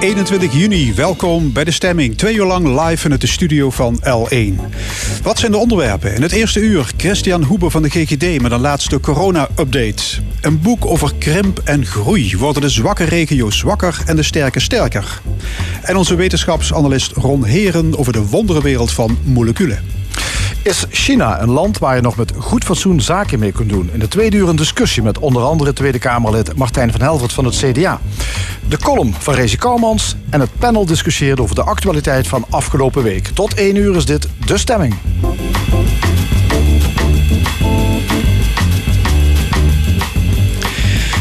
21 juni, welkom bij de stemming. Twee uur lang live vanuit de studio van L1. Wat zijn de onderwerpen? In het eerste uur Christian Hoebe van de GGD met een laatste corona-update. Een boek over krimp en groei. Worden de zwakke regio's zwakker en de sterke sterker? En onze wetenschapsanalist Ron Heren over de wonderenwereld van moleculen. Is China een land waar je nog met goed fatsoen zaken mee kunt doen? In de tweede uur een discussie met onder andere Tweede Kamerlid Martijn van Helvert van het CDA. De column van Rezi Kouwmans en het panel discussieert over de actualiteit van afgelopen week. Tot één uur is dit De Stemming.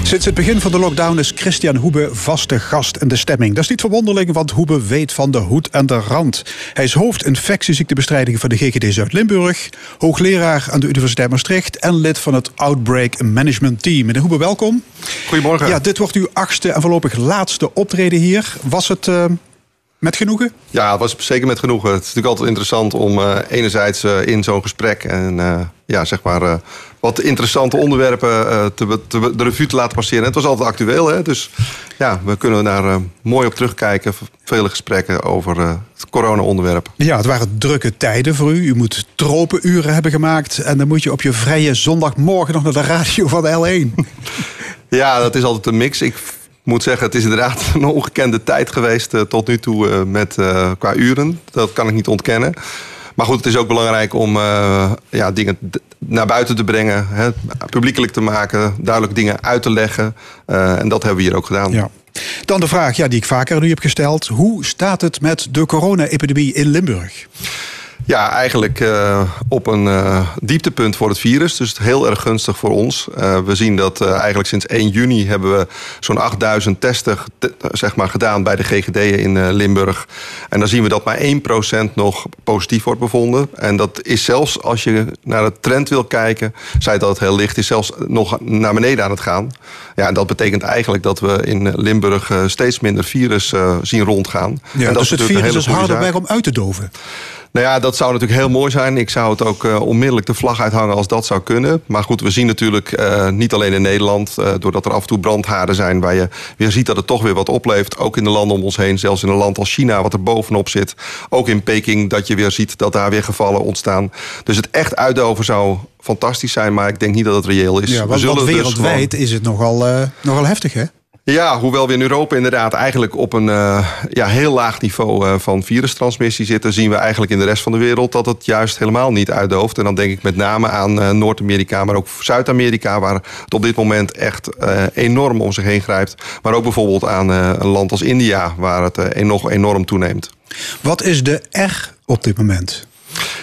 Sinds het begin van de lockdown is Christian Hoebe vaste gast in de stemming. Dat is niet verwonderlijk, want Hoebe weet van de hoed en de rand. Hij is hoofd infectieziektebestrijding van de GGD Zuid-Limburg, hoogleraar aan de Universiteit Maastricht en lid van het Outbreak Management Team. Meneer Hoebe, welkom. Goedemorgen. Ja, dit wordt uw achtste en voorlopig laatste optreden hier. Was het uh, met genoegen? Ja, het was zeker met genoegen. Het is natuurlijk altijd interessant om uh, enerzijds uh, in zo'n gesprek en ja, zeg maar wat interessante onderwerpen te, te, de revue te laten passeren. Het was altijd actueel, hè? dus ja, we kunnen daar mooi op terugkijken. Vele gesprekken over het corona-onderwerp. Ja, het waren drukke tijden voor u. U moet tropenuren hebben gemaakt. En dan moet je op je vrije zondagmorgen nog naar de radio van de L1. ja, dat is altijd een mix. Ik moet zeggen, het is inderdaad een ongekende tijd geweest tot nu toe met, qua uren. Dat kan ik niet ontkennen. Maar goed, het is ook belangrijk om ja, dingen naar buiten te brengen, hè, publiekelijk te maken, duidelijk dingen uit te leggen. En dat hebben we hier ook gedaan. Ja. Dan de vraag ja, die ik vaker aan u heb gesteld. Hoe staat het met de corona-epidemie in Limburg? Ja, eigenlijk uh, op een uh, dieptepunt voor het virus. Dus heel erg gunstig voor ons. Uh, we zien dat eigenlijk sinds 1 juni hebben we zo'n 8000 testen zeg maar, gedaan bij de GGD in Limburg. En dan zien we dat maar 1% nog positief wordt bevonden. En dat is zelfs als je naar de trend wil kijken, zei dat het heel licht is, zelfs nog naar beneden aan het gaan. Ja, en dat betekent eigenlijk dat we in Limburg steeds minder virus zien rondgaan. Ja, en dat dus het virus is harder weg om uit te doven. Nou ja, dat zou natuurlijk heel mooi zijn. Ik zou het ook uh, onmiddellijk de vlag uithangen als dat zou kunnen. Maar goed, we zien natuurlijk uh, niet alleen in Nederland... Uh, doordat er af en toe brandhaarden zijn... waar je weer ziet dat het toch weer wat opleeft. Ook in de landen om ons heen. Zelfs in een land als China, wat er bovenop zit. Ook in Peking, dat je weer ziet dat daar weer gevallen ontstaan. Dus het echt uitdoven zou fantastisch zijn... maar ik denk niet dat het reëel is. Ja, want, we zullen want wereldwijd dus is het nogal, nogal heftig, hè? Ja, hoewel we in Europa inderdaad eigenlijk op een uh, ja, heel laag niveau uh, van virustransmissie zitten, zien we eigenlijk in de rest van de wereld dat het juist helemaal niet uitdooft. En dan denk ik met name aan uh, Noord-Amerika, maar ook Zuid-Amerika, waar het op dit moment echt enorm om zich heen grijpt. Maar ook bijvoorbeeld aan een land als India, waar het nog enorm toeneemt. Wat is de R op dit moment?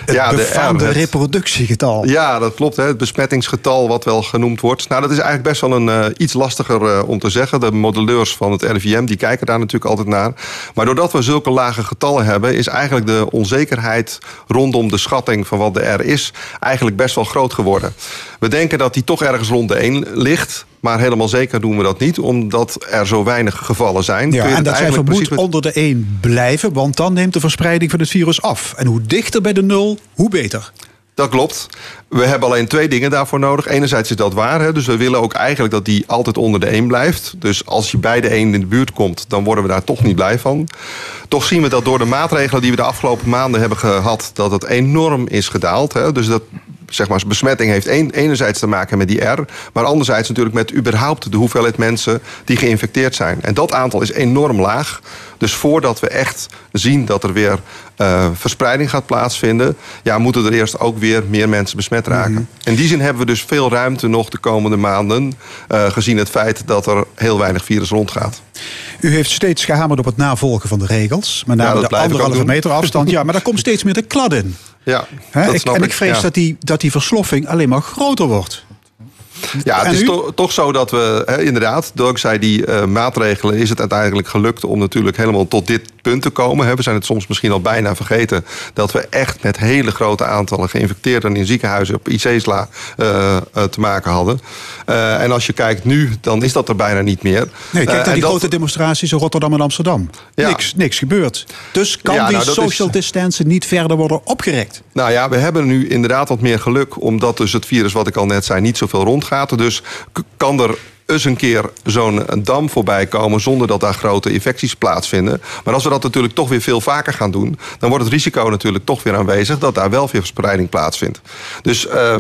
Het ja, befaamde de, het, reproductiegetal. Ja, dat klopt. Hè, het besmettingsgetal wat wel genoemd wordt. Nou, dat is eigenlijk best wel een uh, iets lastiger uh, om te zeggen. De modelleurs van het RIVM die kijken daar natuurlijk altijd naar. Maar doordat we zulke lage getallen hebben... is eigenlijk de onzekerheid rondom de schatting van wat de R is... eigenlijk best wel groot geworden. We denken dat die toch ergens rond de 1 ligt... Maar helemaal zeker doen we dat niet, omdat er zo weinig gevallen zijn. Ja, en dat cijfer moet met... onder de 1 blijven, want dan neemt de verspreiding van het virus af. En hoe dichter bij de 0, hoe beter. Dat klopt. We hebben alleen twee dingen daarvoor nodig. Enerzijds is dat waar. Hè? Dus we willen ook eigenlijk dat die altijd onder de 1 blijft. Dus als je bij de 1 in de buurt komt, dan worden we daar toch niet blij van. Toch zien we dat door de maatregelen die we de afgelopen maanden hebben gehad, dat het enorm is gedaald. Hè? Dus dat zeg maar, besmetting heeft een, enerzijds te maken met die R, maar anderzijds natuurlijk met überhaupt de hoeveelheid mensen die geïnfecteerd zijn. En dat aantal is enorm laag. Dus voordat we echt zien dat er weer uh, verspreiding gaat plaatsvinden, ja, moeten er eerst ook weer meer mensen besmet raken. Mm In die zin hebben we dus veel ruimte nog de komende maanden, uh, gezien het feit dat er heel weinig virus rondgaat. U heeft steeds gehamerd op het navolgen van de regels, met name ja, de anderhalve meter afstand. Ja, maar daar komt steeds meer de klad in. Ja, He, ik, en ik vrees ja. dat, die, dat die versloffing alleen maar groter wordt. Ja, het is to toch zo dat we hè, inderdaad, dankzij die uh, maatregelen is het uiteindelijk gelukt om natuurlijk helemaal tot dit te komen. We zijn het soms misschien al bijna vergeten dat we echt met hele grote aantallen geïnfecteerden in ziekenhuizen op IC's la, uh, te maken hadden. Uh, en als je kijkt nu, dan is dat er bijna niet meer. Nee, kijk naar die dat... grote demonstraties in Rotterdam en Amsterdam. Ja. Niks, niks gebeurt. Dus kan ja, die nou, social is... distancing niet verder worden opgerekt? Nou ja, we hebben nu inderdaad wat meer geluk, omdat dus het virus, wat ik al net zei, niet zoveel rondgaat. Dus kan er eens een keer zo'n dam voorbij komen zonder dat daar grote infecties plaatsvinden. Maar als we dat natuurlijk toch weer veel vaker gaan doen, dan wordt het risico natuurlijk toch weer aanwezig dat daar wel weer verspreiding plaatsvindt. Dus uh,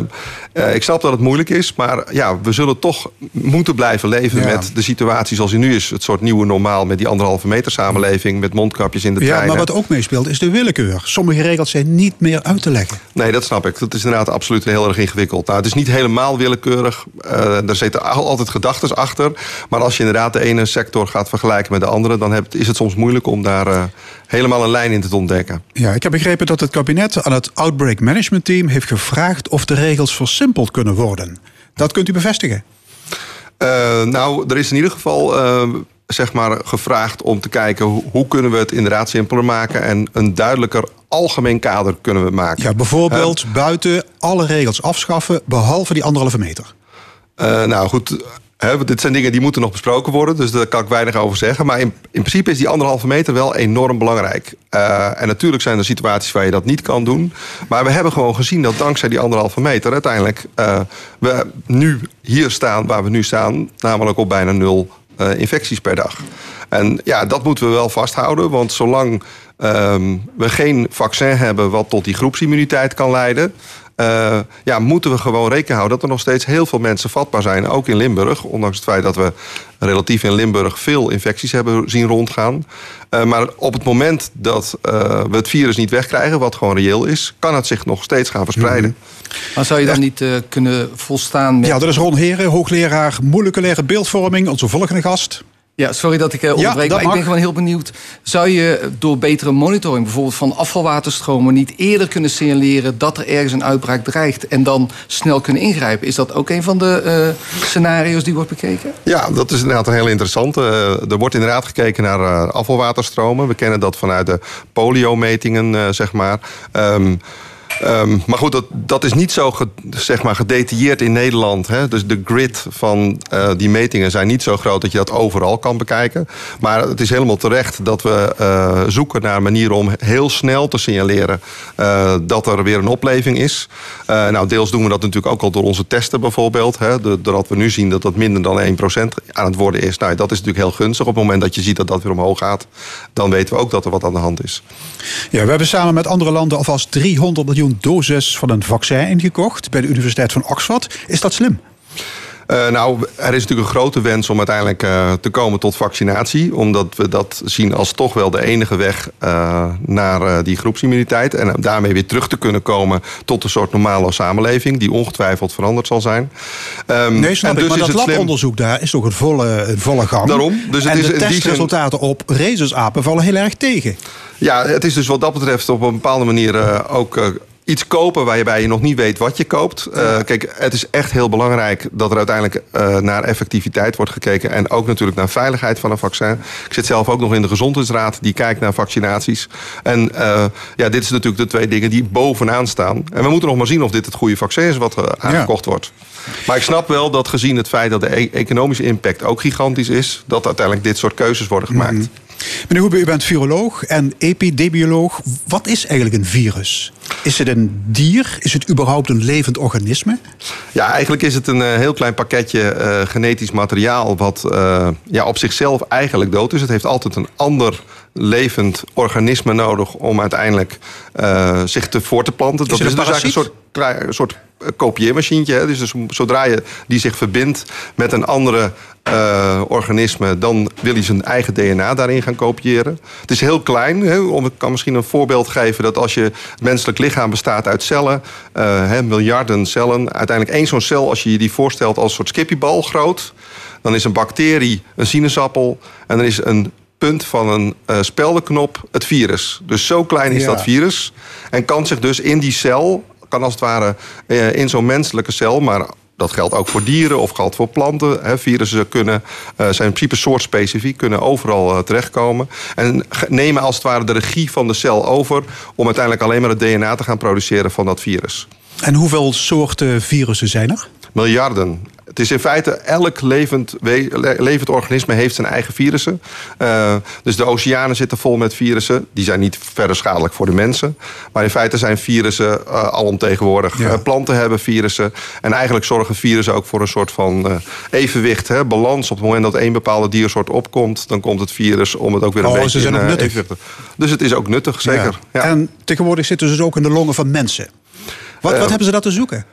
uh, ik snap dat het moeilijk is, maar ja, we zullen toch moeten blijven leven ja. met de situatie zoals die nu is. Het soort nieuwe normaal met die anderhalve meter samenleving, met mondkapjes in de trein. Ja, maar wat ook meespeelt is de willekeur. Sommige regels zijn niet meer uit te leggen. Nee, dat snap ik. Dat is inderdaad absoluut heel erg ingewikkeld. Nou, het is niet helemaal willekeurig. Uh, er zitten altijd gedachten achter. Maar als je inderdaad de ene sector gaat vergelijken met de andere, dan is het soms moeilijk om daar uh, helemaal een lijn in te ontdekken. Ja, ik heb begrepen dat het kabinet aan het Outbreak Management Team heeft gevraagd of de regels versimpeld kunnen worden. Dat kunt u bevestigen? Uh, nou, er is in ieder geval. Uh, zeg maar gevraagd om te kijken hoe, hoe, kunnen we het inderdaad simpeler maken en een duidelijker algemeen kader kunnen we maken. Ja, bijvoorbeeld uh, buiten alle regels afschaffen behalve die anderhalve meter. Uh, nou goed, Dit zijn dingen die moeten nog besproken worden, dus daar kan ik weinig over zeggen. Maar in, in principe is die anderhalve meter wel enorm belangrijk. Uh, en natuurlijk zijn er situaties waar je dat niet kan doen. Maar we hebben gewoon gezien dat dankzij die anderhalve meter uiteindelijk uh, we nu hier staan waar we nu staan, namelijk op bijna nul uh, infecties per dag. En ja, dat moeten we wel vasthouden, want zolang um, we geen vaccin hebben wat tot die groepsimmuniteit kan leiden, uh, ja, moeten we gewoon rekening houden dat er nog steeds heel veel mensen vatbaar zijn. Ook in Limburg. Ondanks het feit dat we relatief in Limburg veel infecties hebben zien rondgaan. Uh, maar op het moment dat uh, we het virus niet wegkrijgen, wat gewoon reëel is, kan het zich nog steeds gaan verspreiden. Mm -hmm. Maar zou je dan niet kunnen volstaan met. Ja, dat is Ron Heren, hoogleraar moleculaire beeldvorming, onze volgende gast. Ja, sorry dat ik uh, onderbreek, ja, maar ik ben gewoon heel benieuwd. Zou je door betere monitoring, bijvoorbeeld van afvalwaterstromen, niet eerder kunnen signaleren dat er ergens een uitbraak dreigt en dan snel kunnen ingrijpen? Is dat ook een van de uh, scenario's die wordt bekeken? Ja, dat is inderdaad een heel interessante. Uh, er wordt inderdaad gekeken naar afvalwaterstromen. We kennen dat vanuit de poliometingen, zeg maar. Um, Um, maar goed, dat, dat is niet zo zeg maar gedetailleerd in Nederland. Hè? Dus de grid van uh, die metingen zijn niet zo groot dat je dat overal kan bekijken. Maar het is helemaal terecht dat we uh, zoeken naar manieren om heel snel te signaleren uh, dat er weer een opleving is. nou, deels doen we dat natuurlijk ook al door onze testen bijvoorbeeld. Hè? Doordat we nu zien dat dat minder dan 1% aan het worden is. Nou, dat is natuurlijk heel gunstig. Op het moment dat je ziet dat dat weer omhoog gaat, dan weten we ook dat er wat aan de hand is. Ja, we hebben samen met andere landen alvast 300 miljoen doses van een vaccin ingekocht bij de Universiteit van Oxford. Is dat slim? Uh, nou, er is natuurlijk een grote wens om uiteindelijk uh, te komen tot vaccinatie. Omdat we dat zien als toch wel de enige weg uh, naar die groepsimmuniteit. En daarmee weer terug te kunnen komen tot een soort normale samenleving. Die ongetwijfeld veranderd zal zijn. Um, nee, snap en ik, dus maar dat labonderzoek daar is toch een volle, een volle gang. Daarom. Dus het en is, de testresultaten op rhesusapen vallen heel erg tegen. Ja, het is dus wat dat betreft op een bepaalde manier ook iets kopen waarbij je nog niet weet wat je koopt. Uh, kijk, het is echt heel belangrijk dat er uiteindelijk uh, naar effectiviteit wordt gekeken. En ook natuurlijk naar veiligheid van een vaccin. Ik zit zelf ook nog in de gezondheidsraad die kijkt naar vaccinaties. En uh, ja, dit is natuurlijk de twee dingen die bovenaan staan. En we moeten nog maar zien of dit het goede vaccin is wat aangekocht ja. wordt. Maar ik snap wel dat gezien het feit dat de e economische impact ook gigantisch is, dat uiteindelijk dit soort keuzes worden gemaakt. Mm -hmm. Meneer Hoebe, u bent viroloog en epidemioloog. Wat is eigenlijk een virus? Is het een dier? Is het überhaupt een levend organisme? Ja, eigenlijk is het een uh, heel klein pakketje uh, genetisch materiaal... wat uh, ja, op zichzelf eigenlijk dood is. Het heeft altijd een ander levend organisme nodig... om uiteindelijk zich te voort te planten. Is dat is dus eigenlijk een soort, een soort kopieermachientje. Hè? Dus, dus zodra je die zich verbindt met een andere uh, organisme, dan wil hij zijn eigen DNA daarin gaan kopiëren. Het is heel klein. Hè? Ik kan misschien een voorbeeld geven dat als je het menselijk lichaam bestaat uit cellen, uh, hè, miljarden cellen, uiteindelijk één zo'n cel, als je je die voorstelt als een soort skippiebal groot, dan is een bacterie een sinaasappel en dan is een punt van een uh, speldenknop het virus. Dus zo klein is ja. dat virus en kan zich dus in die cel kan als het ware in zo'n menselijke cel, maar dat geldt ook voor dieren of geldt voor planten. Hè. Virussen kunnen, zijn in principe soortspecifiek, kunnen overal terechtkomen. En nemen als het ware de regie van de cel over om uiteindelijk alleen maar het DNA te gaan produceren van dat virus. En hoeveel soorten virussen zijn er? Miljarden. Het is in feite elk levend, levend organisme heeft zijn eigen virussen. Uh, dus de oceanen zitten vol met virussen. Die zijn niet verder schadelijk voor de mensen. Maar in feite zijn virussen uh, alomtegenwoordig. Ja. Uh, planten hebben virussen. En eigenlijk zorgen virussen ook voor een soort van evenwicht, hè, balans. Op het moment dat één bepaalde diersoort opkomt, dan komt het virus om het ook weer een oh, beetje ze zijn in, ook nuttig. evenwicht. Dus het is ook nuttig, zeker. Ja. Ja. En tegenwoordig zitten ze dus ook in de longen van mensen. Wat, wat hebben ze dat te zoeken?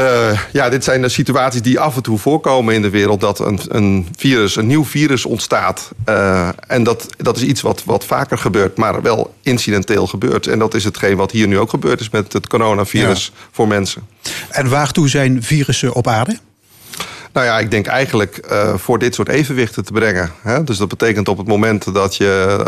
Uh, ja, dit zijn de situaties die af en toe voorkomen in de wereld. Dat een, een virus, een nieuw virus ontstaat. Uh, en dat, dat is iets wat, wat vaker gebeurt, maar wel incidenteel gebeurt. En dat is hetgeen wat hier nu ook gebeurd is met het coronavirus voor mensen. En waartoe zijn virussen op aarde? Nou ja, ik denk eigenlijk uh, voor dit soort evenwichten te brengen. Hè? Dus dat betekent op het moment dat je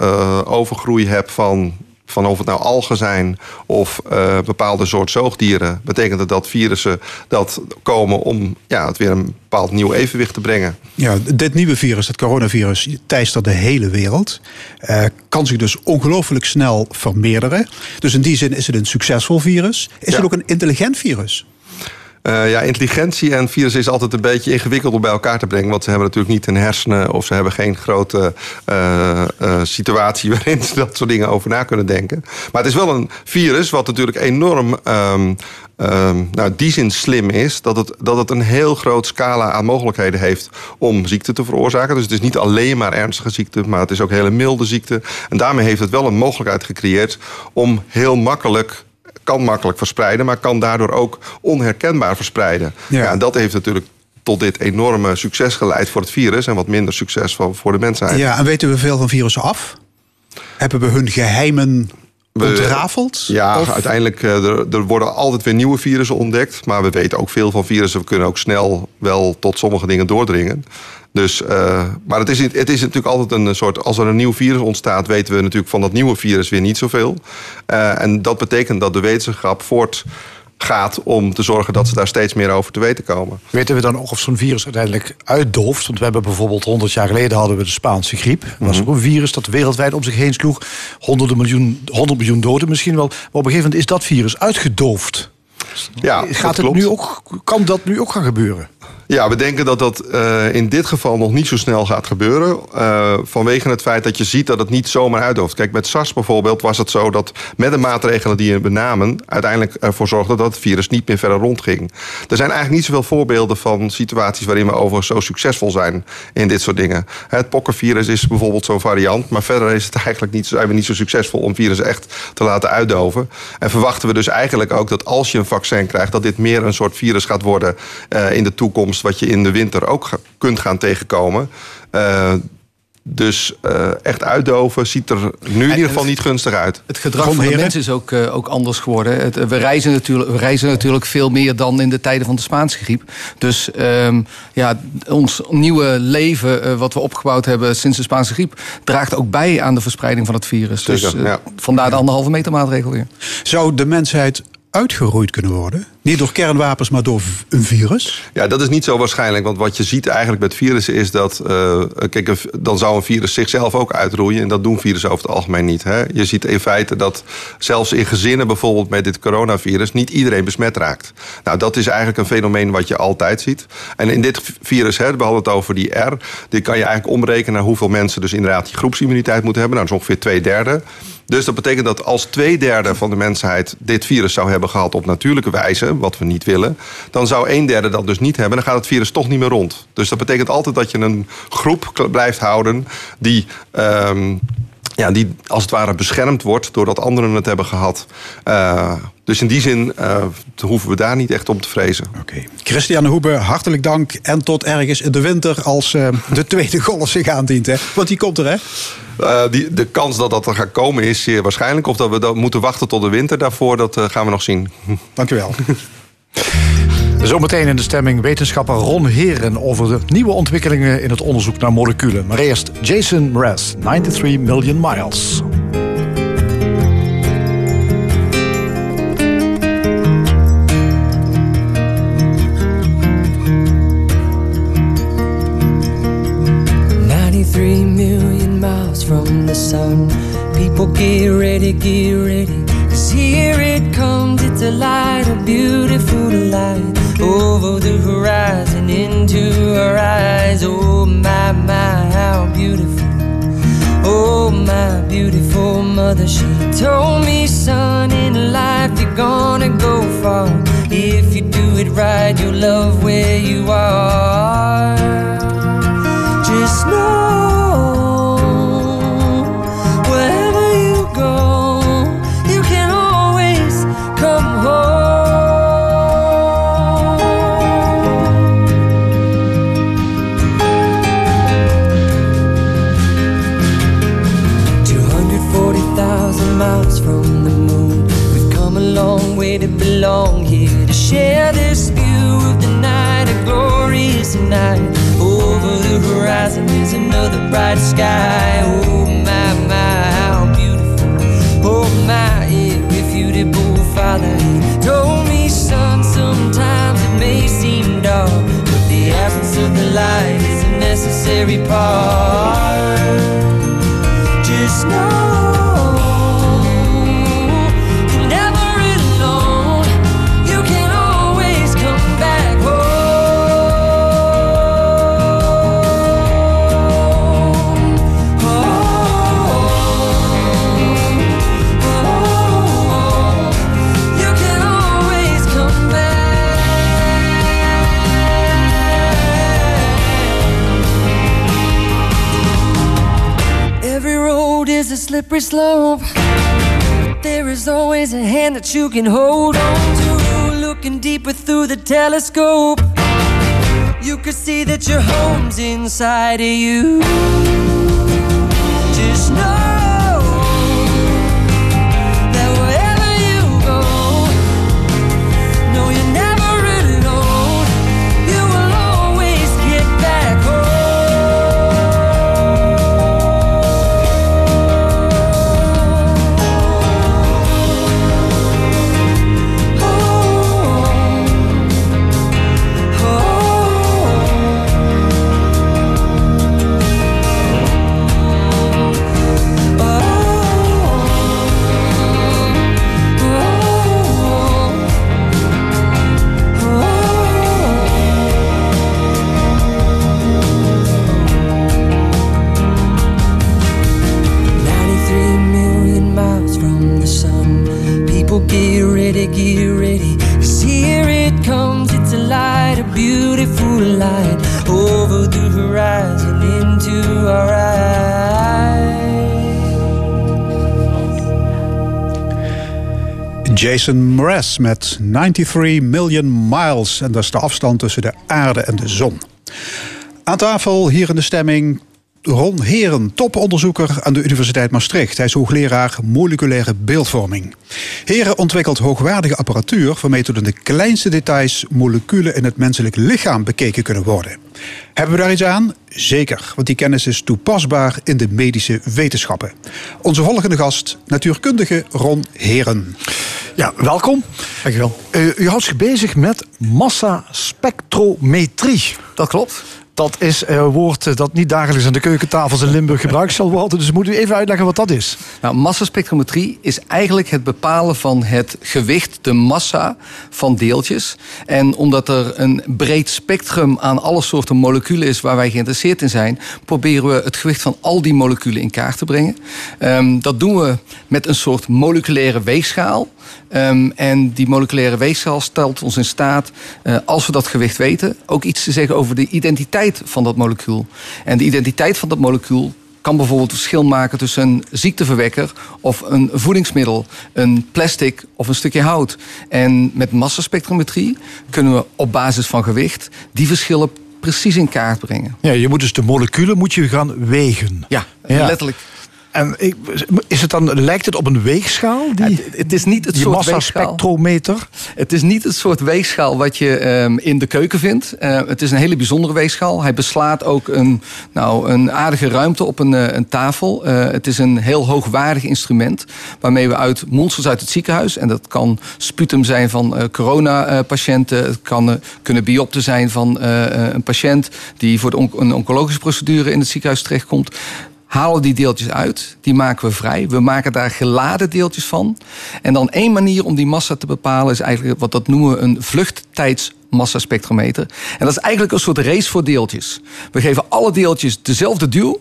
overgroei hebt van van of het nou algen zijn of uh, bepaalde soort zoogdieren, betekent het dat virussen dat komen om ja, het weer een bepaald nieuw evenwicht te brengen. Ja, dit nieuwe virus, het coronavirus, teistert de hele wereld. Uh, kan zich dus ongelooflijk snel vermeerderen. Dus in die zin is het een succesvol virus. Is het ook een intelligent virus? Uh, ja, intelligentie en virus is altijd een beetje ingewikkeld om bij elkaar te brengen. Want ze hebben natuurlijk niet een hersenen of ze hebben geen grote uh, uh, situatie waarin ze dat soort dingen over na kunnen denken. Maar het is wel een virus wat natuurlijk enorm. Um, um, nou, die zin slim is dat het, dat het een heel groot scala aan mogelijkheden heeft om ziekte te veroorzaken. Dus het is niet alleen maar ernstige ziekte, maar het is ook hele milde ziekte. En daarmee heeft het wel een mogelijkheid gecreëerd om heel makkelijk kan makkelijk verspreiden, maar kan daardoor ook onherkenbaar verspreiden. Ja. en dat heeft natuurlijk tot dit enorme succes geleid voor het virus en wat minder succes voor de mensheid. Ja, en weten we veel van virussen af? Hebben we hun geheimen ontrafeld? Ja, uiteindelijk uh, er, er, worden altijd weer nieuwe virussen ontdekt. Maar we weten ook veel van virussen. We kunnen ook snel wel tot sommige dingen doordringen. Dus, uh, maar het is, het is natuurlijk altijd een soort. Als er een nieuw virus ontstaat, weten we natuurlijk van dat nieuwe virus weer niet zoveel. Uh, en dat betekent dat de wetenschap voort gaat om te zorgen dat ze daar steeds meer over te weten komen. Weten we dan ook of zo'n virus uiteindelijk uitdooft? Want we hebben bijvoorbeeld 100 jaar geleden hadden we de Spaanse griep. Dat was mhm. ook een virus dat wereldwijd om zich heen sloeg. Honderden miljoen, 100 miljoen doden misschien wel. Maar op een gegeven moment is dat virus uitgedoofd. Ja, Gaat het nu ook, kan dat nu ook gaan gebeuren? Ja, we denken dat dat uh, in dit geval nog niet zo snel gaat gebeuren. Uh, vanwege het feit dat je ziet dat het niet zomaar uitdooft. Kijk, met SARS bijvoorbeeld was het zo dat met de maatregelen die we namen... uiteindelijk ervoor zorgde dat het virus niet meer verder rondging. Er zijn eigenlijk niet zoveel voorbeelden van situaties... waarin we overigens zo succesvol zijn in dit soort dingen. Het pokkenvirus is bijvoorbeeld zo'n variant... maar verder is het eigenlijk niet, zijn we niet zo succesvol om virussen echt te laten uitdoven. En verwachten we dus eigenlijk ook dat als je een vaccin krijgt... dat dit meer een soort virus gaat worden uh, in de toekomst wat je in de winter ook kunt gaan tegenkomen. Uh, dus uh, echt uitdoven ziet er nu in ieder geval niet gunstig uit. Het gedrag van de mensen is ook, uh, ook anders geworden. Het, we, reizen natuurlijk, we reizen natuurlijk veel meer dan in de tijden van de Spaanse griep. Dus um, ja, ons nieuwe leven, uh, wat we opgebouwd hebben sinds de Spaanse griep, draagt ook bij aan de verspreiding van het virus. Zeker, dus ja. vandaar de anderhalve meter maatregel weer. Zou de mensheid uitgeroeid kunnen worden? Niet door kernwapens, maar door een virus? Ja, dat is niet zo waarschijnlijk. Want wat je ziet eigenlijk met virussen is dat... Uh, kijk, dan zou een virus zichzelf ook uitroeien. En dat doen virussen over het algemeen niet. Hè? Je ziet in feite dat zelfs in gezinnen bijvoorbeeld met dit coronavirus... niet iedereen besmet raakt. Nou, dat is eigenlijk een fenomeen wat je altijd ziet. En in dit virus, hè, we hadden het over die R... die kan je eigenlijk omrekenen naar hoeveel mensen dus inderdaad die groepsimmuniteit moeten hebben. Nou, dat is ongeveer twee derde. Dus dat betekent dat als twee derde van de mensheid dit virus zou hebben gehad op natuurlijke wijze, wat we niet willen, dan zou een derde dat dus niet hebben. Dan gaat het virus toch niet meer rond. Dus dat betekent altijd dat je een groep blijft houden die. Um, ja, die als het ware beschermd wordt doordat anderen het hebben gehad. Uh, dus in die zin uh, hoeven we daar niet echt om te vrezen. Oké. Okay. Christiane Hoebe, hartelijk dank. En tot ergens in de winter als uh, de tweede golf zich aandient. Hè? Want die komt er, hè? Die, de kans dat dat er gaat komen is zeer waarschijnlijk. Of dat we dat moeten wachten tot de winter daarvoor, dat gaan we nog zien. Dank u wel. Zometeen in de stemming wetenschapper Ron Heren over de nieuwe ontwikkelingen in het onderzoek naar moleculen. Maar eerst Jason Mraz, 93 Million Miles. Three million miles from the sun. People get ready, get ready. Cause here it comes, it's a light, a beautiful light. Over the horizon, into our eyes. Oh my, my, how beautiful. Oh my beautiful mother, she told me, son, in life you're gonna go far. If you do it right, you'll love where you are. Just know. Bright sky. Oh my, my, how beautiful. Oh my, irrefutable father. He told me, son, sometimes it may seem dark, but the absence of the light is a necessary part. Just know. Slippery slope. There is always a hand that you can hold on to. Looking deeper through the telescope, you can see that your home's inside of you. Jason Mraz met 93 Million Miles. En dat is de afstand tussen de aarde en de zon. Aan tafel hier in de stemming Ron Heren, toponderzoeker aan de Universiteit Maastricht. Hij is hoogleraar moleculaire beeldvorming. Heren ontwikkelt hoogwaardige apparatuur waarmee tot in de kleinste details moleculen in het menselijk lichaam bekeken kunnen worden. Hebben we daar iets aan? Zeker, want die kennis is toepasbaar in de medische wetenschappen. Onze volgende gast, natuurkundige Ron Heren. Ja, welkom. Dankjewel. Uh, u houdt zich bezig met massaspectrometrie. Dat klopt. Dat is een woord dat niet dagelijks aan de keukentafels in Limburg gebruikt zal worden. Dus moet u even uitleggen wat dat is. Nou, massaspectrometrie is eigenlijk het bepalen van het gewicht, de massa van deeltjes. En omdat er een breed spectrum aan alle soorten moleculen is waar wij geïnteresseerd in zijn, proberen we het gewicht van al die moleculen in kaart te brengen. Um, dat doen we met een soort moleculaire weegschaal. Um, en die moleculaire weegschaal stelt ons in staat, uh, als we dat gewicht weten, ook iets te zeggen over de identiteit van dat molecuul. En de identiteit van dat molecuul kan bijvoorbeeld verschil maken tussen een ziekteverwekker of een voedingsmiddel, een plastic of een stukje hout. En met massaspectrometrie kunnen we op basis van gewicht die verschillen precies in kaart brengen. Ja, je moet dus de moleculen moet je gaan wegen. Ja, ja. letterlijk. En is het dan, lijkt het op een weegschaal? Die, het is niet het soort massaspectrometer? Het is niet het soort weegschaal wat je um, in de keuken vindt. Uh, het is een hele bijzondere weegschaal. Hij beslaat ook een, nou, een aardige ruimte op een, uh, een tafel. Uh, het is een heel hoogwaardig instrument waarmee we uit monsters uit het ziekenhuis... en dat kan sputum zijn van coronapatiënten... het kan kunnen biopten zijn van een patiënt... die voor de on een oncologische procedure in het ziekenhuis terechtkomt halen die deeltjes uit, die maken we vrij. We maken daar geladen deeltjes van. En dan één manier om die massa te bepalen is eigenlijk wat dat noemen we een vluchttijdsmassaspectrometer. En dat is eigenlijk een soort race voor deeltjes. We geven alle deeltjes dezelfde duw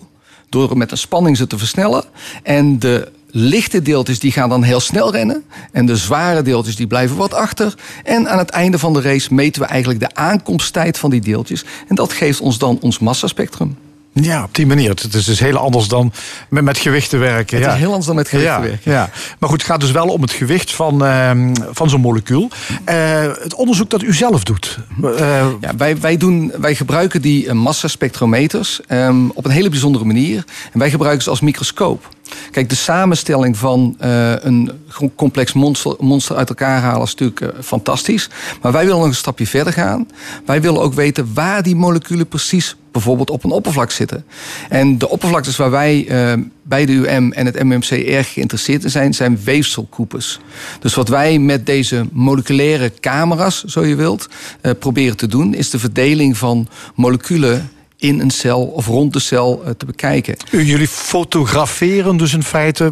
door met een spanning ze te versnellen. En de lichte deeltjes die gaan dan heel snel rennen. En de zware deeltjes die blijven wat achter. En aan het einde van de race meten we eigenlijk de aankomsttijd van die deeltjes. En dat geeft ons dan ons massaspectrum. Ja, op die manier. Het is dus heel anders dan met, met gewichten werken. Het ja. is heel anders dan met gewichten werken. Ja. Maar goed, het gaat dus wel om het gewicht van, uh, van zo'n molecuul. Uh, het onderzoek dat u zelf doet. Uh, ja, wij, wij, doen, wij gebruiken die massaspectrometers um, op een hele bijzondere manier. En wij gebruiken ze als microscoop. Kijk, de samenstelling van uh, een complex monster, monster, uit elkaar halen is natuurlijk uh, fantastisch. Maar wij willen nog een stapje verder gaan. Wij willen ook weten waar die moleculen precies bijvoorbeeld op een oppervlak zitten. En de oppervlaktes waar wij uh, bij de UM en het MMC erg geïnteresseerd in zijn, zijn weefselkoepels. Dus wat wij met deze moleculaire camera's, zo je wilt, proberen te doen, is de verdeling van moleculen in een cel of rond de cel te bekijken. Jullie fotograferen dus in feite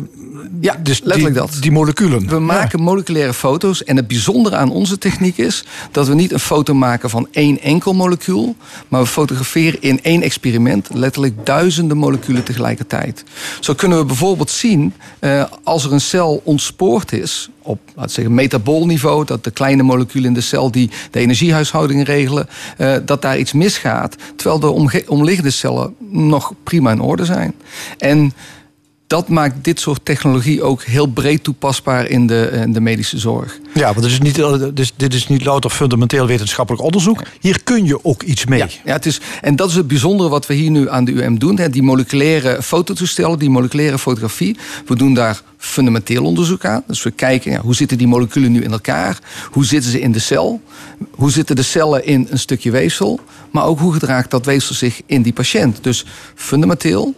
ja, dus letterlijk die, dat. Die moleculen. We maken moleculaire foto's. En het bijzondere aan onze techniek is dat we niet een foto maken van één enkel molecuul. Maar we fotograferen in één experiment letterlijk duizenden moleculen tegelijkertijd. Zo kunnen we bijvoorbeeld zien uh, als er een cel ontspoord is op zeggen, metaboolniveau, dat de kleine moleculen in de cel die de energiehuishouding regelen, uh, dat daar iets misgaat, terwijl de omliggende cellen nog prima in orde zijn. En dat maakt dit soort technologie ook heel breed toepasbaar in de, in de medische zorg. Ja, want dit is, niet, dus dit is niet louter fundamenteel wetenschappelijk onderzoek. Hier kun je ook iets mee. Ja, ja, het is, en dat is het bijzondere wat we hier nu aan de UM doen. Hè, die moleculaire fototoestellen, die moleculaire fotografie. We doen daar fundamenteel onderzoek aan. Dus we kijken ja, hoe zitten die moleculen nu in elkaar? Hoe zitten ze in de cel? Hoe zitten de cellen in een stukje weefsel? Maar ook hoe gedraagt dat weefsel zich in die patiënt? Dus fundamenteel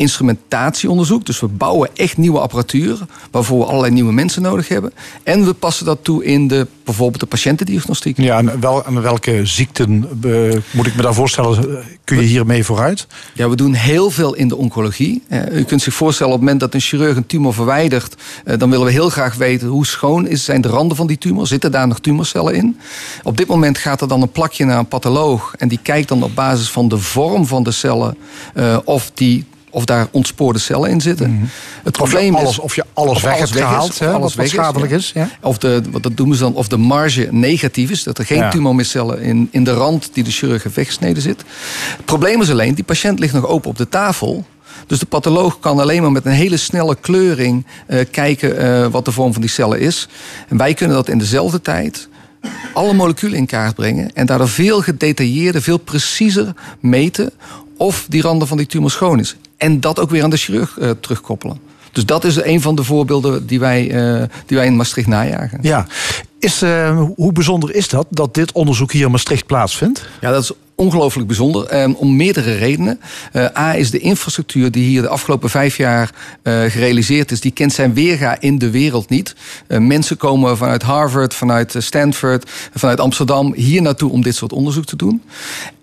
instrumentatieonderzoek. Dus we bouwen echt nieuwe apparatuur waarvoor we allerlei nieuwe mensen nodig hebben. En we passen dat toe in de, bijvoorbeeld de patiëntendiagnostiek. Ja, en wel, welke ziekten uh, moet ik me daar voorstellen? Kun je hiermee vooruit? Ja, we doen heel veel in de oncologie. Uh, u kunt zich voorstellen op het moment dat een chirurg een tumor verwijdert, uh, dan willen we heel graag weten hoe schoon is, zijn de randen van die tumor. Zitten daar nog tumorcellen in? Op dit moment gaat er dan een plakje naar een patholoog en die kijkt dan op basis van de vorm van de cellen of die of daar ontspoorde cellen in zitten. Mm. Het probleem of alles, is of je alles of weg hebt gehaald, hè, alles wat schadelijk is. Ja. Of de, wat dat doen ze dan, of de marge negatief is, dat er geen ja. in, in de rand die de chirurg heeft weggesneden zit. Het probleem is alleen, die patiënt ligt nog open op de tafel. Dus de patholoog kan alleen maar met een hele snelle kleuring uh, kijken uh, wat de vorm van die cellen is. En wij kunnen dat in dezelfde tijd alle moleculen in kaart brengen en daardoor veel gedetailleerder, veel preciezer meten of die randen van die tumor schoon is. En dat ook weer aan de chirurg uh, terugkoppelen. Dus dat is een van de voorbeelden die wij, uh, die wij in Maastricht najagen. Ja. Is, uh, hoe bijzonder is dat, dat dit onderzoek hier in Maastricht plaatsvindt? Ja, dat is ongelooflijk bijzonder. Um, om meerdere redenen. Uh, A is de infrastructuur die hier de afgelopen vijf jaar uh, gerealiseerd is. Die kent zijn weerga in de wereld niet. Uh, mensen komen vanuit Harvard, vanuit Stanford, vanuit Amsterdam hier naartoe om dit soort onderzoek te doen.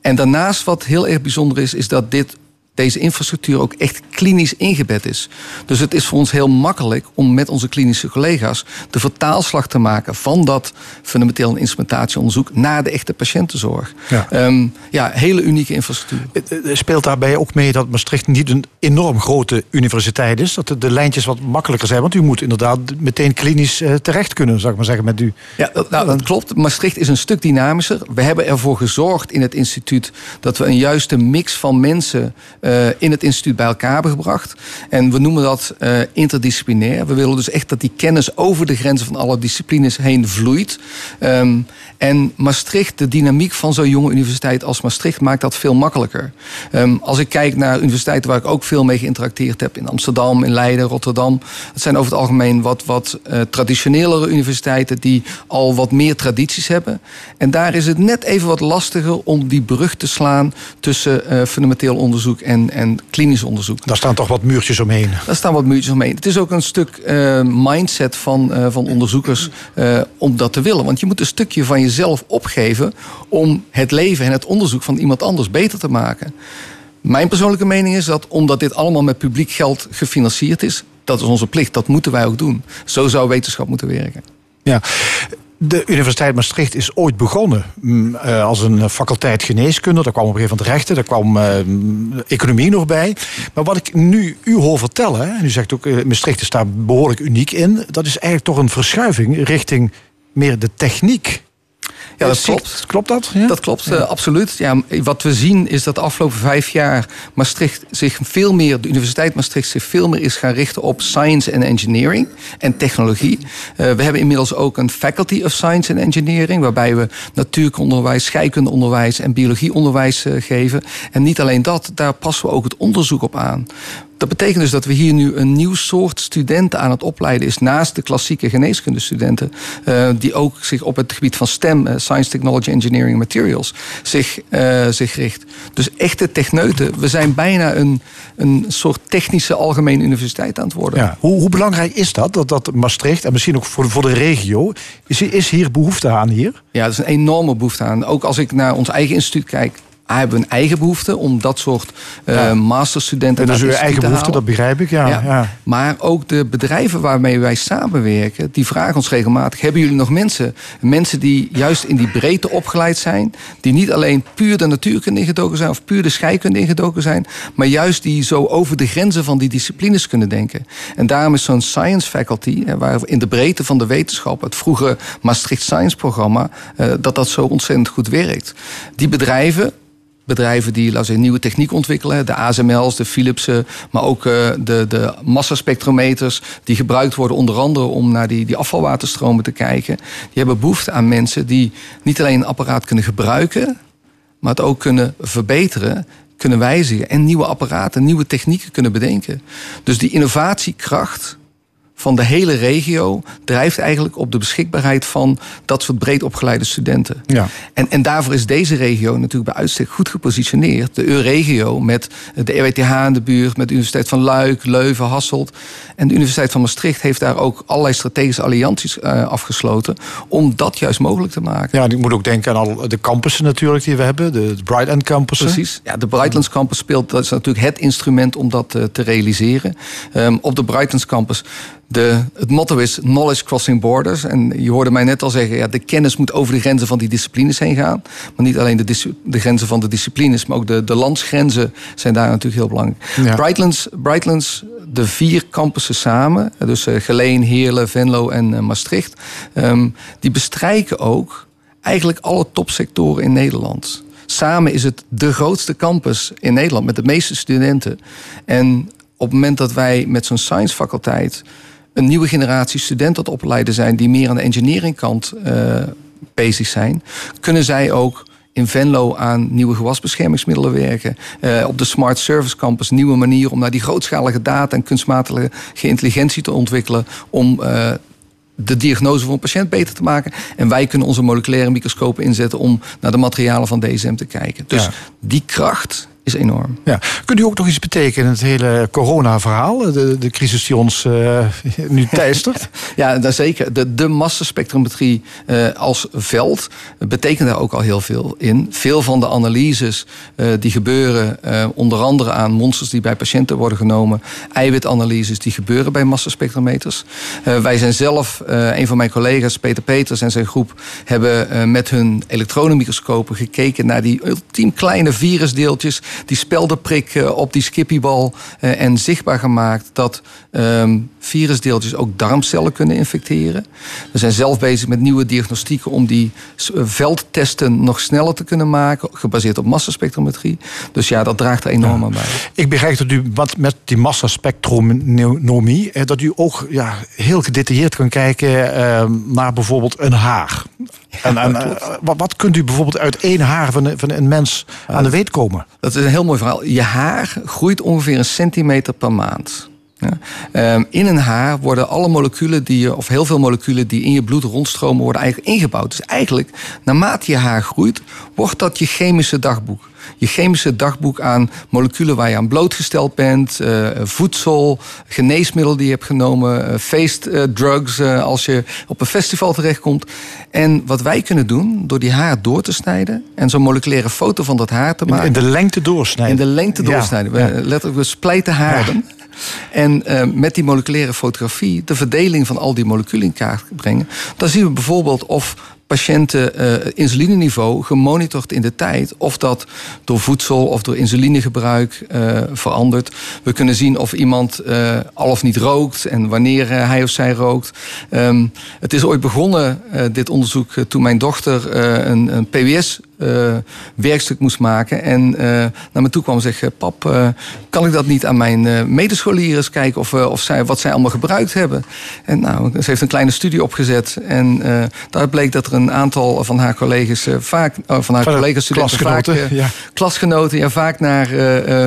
En daarnaast wat heel erg bijzonder is, is dat dit deze infrastructuur ook echt klinisch ingebed is. Dus het is voor ons heel makkelijk om met onze klinische collega's de vertaalslag te maken van dat fundamenteel instrumentatieonderzoek naar de echte patiëntenzorg. Ja, um, ja hele unieke infrastructuur. Speelt daarbij ook mee dat Maastricht niet een enorm grote universiteit is? Dat de, de lijntjes wat makkelijker zijn? Want u moet inderdaad meteen klinisch uh, terecht kunnen, zou ik maar zeggen, met u. Ja, dat, nou, dat klopt. Maastricht is een stuk dynamischer. We hebben ervoor gezorgd in het instituut dat we een juiste mix van mensen uh, in het instituut bij elkaar hebben gebracht. En we noemen dat uh, interdisciplinair. We willen dus echt dat die kennis over de grenzen van alle disciplines heen vloeit. Um, en Maastricht, de dynamiek van zo'n jonge universiteit als Maastricht, maakt dat veel makkelijker. Um, als ik kijk naar universiteiten waar ik ook veel mee geïnteracteerd heb, in Amsterdam, in Leiden, Rotterdam. Dat zijn over het algemeen wat, wat uh, traditionelere universiteiten die al wat meer tradities hebben. En daar is het net even wat lastiger om die brug te slaan tussen fundamenteel onderzoek en, en klinisch onderzoek. Daar staan toch wat muurtjes omheen? Daar staan wat muurtjes omheen. Het is ook een stuk uh, mindset van, uh, van onderzoekers uh, om dat te willen. Want je moet een stukje van jezelf opgeven om het leven en het onderzoek van iemand anders beter te maken. Mijn persoonlijke mening is dat omdat dit allemaal met publiek geld gefinancierd is, dat is onze plicht. Dat moeten wij ook doen. Zo zou wetenschap moeten werken. Ja. De Universiteit Maastricht is ooit begonnen mm, eh, als een faculteit geneeskunde. Daar kwam op een gegeven moment rechten, daar kwam uh, economie nog bij. Maar wat ik nu u hoor vertellen, en u zegt ook Maastricht is daar behoorlijk uniek in, dat is eigenlijk toch een verschuiving richting meer de techniek. Ja, dat klopt. Klopt dat? Ja? Dat klopt, uh, absoluut. Ja, wat we zien is dat de afgelopen vijf jaar Maastricht zich veel meer, de Universiteit Maastricht zich veel meer is gaan richten op science en engineering en technologie. Uh, we hebben inmiddels ook een Faculty of Science and Engineering, waarbij we natuurkundeonderwijs, scheikundeonderwijs en biologieonderwijs uh, geven. En niet alleen dat, daar passen we ook het onderzoek op aan. Dat betekent dus dat we hier nu een nieuw soort studenten aan het opleiden is. Naast de klassieke geneeskundestudenten. Uh, die ook zich op het gebied van STEM, uh, Science, Technology, Engineering, Materials, zich, uh, zich richt. Dus echte techneuten. We zijn bijna een, een soort technische algemene universiteit aan het worden. Ja. Hoe, hoe belangrijk is dat, dat? Dat Maastricht en misschien ook voor, voor de regio. Is, is hier behoefte aan hier? Ja, er is een enorme behoefte aan. Ook als ik naar ons eigen instituut kijk hebben een eigen behoefte om dat soort uh, ja. masterstudenten te halen. Dus uw eigen behoefte, dat begrijp ik, ja, ja. Maar ook de bedrijven waarmee wij samenwerken, die vragen ons regelmatig: hebben jullie nog mensen? Mensen die juist in die breedte opgeleid zijn, die niet alleen puur de natuurkunde ingedoken zijn of puur de scheikunde ingedoken zijn, maar juist die zo over de grenzen van die disciplines kunnen denken. En daarom is zo'n science faculty, waar in de breedte van de wetenschap, het vroege Maastricht Science programma, uh, dat dat zo ontzettend goed werkt. Die bedrijven bedrijven die laten nieuwe techniek ontwikkelen. De ASML's, de Philipsen, maar ook uh, de, de massaspectrometers... die gebruikt worden onder andere om naar die, die afvalwaterstromen te kijken. Die hebben behoefte aan mensen die niet alleen een apparaat kunnen gebruiken... maar het ook kunnen verbeteren kunnen wijzigen en nieuwe apparaten, nieuwe technieken kunnen bedenken. Dus die innovatiekracht van de hele regio drijft eigenlijk op de beschikbaarheid van dat soort breed opgeleide studenten. Ja. En, en daarvoor is deze regio natuurlijk bij uitstek goed gepositioneerd. De EU-regio met de RWTH in de buurt, met de Universiteit van Luik, Leuven, Hasselt. En de Universiteit van Maastricht heeft daar ook allerlei strategische allianties uh, afgesloten om dat juist mogelijk te maken. Ja, ik moet ook denken aan al de campussen natuurlijk die we hebben, de Brightland campussen. Precies. Ja, de Brightlands campus speelt, dat is natuurlijk het instrument om dat uh, te realiseren. Um, op de Brightlands campus de, het motto is knowledge crossing borders. En je hoorde mij net al zeggen, ja, de kennis moet over de grenzen van die disciplines heen gaan. Maar niet alleen de, de grenzen van de disciplines, maar ook de, de landsgrenzen zijn daar natuurlijk heel belangrijk. Ja. Brightlands, Brightlands, de vier campussen samen, dus uh, Geleen, Heerlen, Venlo en uh, Maastricht, um, die bestrijken ook eigenlijk alle topsectoren in Nederland. Samen is het de grootste campus in Nederland met de meeste studenten. En op het moment dat wij met zo'n science faculteit een nieuwe generatie studenten het opleiden zijn die meer aan de engineeringkant uh, bezig zijn, kunnen zij ook in Venlo aan nieuwe gewasbeschermingsmiddelen werken. Uh, op de Smart Service Campus nieuwe manieren om naar die grootschalige data en kunstmatige intelligentie te ontwikkelen. Om uh, de diagnose van een patiënt beter te maken. En wij kunnen onze moleculaire microscopen inzetten om naar de materialen van DSM te kijken. Dus ja. die kracht is enorm. Ja. Kunt u ook nog iets betekenen het hele corona-verhaal? De, de crisis die ons uh, nu teistert? ja, dat zeker. De, de massaspectrometrie uh, als veld betekent daar ook al heel veel in. Veel van de analyses uh, die gebeuren, onder andere aan monsters die bij patiënten worden genomen, eiwitanalyses die gebeuren bij massaspectrometers. wij zijn zelf, een van mijn collega's, Peter Peters en zijn groep, hebben met hun elektronenmicroscopen gekeken naar die ultiem kleine virusdeeltjes die speldenprik op die skippiebal uh, en zichtbaar gemaakt dat um, virusdeeltjes ook darmcellen kunnen infecteren. We zijn zelf bezig met nieuwe diagnostieken om die veldtesten nog sneller te kunnen maken, gebaseerd op massaspectrometrie. Dus ja, dat draagt er enorm aan bij. Ik begrijp dat u wat met die massaspectronomie, dat u ook ja, heel gedetailleerd kan kijken uh, naar bijvoorbeeld een haar. En, en wat, wat, kunt u bijvoorbeeld uit één haar van, van een mens aan de weet komen? Dat is een heel mooi verhaal. Je haar groeit ongeveer een centimeter per maand. Ja. Ehm, in een haar worden alle moleculen die je, of heel veel moleculen die in je bloed rondstromen, worden eigenlijk ingebouwd. Dus eigenlijk, naarmate je haar groeit, wordt dat je chemische dagboek je chemische dagboek aan moleculen waar je aan blootgesteld bent, uh, voedsel, geneesmiddel die je hebt genomen, uh, feestdrugs uh, als je op een festival terechtkomt. En wat wij kunnen doen, door die haar door te snijden en zo'n moleculaire foto van dat haar te maken. In de lengte doorsnijden. In de lengte doorsnijden. We, letterlijk, we splijten haren. En met die moleculaire fotografie de verdeling van al die moleculen in kaart brengen. Dan zien we bijvoorbeeld of patiënten uh, insulineniveau gemonitord in de tijd. Of dat door voedsel of door insulinegebruik uh, verandert. We kunnen zien of iemand uh, al of niet rookt en wanneer hij of zij rookt. Um, het is ooit begonnen, dit onderzoek, toen mijn dochter een, een PWS werkstuk moest maken. En uh, naar me toe kwam en zei: Pap, uh, kan ik dat niet aan mijn medescholieren kijken of, of zij, wat zij allemaal gebruikt hebben? En nou, ze heeft een kleine studie opgezet. En daar bleek dat er een aantal van haar collega's vaak, van haar collega's studenten vaak, ja. Klasgenoten, ja, vaak naar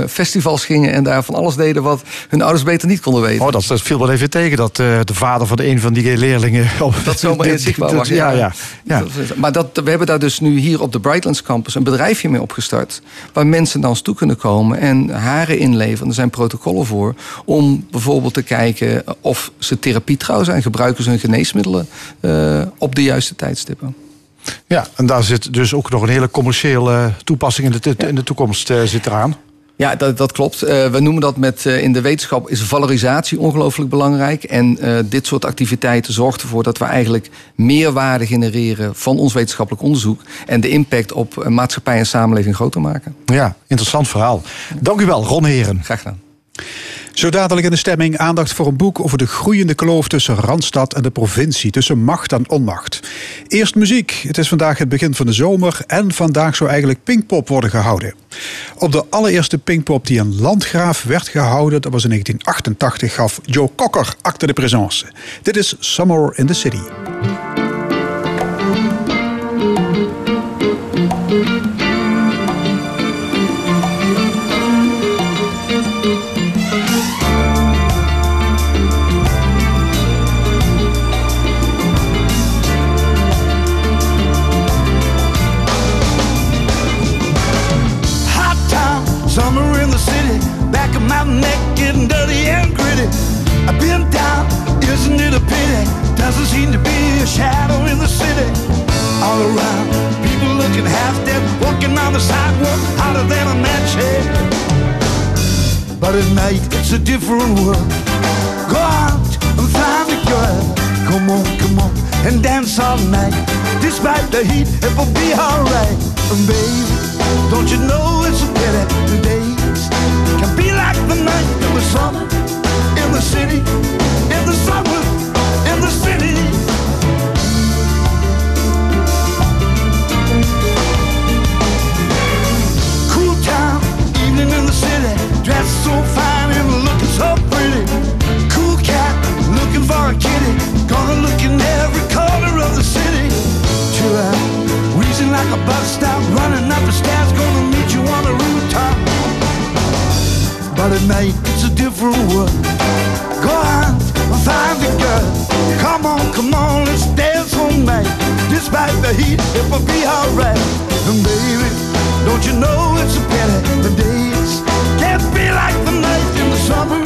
festivals gingen en daar van alles deden wat hun ouders beter niet konden weten. Oh, dat, dat viel wel even tegen dat de vader van een van die leerlingen. Op, dat zomaar inzichtbaar was. Ja, ja, ja. Maar dat, we hebben daar dus nu hier op de Bright Brightlands Campus een bedrijfje mee opgestart. Waar mensen naar ons toe kunnen komen en haren inleveren. Er zijn protocollen voor. Om bijvoorbeeld te kijken of ze therapie trouw zijn. Gebruiken ze hun geneesmiddelen uh, op de juiste tijdstippen. Ja, en daar zit dus ook nog een hele commerciële toepassing in de, in de toekomst uh, zit eraan. Ja, dat, dat klopt. Uh, we noemen dat met uh, in de wetenschap is valorisatie ongelooflijk belangrijk. En uh, dit soort activiteiten zorgt ervoor dat we eigenlijk meer waarde genereren van ons wetenschappelijk onderzoek. En de impact op maatschappij en samenleving groter maken. Ja, interessant verhaal. Dank u wel, Ron Heren. Graag gedaan. Zo dadelijk in de stemming aandacht voor een boek over de groeiende kloof tussen Randstad en de provincie, tussen macht en onmacht. Eerst muziek. Het is vandaag het begin van de zomer en vandaag zou eigenlijk Pinkpop worden gehouden. Op de allereerste Pinkpop die in Landgraaf werd gehouden, dat was in 1988, gaf Joe Cocker acte de présence. Dit is Summer in the City. Walking on the sidewalk, hotter than a match head. But at night, it's a different world. Go out and find a girl. Come on, come on, and dance all night. Despite the heat, it will be alright. And baby, don't you know it's a pity the days can be like the night in the summer, in the city, dressed so fine and looking so pretty. Cool cat, looking for a kitty. Gonna look in every corner of the city. Chill out, wheezing like a bus stop, running up the stairs. Gonna meet you on the rooftop. But at night, it's a different world. Go on, find the girl. Come on, come on, let's dance all night. Despite the heat, it will be alright. And baby, don't you know it's a pity the days can't be like the night in the summer,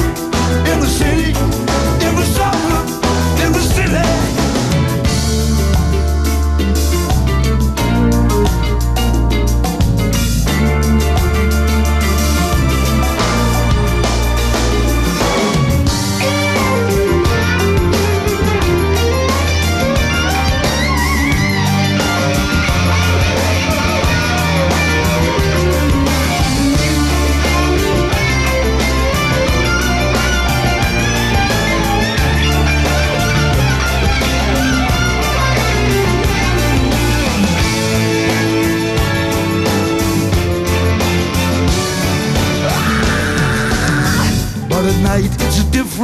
in the city, in the summer,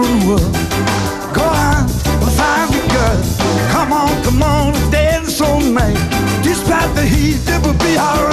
different world. Go on, find the girl. Come on, come on, dance all night. Despite the heat, it will be alright.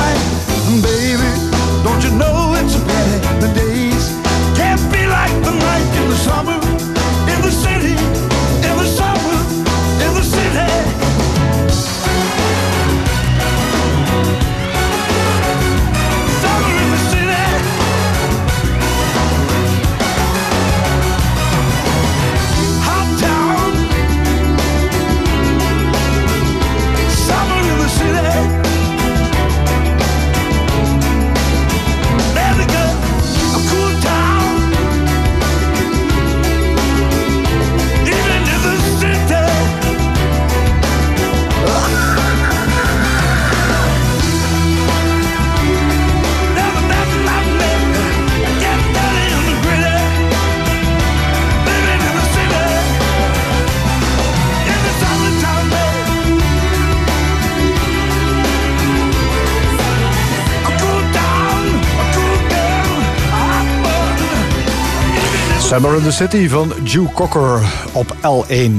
Summer in the City van Joe Cocker op L1.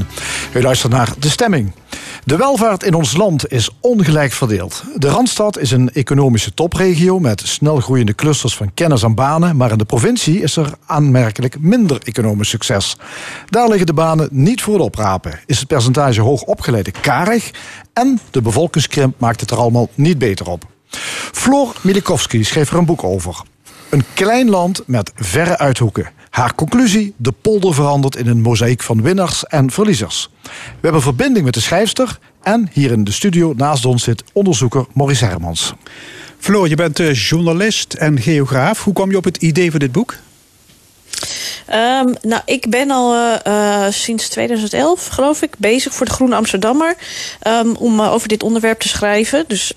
U luistert naar De Stemming. De welvaart in ons land is ongelijk verdeeld. De Randstad is een economische topregio met snel groeiende clusters van kennis en banen, maar in de provincie is er aanmerkelijk minder economisch succes. Daar liggen de banen niet voor het oprapen, is het percentage hoog opgeleide karig en de bevolkingskrimp maakt het er allemaal niet beter op. Floor Milikowski schreef er een boek over. Een klein land met verre uithoeken. Haar conclusie: de polder verandert in een mozaïek van winnaars en verliezers. We hebben verbinding met de schrijfster en hier in de studio naast ons zit onderzoeker Maurice Hermans. Floor, je bent eh, journalist en geograaf. Hoe kwam je op het idee voor dit boek? Um, nou, ik ben al uh, sinds 2011, geloof ik, bezig voor de Groene Amsterdammer. Um, om uh, over dit onderwerp te schrijven. Dus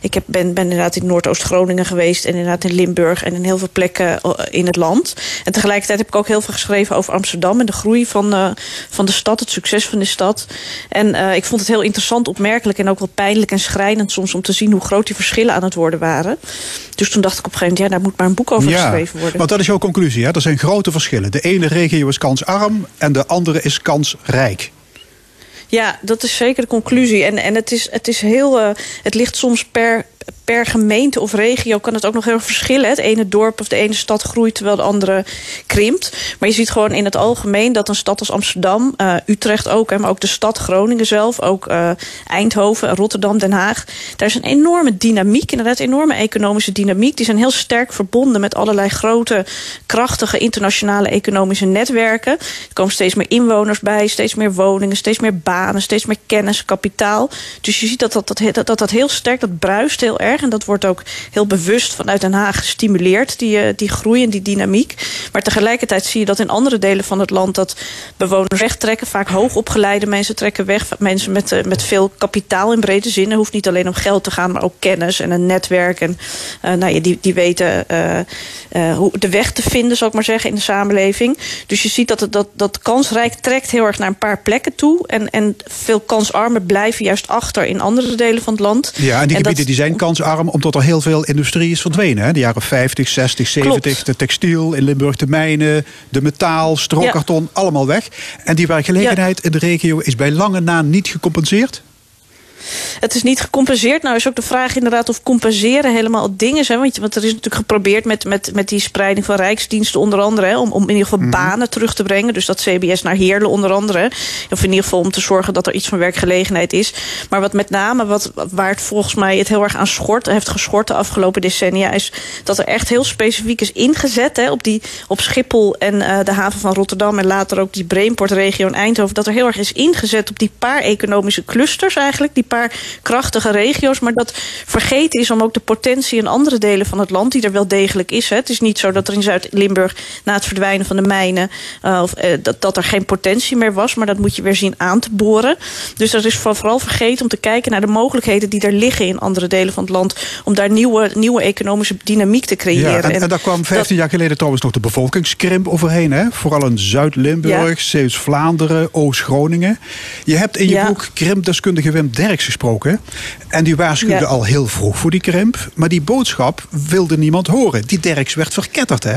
ik heb, ben, ben inderdaad in Noordoost-Groningen geweest. En inderdaad in Limburg en in heel veel plekken in het land. En tegelijkertijd heb ik ook heel veel geschreven over Amsterdam. En de groei van, van de stad, het succes van de stad. En ik vond het heel interessant, opmerkelijk en ook wel pijnlijk en schrijnend soms. Om te zien hoe groot die verschillen aan het worden waren. Dus toen dacht ik op een gegeven moment, ja, daar moet maar een boek over ja, geschreven worden. Want dat is jouw conclusie, hè? Zijn grote verschillen. De ene regio is kansarm en de andere is kansrijk. Ja, dat is zeker de conclusie. En, en het, is, het, is heel, uh, het ligt soms per per gemeente of regio kan het ook nog heel verschillen. Het ene dorp of de ene stad groeit terwijl de andere krimpt. Maar je ziet gewoon in het algemeen dat een stad als Amsterdam, uh, Utrecht ook, maar ook de stad Groningen zelf, ook uh, Eindhoven, Rotterdam, Den Haag. Daar is een enorme dynamiek, inderdaad, enorme economische dynamiek. Die zijn heel sterk verbonden met allerlei grote, krachtige internationale economische netwerken. Er komen steeds meer inwoners bij, steeds meer woningen, steeds meer banen, steeds meer kennis, kapitaal. Dus je ziet dat dat, dat, dat, dat heel sterk, dat bruist heel erg. En dat wordt ook heel bewust vanuit Den Haag gestimuleerd, die, eh, die groei en die dynamiek. Maar tegelijkertijd zie je dat in andere delen van het land dat bewoners wegtrekken. Vaak hoogopgeleide mensen trekken weg. Mensen met, uh, met veel kapitaal in brede zin. Het hoeft niet alleen om geld te gaan, maar ook kennis en een netwerk. En uh, nou ja, die, die weten hoe de weg te vinden, zal ik maar zeggen, in de samenleving. Dus je ziet dat, het, dat, dat kansrijk trekt heel erg naar een paar plekken toe. En, en veel kansarmen blijven juist achter in andere delen van het land. Ja, en die gebieden die zijn kansarm omdat er heel veel industrie is verdwenen. Hè? De jaren 50, 60, 70, de textiel in Limburg, de mijnen, de metaal, strookkarton, allemaal weg. En die werkgelegenheid in de regio is bij lange na niet gecompenseerd? Het is niet gecompenseerd. Nou is ook de vraag inderdaad of compenseren helemaal het ding is. Hè? Want, want er is natuurlijk geprobeerd met, met, met die spreiding van rijksdiensten onder andere... Hè, om, om in ieder geval mhm. banen terug te brengen. Dus dat CBS naar Heerlen onder andere. Of in ieder geval om te zorgen dat er iets van werkgelegenheid is. Maar wat met name, wat, waar het volgens mij het heel erg aan schort... heeft geschort de afgelopen decennia... is dat er echt heel specifiek is ingezet hè, op, die, op Schiphol en uh, de haven van Rotterdam... en later ook die Brainport-regio in Eindhoven... dat er heel erg is ingezet op die paar economische clusters eigenlijk... die paar krachtige regio's. Maar dat vergeten is om ook de potentie in andere delen van het land, die er wel degelijk is. Hè. Het is niet zo dat er in Zuid-Limburg na het verdwijnen van de mijnen, uh, of, uh, dat, dat er geen potentie meer was. Maar dat moet je weer zien aan te boren. Dus dat is vooral vergeten om te kijken naar de mogelijkheden die er liggen in andere delen van het land. Om daar nieuwe, nieuwe economische dynamiek te creëren. Ja, en, en, daar kwam 15 jaar geleden trouwens nog de bevolkingskrimp overheen. Hè? Vooral in Zuid-Limburg, ja. Zeeuws-Vlaanderen, Oost-Groningen. Je hebt in je ja. boek krimpdeskundige Wim Derks gesproken. En die waarschuwde al heel vroeg voor die krimp. Maar die boodschap wilde niemand horen. Die Derks werd verketterd, hè?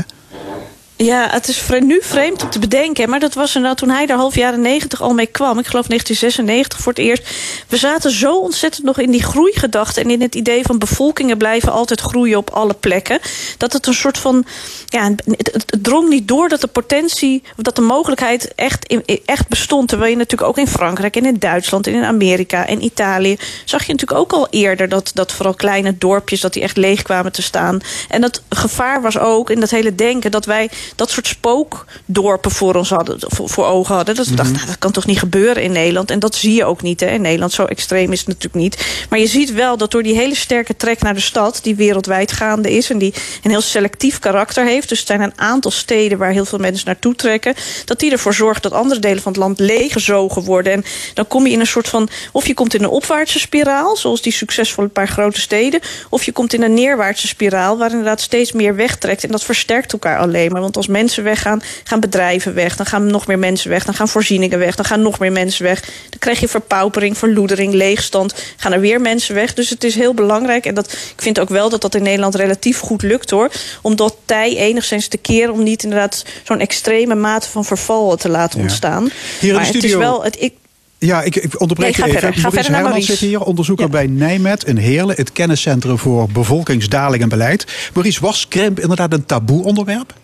Ja, het is nu vreemd om te bedenken. Maar dat was inderdaad toen hij er half jaren negentig al mee kwam. Ik geloof 1996 voor het eerst. We zaten zo ontzettend nog in die groeigedachte. En in het idee van bevolkingen blijven altijd groeien op alle plekken. Dat het een soort van. Ja, het, het, drong niet door dat de potentie. Of dat de mogelijkheid echt, echt bestond. Terwijl je natuurlijk ook in Frankrijk en in Duitsland en in Amerika en Italië. zag je natuurlijk ook al eerder dat, dat vooral kleine dorpjes. dat die echt leeg kwamen te staan. En dat gevaar was ook in dat hele denken dat wij dat soort spookdorpen voor ons hadden, voor, voor ogen hadden. Dat, mm dacht, nou, dat kan toch niet gebeuren in Nederland. En dat zie je ook niet. Hè. In Nederland zo extreem is het natuurlijk niet. Maar je ziet wel dat door die hele sterke trek naar de stad, die wereldwijd gaande is en die een heel selectief karakter heeft. Dus er zijn een aantal steden waar heel veel mensen naartoe trekken. Dat die ervoor zorgt dat andere delen van het land leeggezogen worden. En dan kom je in een soort van. Of je komt in een opwaartse spiraal, zoals die succesvolle paar grote steden. Of je komt in een neerwaartse spiraal, waar inderdaad steeds meer wegtrekt. En dat versterkt elkaar alleen maar. Want als mensen weggaan, gaan bedrijven weg. Dan gaan nog meer mensen weg. Dan gaan voorzieningen weg. Dan gaan nog meer mensen weg. Dan krijg je verpaupering, verloedering, leegstand. Gaan er weer mensen weg. Dus het is heel belangrijk. En dat, ik vind ook wel dat dat in Nederland relatief goed lukt hoor. Om dat tij enigszins te keren. Om niet inderdaad zo'n extreme mate van verval te laten ontstaan. Hier in de studio... het is wel. Het, ik, ja, ik, ik onderbreek nee, je even. Verder. Maurice Hermans zit hier, onderzoeker bij Nijmet in Heerlen... het kenniscentrum voor bevolkingsdaling en beleid. Maurice, was krimp inderdaad een taboe onderwerp?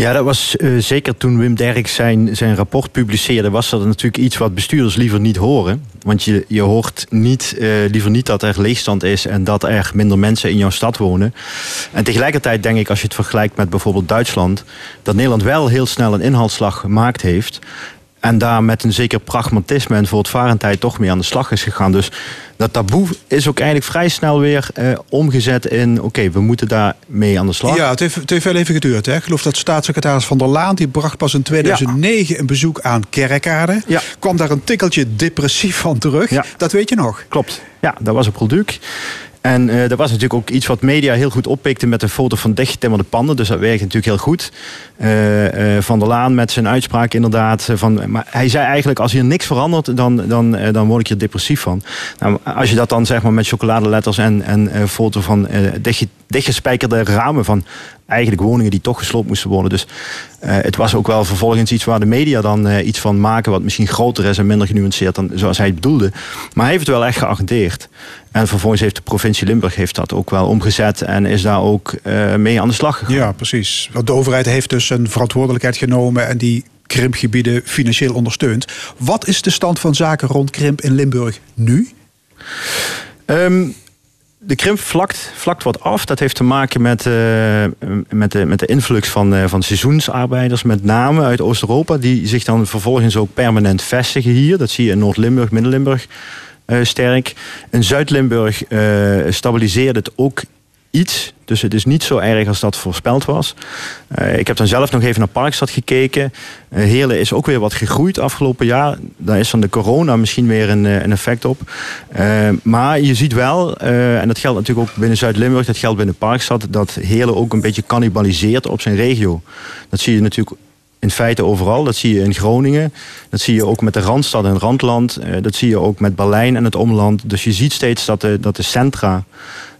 Ja, dat was uh, zeker toen Wim Derks zijn, zijn rapport publiceerde... was dat natuurlijk iets wat bestuurders liever niet horen. Want je, je hoort niet, uh, liever niet dat er leegstand is... en dat er minder mensen in jouw stad wonen. En tegelijkertijd denk ik, als je het vergelijkt met bijvoorbeeld Duitsland... dat Nederland wel heel snel een inhaalslag gemaakt heeft... En daar met een zeker pragmatisme en voortvarendheid toch mee aan de slag is gegaan. Dus dat taboe is ook eigenlijk vrij snel weer eh, omgezet in... oké, we moeten daar mee aan de slag. Ja, het heeft, het heeft wel even geduurd. Hè? Ik geloof dat staatssecretaris Van der Laan... die bracht pas in 2009 een bezoek aan Kerkrade. Ja. Kwam daar een tikkeltje depressief van terug. Ja. Dat weet je nog. Klopt. Ja, dat was op product. En dat was natuurlijk ook iets wat media heel goed oppikte met een foto van dichtgetimmerde panden. Dus dat werkte natuurlijk heel goed. Uh, uh, van der Laan met zijn uitspraak inderdaad. Van, maar hij zei eigenlijk, als hier niks verandert, dan, dan, dan word ik hier depressief van. Nou, als je dat dan zeg maar met chocoladeletters en, en foto van dicht, dichtgespijkerde ramen van eigenlijk woningen die toch gesloopt moesten worden. Dus uh, het was ook wel vervolgens iets waar de media dan uh, iets van maken... wat misschien groter is en minder genuanceerd dan zoals hij het bedoelde. Maar hij heeft het wel echt geagendeerd. En vervolgens heeft de provincie Limburg heeft dat ook wel omgezet... en is daar ook uh, mee aan de slag gegaan. Ja, precies. Want de overheid heeft dus een verantwoordelijkheid genomen... en die krimpgebieden financieel ondersteunt. Wat is de stand van zaken rond krimp in Limburg nu? Um, de krimp vlakt, vlakt wat af. Dat heeft te maken met, uh, met, de, met de influx van, uh, van seizoensarbeiders, met name uit Oost-Europa, die zich dan vervolgens ook permanent vestigen hier. Dat zie je in Noord-Limburg, Midden-Limburg uh, sterk. In Zuid-Limburg stabiliseert het ook iets. Dus het is niet zo erg als dat voorspeld was. Uh, ik heb dan zelf nog even naar Parkstad gekeken. Uh, is ook weer wat gegroeid afgelopen jaar. Daar is dan de corona misschien weer een, een effect op. Maar je ziet wel, en dat geldt natuurlijk ook binnen Zuid-Limburg... dat geldt binnen Parkstad, dat Heerlen ook een beetje cannibaliseert op zijn regio. Dat zie je natuurlijk in feite overal. Dat zie je in Groningen. Dat zie je ook met de Randstad en Randland. dat zie je ook met Berlijn en het omland. Dus je ziet steeds dat dat de centra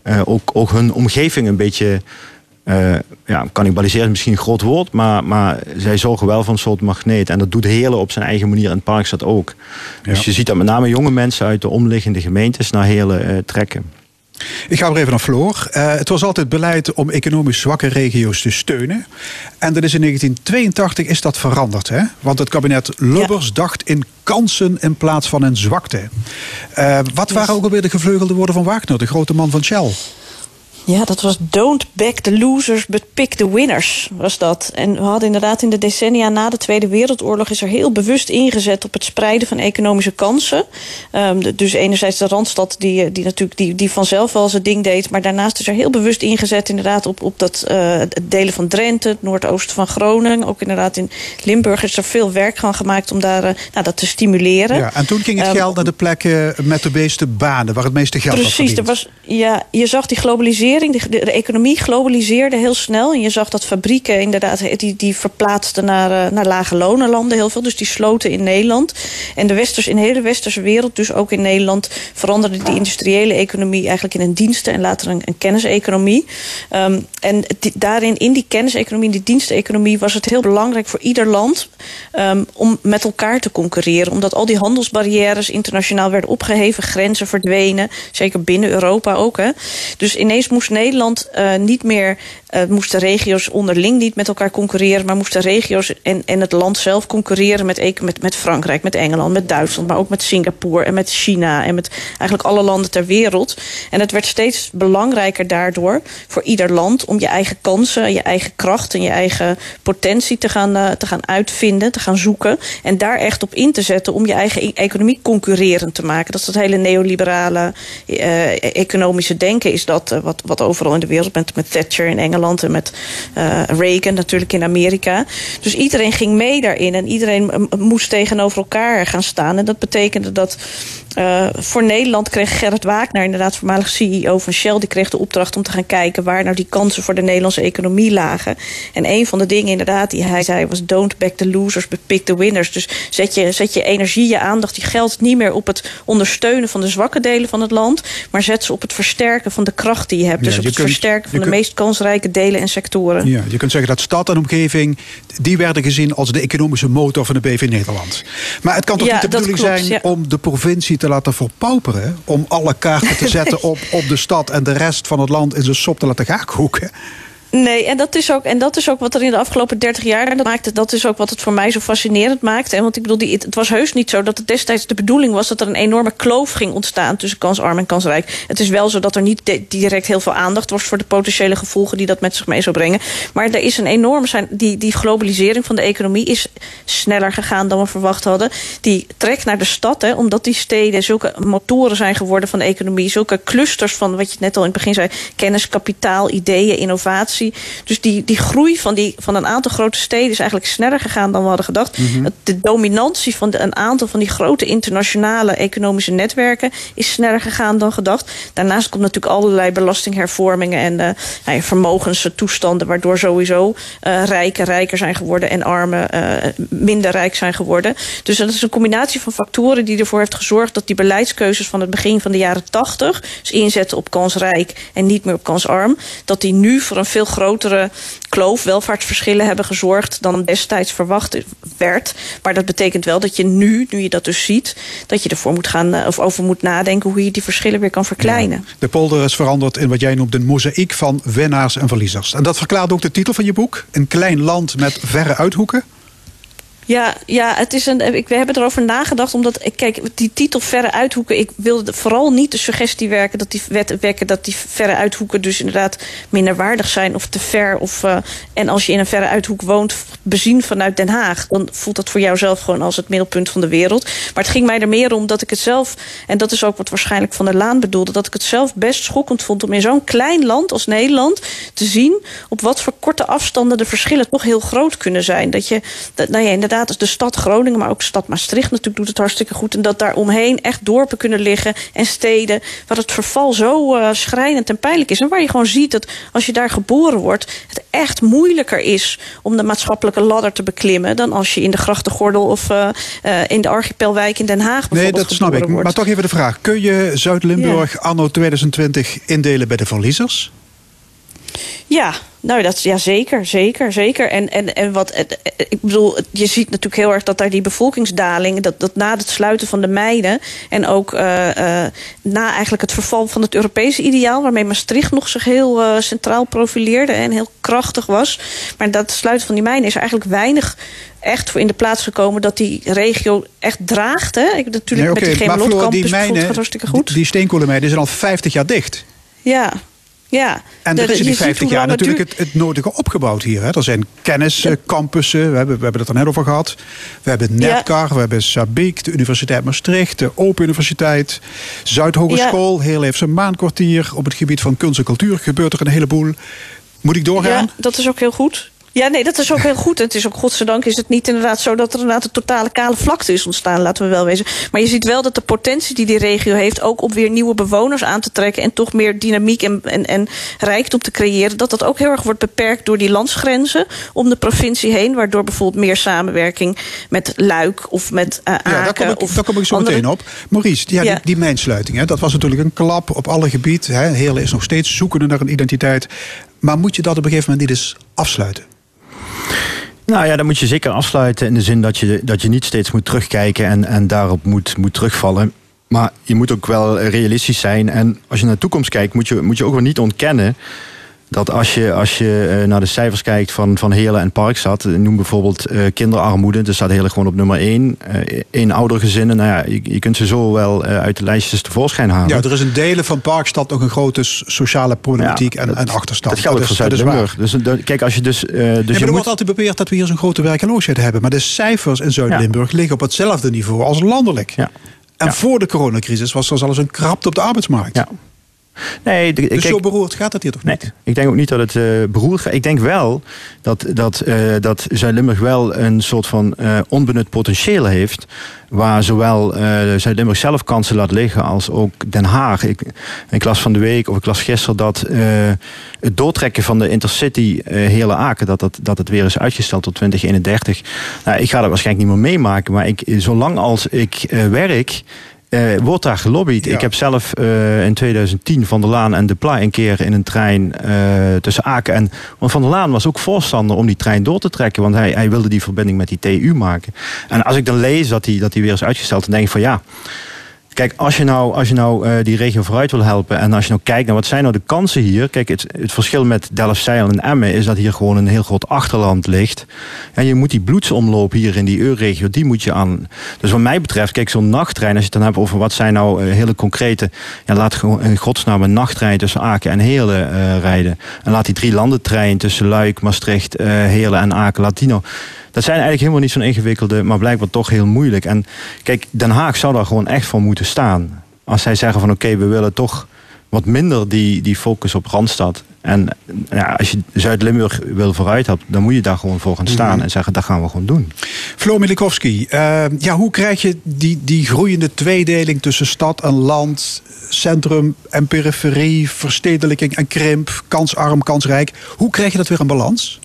uh, ook, ook hun omgeving een beetje. Uh, ja, cannibaliseren is misschien een groot woord, maar, maar zij zorgen wel van een soort magneet. En dat doet Heerlen op zijn eigen manier en het park staat ook. Dus je ziet dat met name jonge mensen uit de omliggende gemeentes naar Heerlen uh, trekken. Ik ga weer even naar Floor. Uh, het was altijd beleid om economisch zwakke regio's te steunen. En dat is in 1982 is dat veranderd. Hè? Want het kabinet Lubbers dacht in kansen in plaats van in zwakte. Uh, wat waren ook alweer de gevleugelde woorden van Wagner, de grote man van Shell? Ja, dat was don't back the losers, but pick the winners, was dat. En we hadden inderdaad in de decennia na de Tweede Wereldoorlog... is er heel bewust ingezet op het spreiden van economische kansen. Um, dus enerzijds de Randstad, die, die natuurlijk die, die vanzelf wel zijn ding deed... maar daarnaast is er heel bewust ingezet inderdaad op, op dat uh, het delen van Drenthe... het noordoosten van Groningen. Ook inderdaad in Limburg is er veel werk van gemaakt om daar, uh, nou, dat te stimuleren. Ja, en toen ging het um, geld naar de plekken met de meeste banen... waar het meeste geld precies, was Precies, ja, je zag die globalisering de, de, economie globaliseerde heel snel. En je zag dat fabrieken inderdaad, die, die verplaatsten naar, uh, naar lage lonenlanden heel veel. Dus die sloten in Nederland. En de westers, in de hele westerse wereld, dus ook in Nederland... veranderde die industriële economie eigenlijk in een diensten... en later een, een kenniseconomie. Um, en daarin, in die kenniseconomie, die diensteconomie... was het heel belangrijk voor ieder land um, om met elkaar te concurreren. Omdat al die handelsbarrières internationaal werden opgeheven. Grenzen verdwenen, zeker binnen Europa ook. Hè. Dus ineens moest Nederland uh, niet meer, uh, moesten regio's onderling niet met elkaar concurreren, maar moesten regio's en, en het land zelf concurreren met, met, met Frankrijk, met Engeland, met Duitsland, maar ook met Singapore en met China en met eigenlijk alle landen ter wereld. En het werd steeds belangrijker daardoor voor ieder land om je eigen kansen, je eigen kracht en je eigen potentie te gaan, uh, te gaan uitvinden, te gaan zoeken en daar echt op in te zetten om je eigen e economie concurrerend te maken. Dat is dat hele neoliberale economische denken, is dat wat, wat overal in de wereld. Met, met Thatcher in Engeland en met uh, Reagan natuurlijk in Amerika. Dus iedereen ging mee daarin en iedereen moest tegenover elkaar gaan staan. En dat betekende dat Uh, voor Nederland kreeg Gerrit Wagner, inderdaad voormalig CEO van Shell... die kreeg de opdracht om te gaan kijken waar nou die kansen voor de Nederlandse economie lagen. En een van de dingen inderdaad die hij zei was... don't back the losers, but pick the winners. Dus zet je, zet je energie, je aandacht, je geld niet meer op het ondersteunen van de zwakke delen van het land... maar zet ze op het versterken van de kracht die je hebt. dus op het versterken van de meest kansrijke delen en sectoren. Ja, je kunt zeggen dat stad en omgeving... die werden gezien als de economische motor van de BV Nederland. Maar het kan toch niet de bedoeling zijn om de provincie te laten verpauperen. Om alle kaarten te zetten op, op de stad en de rest van het land in zijn sop te laten gaakhoeken. Nee, en dat, is ook, en dat is ook wat er in de afgelopen 30 jaar dat maakte. Dat is ook wat het voor mij zo fascinerend maakt. En want ik bedoel, die, het was heus niet zo dat het destijds de bedoeling was dat er een enorme kloof ging ontstaan tussen kansarm en kansrijk. Het is wel zo dat er niet direct heel veel aandacht was voor de potentiële gevolgen die dat met zich mee zou brengen. Maar er is een enorme zijn. Die, die globalisering van de economie is sneller gegaan dan we verwacht hadden. Die trekt naar de stad, hè, omdat die steden zulke motoren zijn geworden van de economie. Zulke clusters van wat je net al in het begin zei: kennis, kapitaal, ideeën, innovatie. Dus die, die groei van, die, van een aantal grote steden is eigenlijk sneller gegaan dan we hadden gedacht. Mhm. De dominantie van de, een aantal van die grote internationale economische netwerken is sneller gegaan dan gedacht. Daarnaast komt natuurlijk allerlei belastinghervormingen en uh, nou vermogenstoestanden, waardoor sowieso uh, rijken rijker zijn geworden en armen uh, minder rijk zijn geworden. Dus dat is een combinatie van factoren die ervoor heeft gezorgd dat die beleidskeuzes van het begin van de jaren 80, dus inzetten op kansrijk en niet meer op kansarm, dat die nu voor een veel grotere kloof, welvaartsverschillen hebben gezorgd dan destijds verwacht werd. Maar dat betekent wel dat je nu, nu je dat dus ziet, dat je ervoor moet gaan eh, of over moet nadenken hoe je die verschillen weer kan verkleinen. De polder is veranderd in wat jij noemt een mozaïek van winnaars en verliezers. En dat verklaart ook de titel van je boek: Een klein land met verre uithoeken. Ja, ja het is een, we hebben erover nagedacht. Omdat, kijk, die titel verre uithoeken. Ik wilde vooral niet de suggestie werken dat die wet, wekken dat die verre uithoeken dus inderdaad minder waardig zijn of te ver. Of, uh, en als je in een verre uithoek woont, bezien vanuit Den Haag, dan voelt dat voor jou zelf gewoon als het middelpunt van de wereld. Maar het ging mij er meer om dat ik het zelf, en dat is ook wat waarschijnlijk Van der Laan bedoelde, dat ik het zelf best schokkend vond om in zo'n klein land als Nederland te zien op wat voor korte afstanden de verschillen toch heel groot kunnen zijn. Dat je, dat, nou ja, inderdaad de stad Groningen, maar ook de stad Maastricht natuurlijk doet het hartstikke goed. En dat daar omheen echt dorpen kunnen liggen en steden waar het verval zo uh, schrijnend en pijnlijk is. En waar je gewoon ziet dat als je daar geboren wordt, het echt moeilijker is om de maatschappelijke ladder te beklimmen dan als je in de grachtengordel of uh, uh, in de archipelwijk in Den Haag bijvoorbeeld Nee, dat snap ik. Wordt. Maar toch even de vraag. Kun je Zuid-Limburg ja. anno 2020 indelen bij de verliezers? Ja, nou, dat, ja, zeker, zeker, zeker. En, en, en wat, ik bedoel, je ziet natuurlijk heel erg dat daar die bevolkingsdaling, dat, dat na het sluiten van de mijnen en ook uh, uh, na eigenlijk het verval van het Europese ideaal, waarmee Maastricht nog zich heel uh, centraal profileerde en heel krachtig was. Maar dat sluiten van die mijnen is er eigenlijk weinig echt voor in de plaats gekomen dat die regio echt draagt. Hè? Ik, natuurlijk nee, okay, met die Gemelot-campus gaat hartstikke goed. Die, die steenkolenmijnen zijn al 50 jaar dicht. Ja, ja, en er is in die 50 jaar natuurlijk het, het, nodige opgebouwd hier. Hè. Er zijn kenniscampussen, we hebben, we hebben het er net over gehad. We hebben Netcar, ja. we hebben Sabiek, de Universiteit Maastricht, de Open Universiteit, Zuidhogeschool, ja. heel even een maankwartier. Op het gebied van kunst en cultuur gebeurt er een heleboel. Moet ik doorgaan? Ja, dat is ook heel goed. Ja, nee, dat is ook heel goed. Het is ook, godzijdank is het niet inderdaad zo dat er inderdaad een totale kale vlakte is ontstaan, laten we wel wezen. Maar je ziet wel dat de potentie die die regio heeft, ook om weer nieuwe bewoners aan te trekken en toch meer dynamiek en, en, en rijkdom te creëren, dat dat ook heel erg wordt beperkt door die landsgrenzen om de provincie heen, waardoor bijvoorbeeld meer samenwerking met Luik of met uh, Aken. Ja, daar kom ik, of daar kom ik zo andere... meteen op. Maurice, ja, ja. Die, die mijnsluiting, hè, dat was natuurlijk een klap op alle gebieden. Heerlen is nog steeds zoekende naar een identiteit. Maar moet je dat op een gegeven moment niet eens afsluiten? Nou ja, dan moet je zeker afsluiten in de zin dat je, dat je niet steeds moet terugkijken en, en daarop moet, moet terugvallen. Maar je moet ook wel realistisch zijn. En als je naar de toekomst kijkt, moet je, moet je ook wel niet ontkennen dat als je, als je uh, naar de cijfers kijkt van, van Heerlen en Parkstad, noem bijvoorbeeld uh, kinderarmoede, dus staat Heerlen gewoon op nummer 1. Uh, in oudergezinnen, nou ja, je, je kunt ze zo wel uit de lijstjes tevoorschijn halen. Ja, er is in delen van Parkstad nog een grote sociale problematiek ja, en, en achterstand. Dat geldt ook voor Zuid-Limburg. Dus kijk, als je dus... dus ja, je er moet... wordt altijd beweerd dat we hier zo'n grote werkeloosheid hebben, maar de cijfers in Zuid-Limburg ja. liggen op hetzelfde niveau als landelijk. Ja. En voor de coronacrisis was er zelfs een krapte op de arbeidsmarkt. Ja. Nee, de, dus zo beroerd gaat het hier toch niet? Nee, ik denk ook niet dat het uh, beroerd gaat. Ik denk wel dat, dat, uh, dat Zuid-Limburg wel een soort van uh, onbenut potentieel heeft. Waar zowel Zuid-Limburg zelf kansen laat liggen als ook Den Haag. Ik, ik las van de week of ik las gisteren dat het doortrekken van de Intercity hele Aken, dat, dat, dat het weer is uitgesteld tot 2031. Nou, ik ga dat waarschijnlijk niet meer meemaken, maar ik, zolang als ik werk uh, wordt daar gelobbyd. Ik heb zelf uh, in 2010 Van der Laan en De Pla een keer in een trein uh, tussen Aken en... Want Van der Laan was ook voorstander om die trein door te trekken. Want hij, hij wilde die verbinding met die TU maken. En als ik dan lees dat die, dat die weer is uitgesteld... dan denk ik van ja... Kijk, als je nou, als je nou uh, die regio vooruit wil helpen en als je nou kijkt naar wat zijn nou de kansen hier. Kijk, het, het verschil met Delfzijl en Emmen is dat hier gewoon een heel groot achterland ligt. En je moet die bloedsomloop hier in die EU-regio, die moet je aan. Dus wat mij betreft, kijk, zo'n nachttrein, als je het dan hebt over wat zijn nou uh, hele concrete. Ja, laat gewoon in godsnaam een nachttrein tussen Aken en Heerlen uh, rijden. En laat die drie landentrein tussen Luik, Maastricht, Heerlen en Aken, nou dat zijn eigenlijk helemaal niet zo'n ingewikkelde, maar blijkbaar toch heel moeilijk. En kijk, Den Haag zou daar gewoon echt voor moeten staan. Als zij zeggen van oké, we willen toch wat minder die, die focus op Randstad. En ja, als je Zuid-Limburg wil vooruit hebben, dan moet je daar gewoon voor gaan staan mhm. en zeggen dat gaan we gewoon doen. Flo Milikowski, uh, ja, hoe krijg je die, die groeiende tweedeling tussen stad en land, centrum en periferie, verstedelijking en krimp, kansarm, kansrijk? Hoe krijg je dat weer in balans?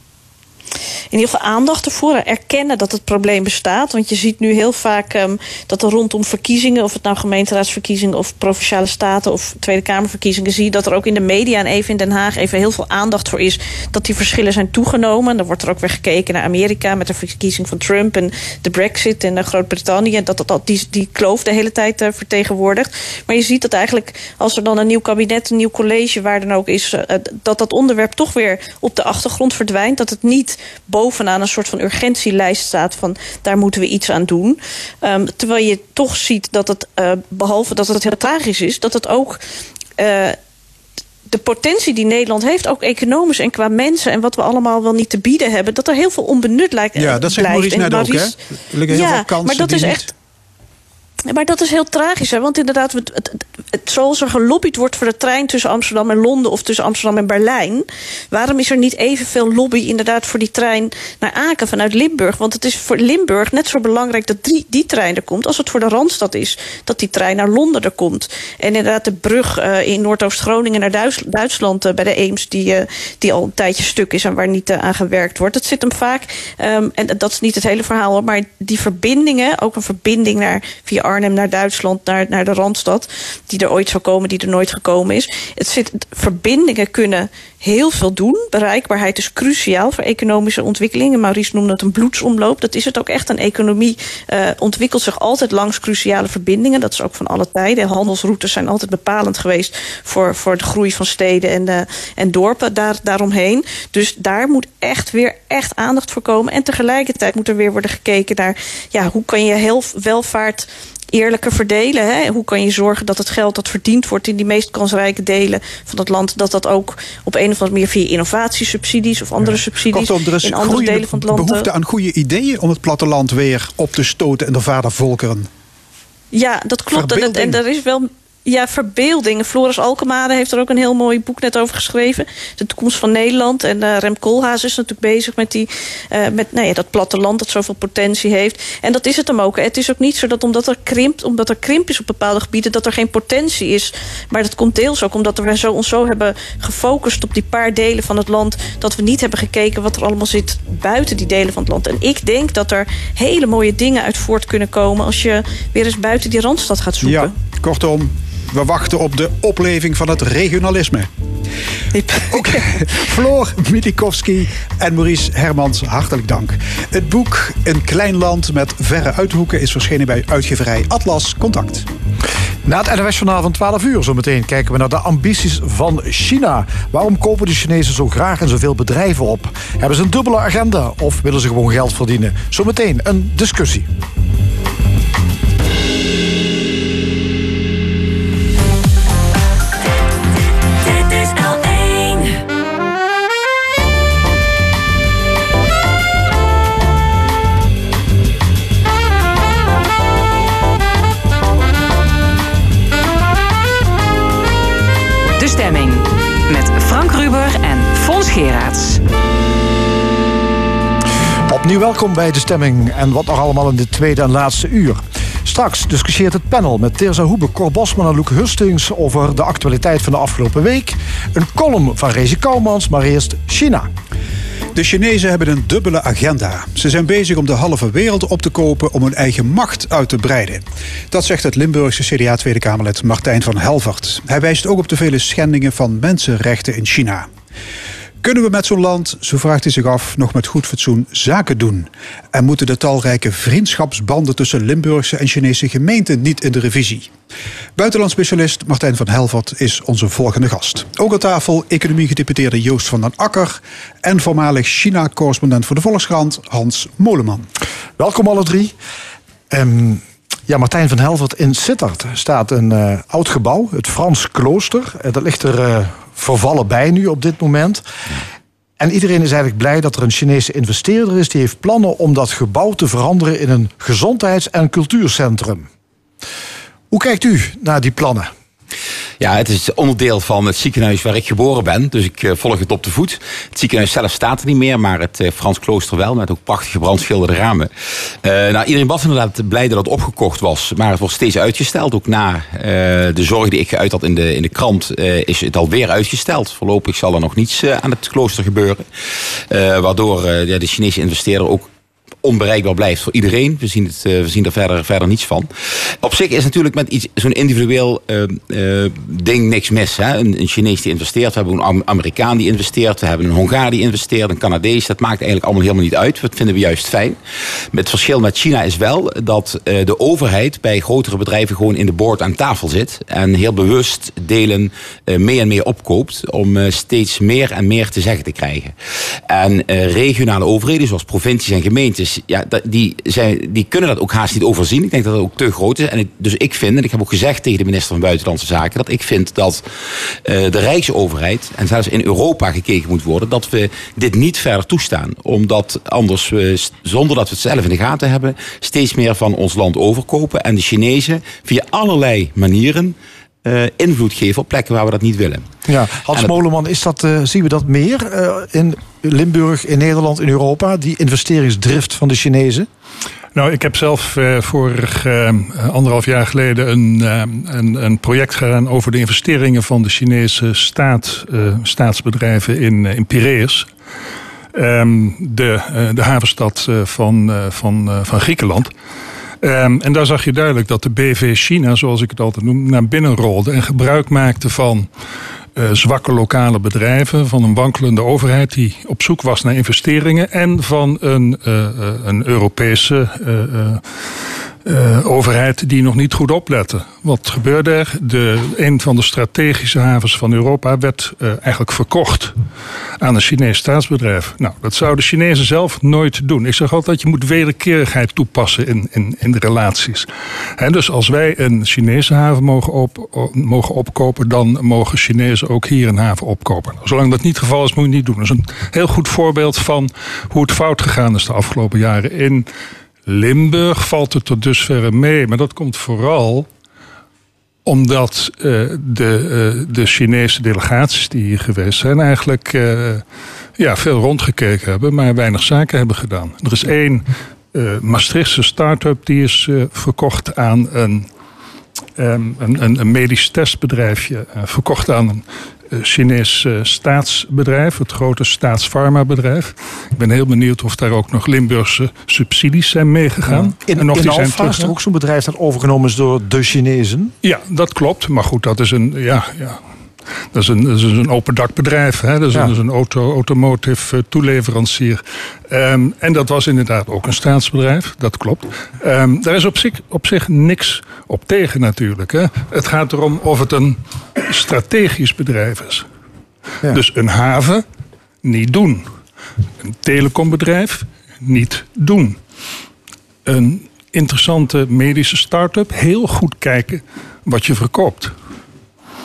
In ieder geval aandacht ervoor. Erkennen dat het probleem bestaat. Want je ziet nu heel vaak um, dat er rondom verkiezingen, of het nou gemeenteraadsverkiezingen of provinciale staten of Tweede Kamerverkiezingen, zie je dat er ook in de media en even in Den Haag even heel veel aandacht voor is dat die verschillen zijn toegenomen. En dan wordt er ook weer gekeken naar Amerika met de verkiezing van Trump en de Brexit en Groot-Brittannië. Dat, dat, dat die, die kloof de hele tijd uh, vertegenwoordigt. Maar je ziet dat eigenlijk als er dan een nieuw kabinet, een nieuw college, waar dan ook is, uh, dat dat onderwerp toch weer op de achtergrond verdwijnt. Dat het niet bovenaan een soort van urgentielijst staat van daar moeten we iets aan doen. Um, terwijl je toch ziet dat het, uh, behalve dat het heel tragisch is, dat het ook. Uh, de potentie die Nederland heeft, ook economisch en qua mensen en wat we allemaal wel niet te bieden hebben, dat er heel veel onbenut lijkt. Ja, dat zegt Maurice net ook, hè? Er liggen heel ja, veel kansen. Maar dat is echt. Maar dat is heel tragisch, hè? want inderdaad, het, het, het, zoals er gelobbyd wordt voor de trein tussen Amsterdam en Londen of tussen Amsterdam en Berlijn, waarom is er niet evenveel lobby inderdaad voor die trein naar Aken vanuit Limburg? Want het is voor Limburg net zo belangrijk dat die, die trein er komt als het voor de Randstad is dat die trein naar Londen er komt. En inderdaad, de brug uh, in Noordoost-Groningen naar Duitsland uh, bij de Eems, die, uh, die al een tijdje stuk is en waar niet aan gewerkt wordt. Dat zit hem vaak, um, en dat is niet het hele verhaal, maar die verbindingen, ook een verbinding naar via Arnhem naar Duitsland, naar, naar de Randstad, die er ooit zou komen, die er nooit gekomen is. Het zit, verbindingen kunnen heel veel doen. Bereikbaarheid is cruciaal voor economische ontwikkelingen. Maurice noemde het een bloedsomloop. Dat is het ook echt. Een economie uh, ontwikkelt zich altijd langs cruciale verbindingen. Dat is ook van alle tijden. Handelsroutes zijn altijd bepalend geweest voor, voor de groei van steden en, uh, en dorpen daar, daaromheen. Dus daar moet echt weer echt aandacht voor komen. En tegelijkertijd moet er weer worden gekeken naar ja, hoe kan je heel welvaart eerlijker verdelen. Hè? Hoe kan je zorgen dat het geld dat verdiend wordt in die meest kansrijke delen van het land, dat dat ook op een of andere manier via innovatiesubsidies of andere subsidies in andere delen van het land. behoefte aan goede ideeën om het platteland weer op te stoten en de vadervolkeren. Ja, dat klopt. En, en er is wel ja, verbeelding. Floris Alkemade heeft er ook een heel mooi boek net over geschreven. De toekomst van Nederland. En uh, Rem Koolhaas is natuurlijk bezig met, die, uh, met nou ja, dat platteland dat zoveel potentie heeft. En dat is het hem ook. Het is ook niet zo dat omdat er krimpt, omdat er krimp is op bepaalde gebieden, dat er geen potentie is. Maar dat komt deels ook omdat we zo, ons zo hebben gefocust op die paar delen van het land. Dat we niet hebben gekeken wat er allemaal zit buiten die delen van het land. En ik denk dat er hele mooie dingen uit voort kunnen komen als je weer eens buiten die randstad gaat zoeken. Ja, kortom, we wachten op de opleving van het regionalisme. Ook Floor Milikowski en Maurice Hermans, hartelijk dank. Het boek Een klein land met verre uithoeken is verschenen bij uitgeverij Atlas Contact. Na het NOS Journaal van 12 uur zometeen kijken we naar de ambities van China. Waarom kopen de Chinezen zo graag en zoveel bedrijven op? Hebben ze een dubbele agenda of willen ze gewoon geld verdienen? Zometeen een discussie. Geraerts. Opnieuw welkom bij De Stemming en wat nog allemaal in de tweede en laatste uur. Straks discussieert het panel met Terza Hoebe, Cor Bosman en Loek Hustings... over de actualiteit van de afgelopen week. Een column van Rezi Kouwmans, maar eerst China. De Chinezen hebben een dubbele agenda. Ze zijn bezig om de halve wereld op te kopen om hun eigen macht uit te breiden. Dat zegt het Limburgse CDA Tweede Kamerlid Martijn van Helvert. Hij wijst ook op de vele schendingen van mensenrechten in China. Kunnen we met zo'n land, zo vraagt hij zich af, nog met goed fatsoen zaken doen? En moeten de talrijke vriendschapsbanden tussen Limburgse en Chinese gemeenten niet in de revisie? Buitenlandspecialist Martijn van Helvert is onze volgende gast. Ook aan tafel economie-gedeputeerde Joost van den Akker en voormalig China-correspondent voor de Volkskrant Hans Moleman. Welkom alle drie. Um, ja, Martijn van Helvert in Sittard staat een uh, oud gebouw, het Frans Klooster. Uh, dat ligt er uh, vervallen bij nu op dit moment. En iedereen is eigenlijk blij dat er een Chinese investeerder is die heeft plannen om dat gebouw te veranderen in een gezondheids- en cultuurcentrum. Hoe kijkt u naar die plannen? Ja, het is onderdeel van het ziekenhuis waar ik geboren ben. Dus ik uh, volg het op de voet. Het ziekenhuis zelf staat er niet meer, maar het uh, Frans Klooster wel. Met ook prachtige brandschilderde ramen. Uh, nou, iedereen was inderdaad blij dat het opgekocht was. Maar het wordt steeds uitgesteld. Ook na de zorg die ik geuit had in de, in de krant is het alweer uitgesteld. Voorlopig zal er nog niets aan het klooster gebeuren. waardoor de Chinese investeerder ook onbereikbaar blijft voor iedereen. We zien, het, uh, we zien er verder, verder niets van. Op zich is natuurlijk met zo'n individueel uh, uh, ding niks mis. Hè? Een, een, Chinees die investeert, we hebben een Amerikaan die investeert, we hebben een Hongaar die investeert, een Canadees. Dat maakt eigenlijk allemaal helemaal niet uit. Dat vinden we juist fijn. Het verschil met China is wel dat de overheid bij grotere bedrijven gewoon in de boord aan tafel zit. En heel bewust delen meer en meer opkoopt om steeds meer en meer te zeggen te krijgen. En regionale overheden zoals provincies en gemeentes ja, die, zijn, die kunnen dat ook haast niet overzien. Ik denk dat dat ook te groot is. En dus ik vind, en ik heb ook gezegd tegen de minister van Buitenlandse Zaken, dat ik vind dat uh, de Rijksoverheid, en zelfs in Europa gekeken moet worden, dat we dit niet verder toestaan. Omdat anders zonder dat we het zelf in de gaten hebben, steeds meer van ons land overkopen. En de Chinezen via allerlei manieren uh, invloed geven op plekken waar we dat niet willen. Ja, Hans dat... Moleman, is dat, uh, zien we dat meer uh, in Limburg, in Nederland, in Europa, die investeringsdrift van de Chinezen? Nou, ik heb zelf uh, vorig uh, anderhalf jaar geleden een, uh, een, een, project gedaan over de investeringen van de Chinese staat, staatsbedrijven in, in Piraeus. Um, de, de havenstad van, van, van Griekenland. Um, en daar zag je duidelijk dat de BV China, zoals ik het altijd noem, naar binnen rolde en gebruik maakte van uh, zwakke lokale bedrijven, van een wankelende overheid die op zoek was naar investeringen en van een, uh, een Europese overheid die nog niet goed oplette. Wat gebeurde er? De, een van de strategische havens van Europa werd uh, eigenlijk verkocht aan een Chinees staatsbedrijf. Nou, dat zouden de Chinezen zelf nooit doen. Ik zeg altijd, je moet wederkerigheid toepassen in, in, in de relaties. En dus als wij een Chinese haven mogen, op, mogen opkopen, dan mogen Chinezen ook hier een haven opkopen. Nou, zolang dat niet het geval is, moet je het niet doen. Dat is een heel goed voorbeeld van hoe het fout gegaan is de afgelopen jaren in Limburg valt het tot dusverre mee. Maar dat komt vooral omdat uh, de, uh, de Chinese delegaties die hier geweest zijn... eigenlijk uh, ja, veel rondgekeken hebben, maar weinig zaken hebben gedaan. Er is één Maastrichtse start-up die is verkocht aan een... Um, een, een, medisch testbedrijfje, verkocht aan een eh, Chinees uh, staatsbedrijf, het grote staatsfarmabedrijf. Ik ben heel benieuwd of daar ook nog Limburgse subsidies zijn meegegaan. In, en nog in die zijn terug. is er ook zo'n bedrijf dat overgenomen is door de Chinezen? Ja, dat klopt. Maar goed, dat is een... Ja, ja. Dat is een, dat is een open dakbedrijf. Hè? Dat is, ja. een, dat is een auto, automotive uh, toeleverancier. Um, en dat was inderdaad ook een staatsbedrijf. Dat klopt. Um, daar is op zich, op zich niks op tegen natuurlijk. Hè? Het gaat erom of het een strategisch bedrijf is. Ja. Dus een haven niet doen. Een telecombedrijf niet doen. Een interessante medische start-up heel goed kijken wat je verkoopt.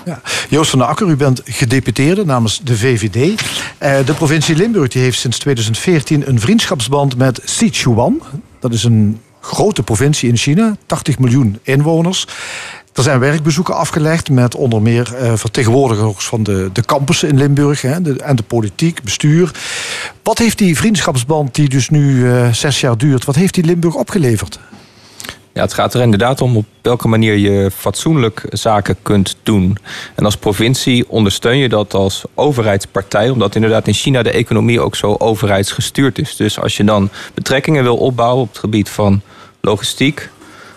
Ja. Joost van der Akker, u bent gedeputeerde namens de VVD. Uh, de provincie Limburg die heeft sinds 2014 een vriendschapsband met Sichuan. Dat is een grote provincie in China, 80 miljoen inwoners. Er zijn werkbezoeken afgelegd met onder meer uh, vertegenwoordigers van de, de campussen in Limburg hè, de, en de politiek, bestuur. Wat heeft die vriendschapsband die dus nu uh, zes jaar duurt, wat heeft die Limburg opgeleverd? Ja, het gaat er inderdaad om op welke manier je fatsoenlijk zaken kunt doen. En als provincie ondersteun je dat als overheidspartij, omdat inderdaad in China de economie ook zo overheidsgestuurd is. Dus als je dan betrekkingen wil opbouwen op het gebied van logistiek,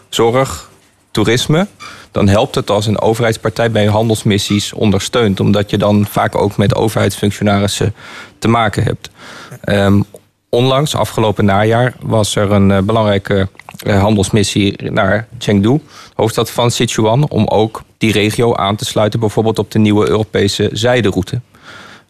zorg, toerisme, dan helpt het als een overheidspartij bij handelsmissies ondersteunt. Omdat je dan vaak ook met overheidsfunctionarissen te maken hebt. Um, onlangs, afgelopen najaar, was er een uh, belangrijke handelsmissie naar Chengdu, hoofdstad van Sichuan, om ook die regio aan te sluiten, bijvoorbeeld op de nieuwe Europese zijderoute.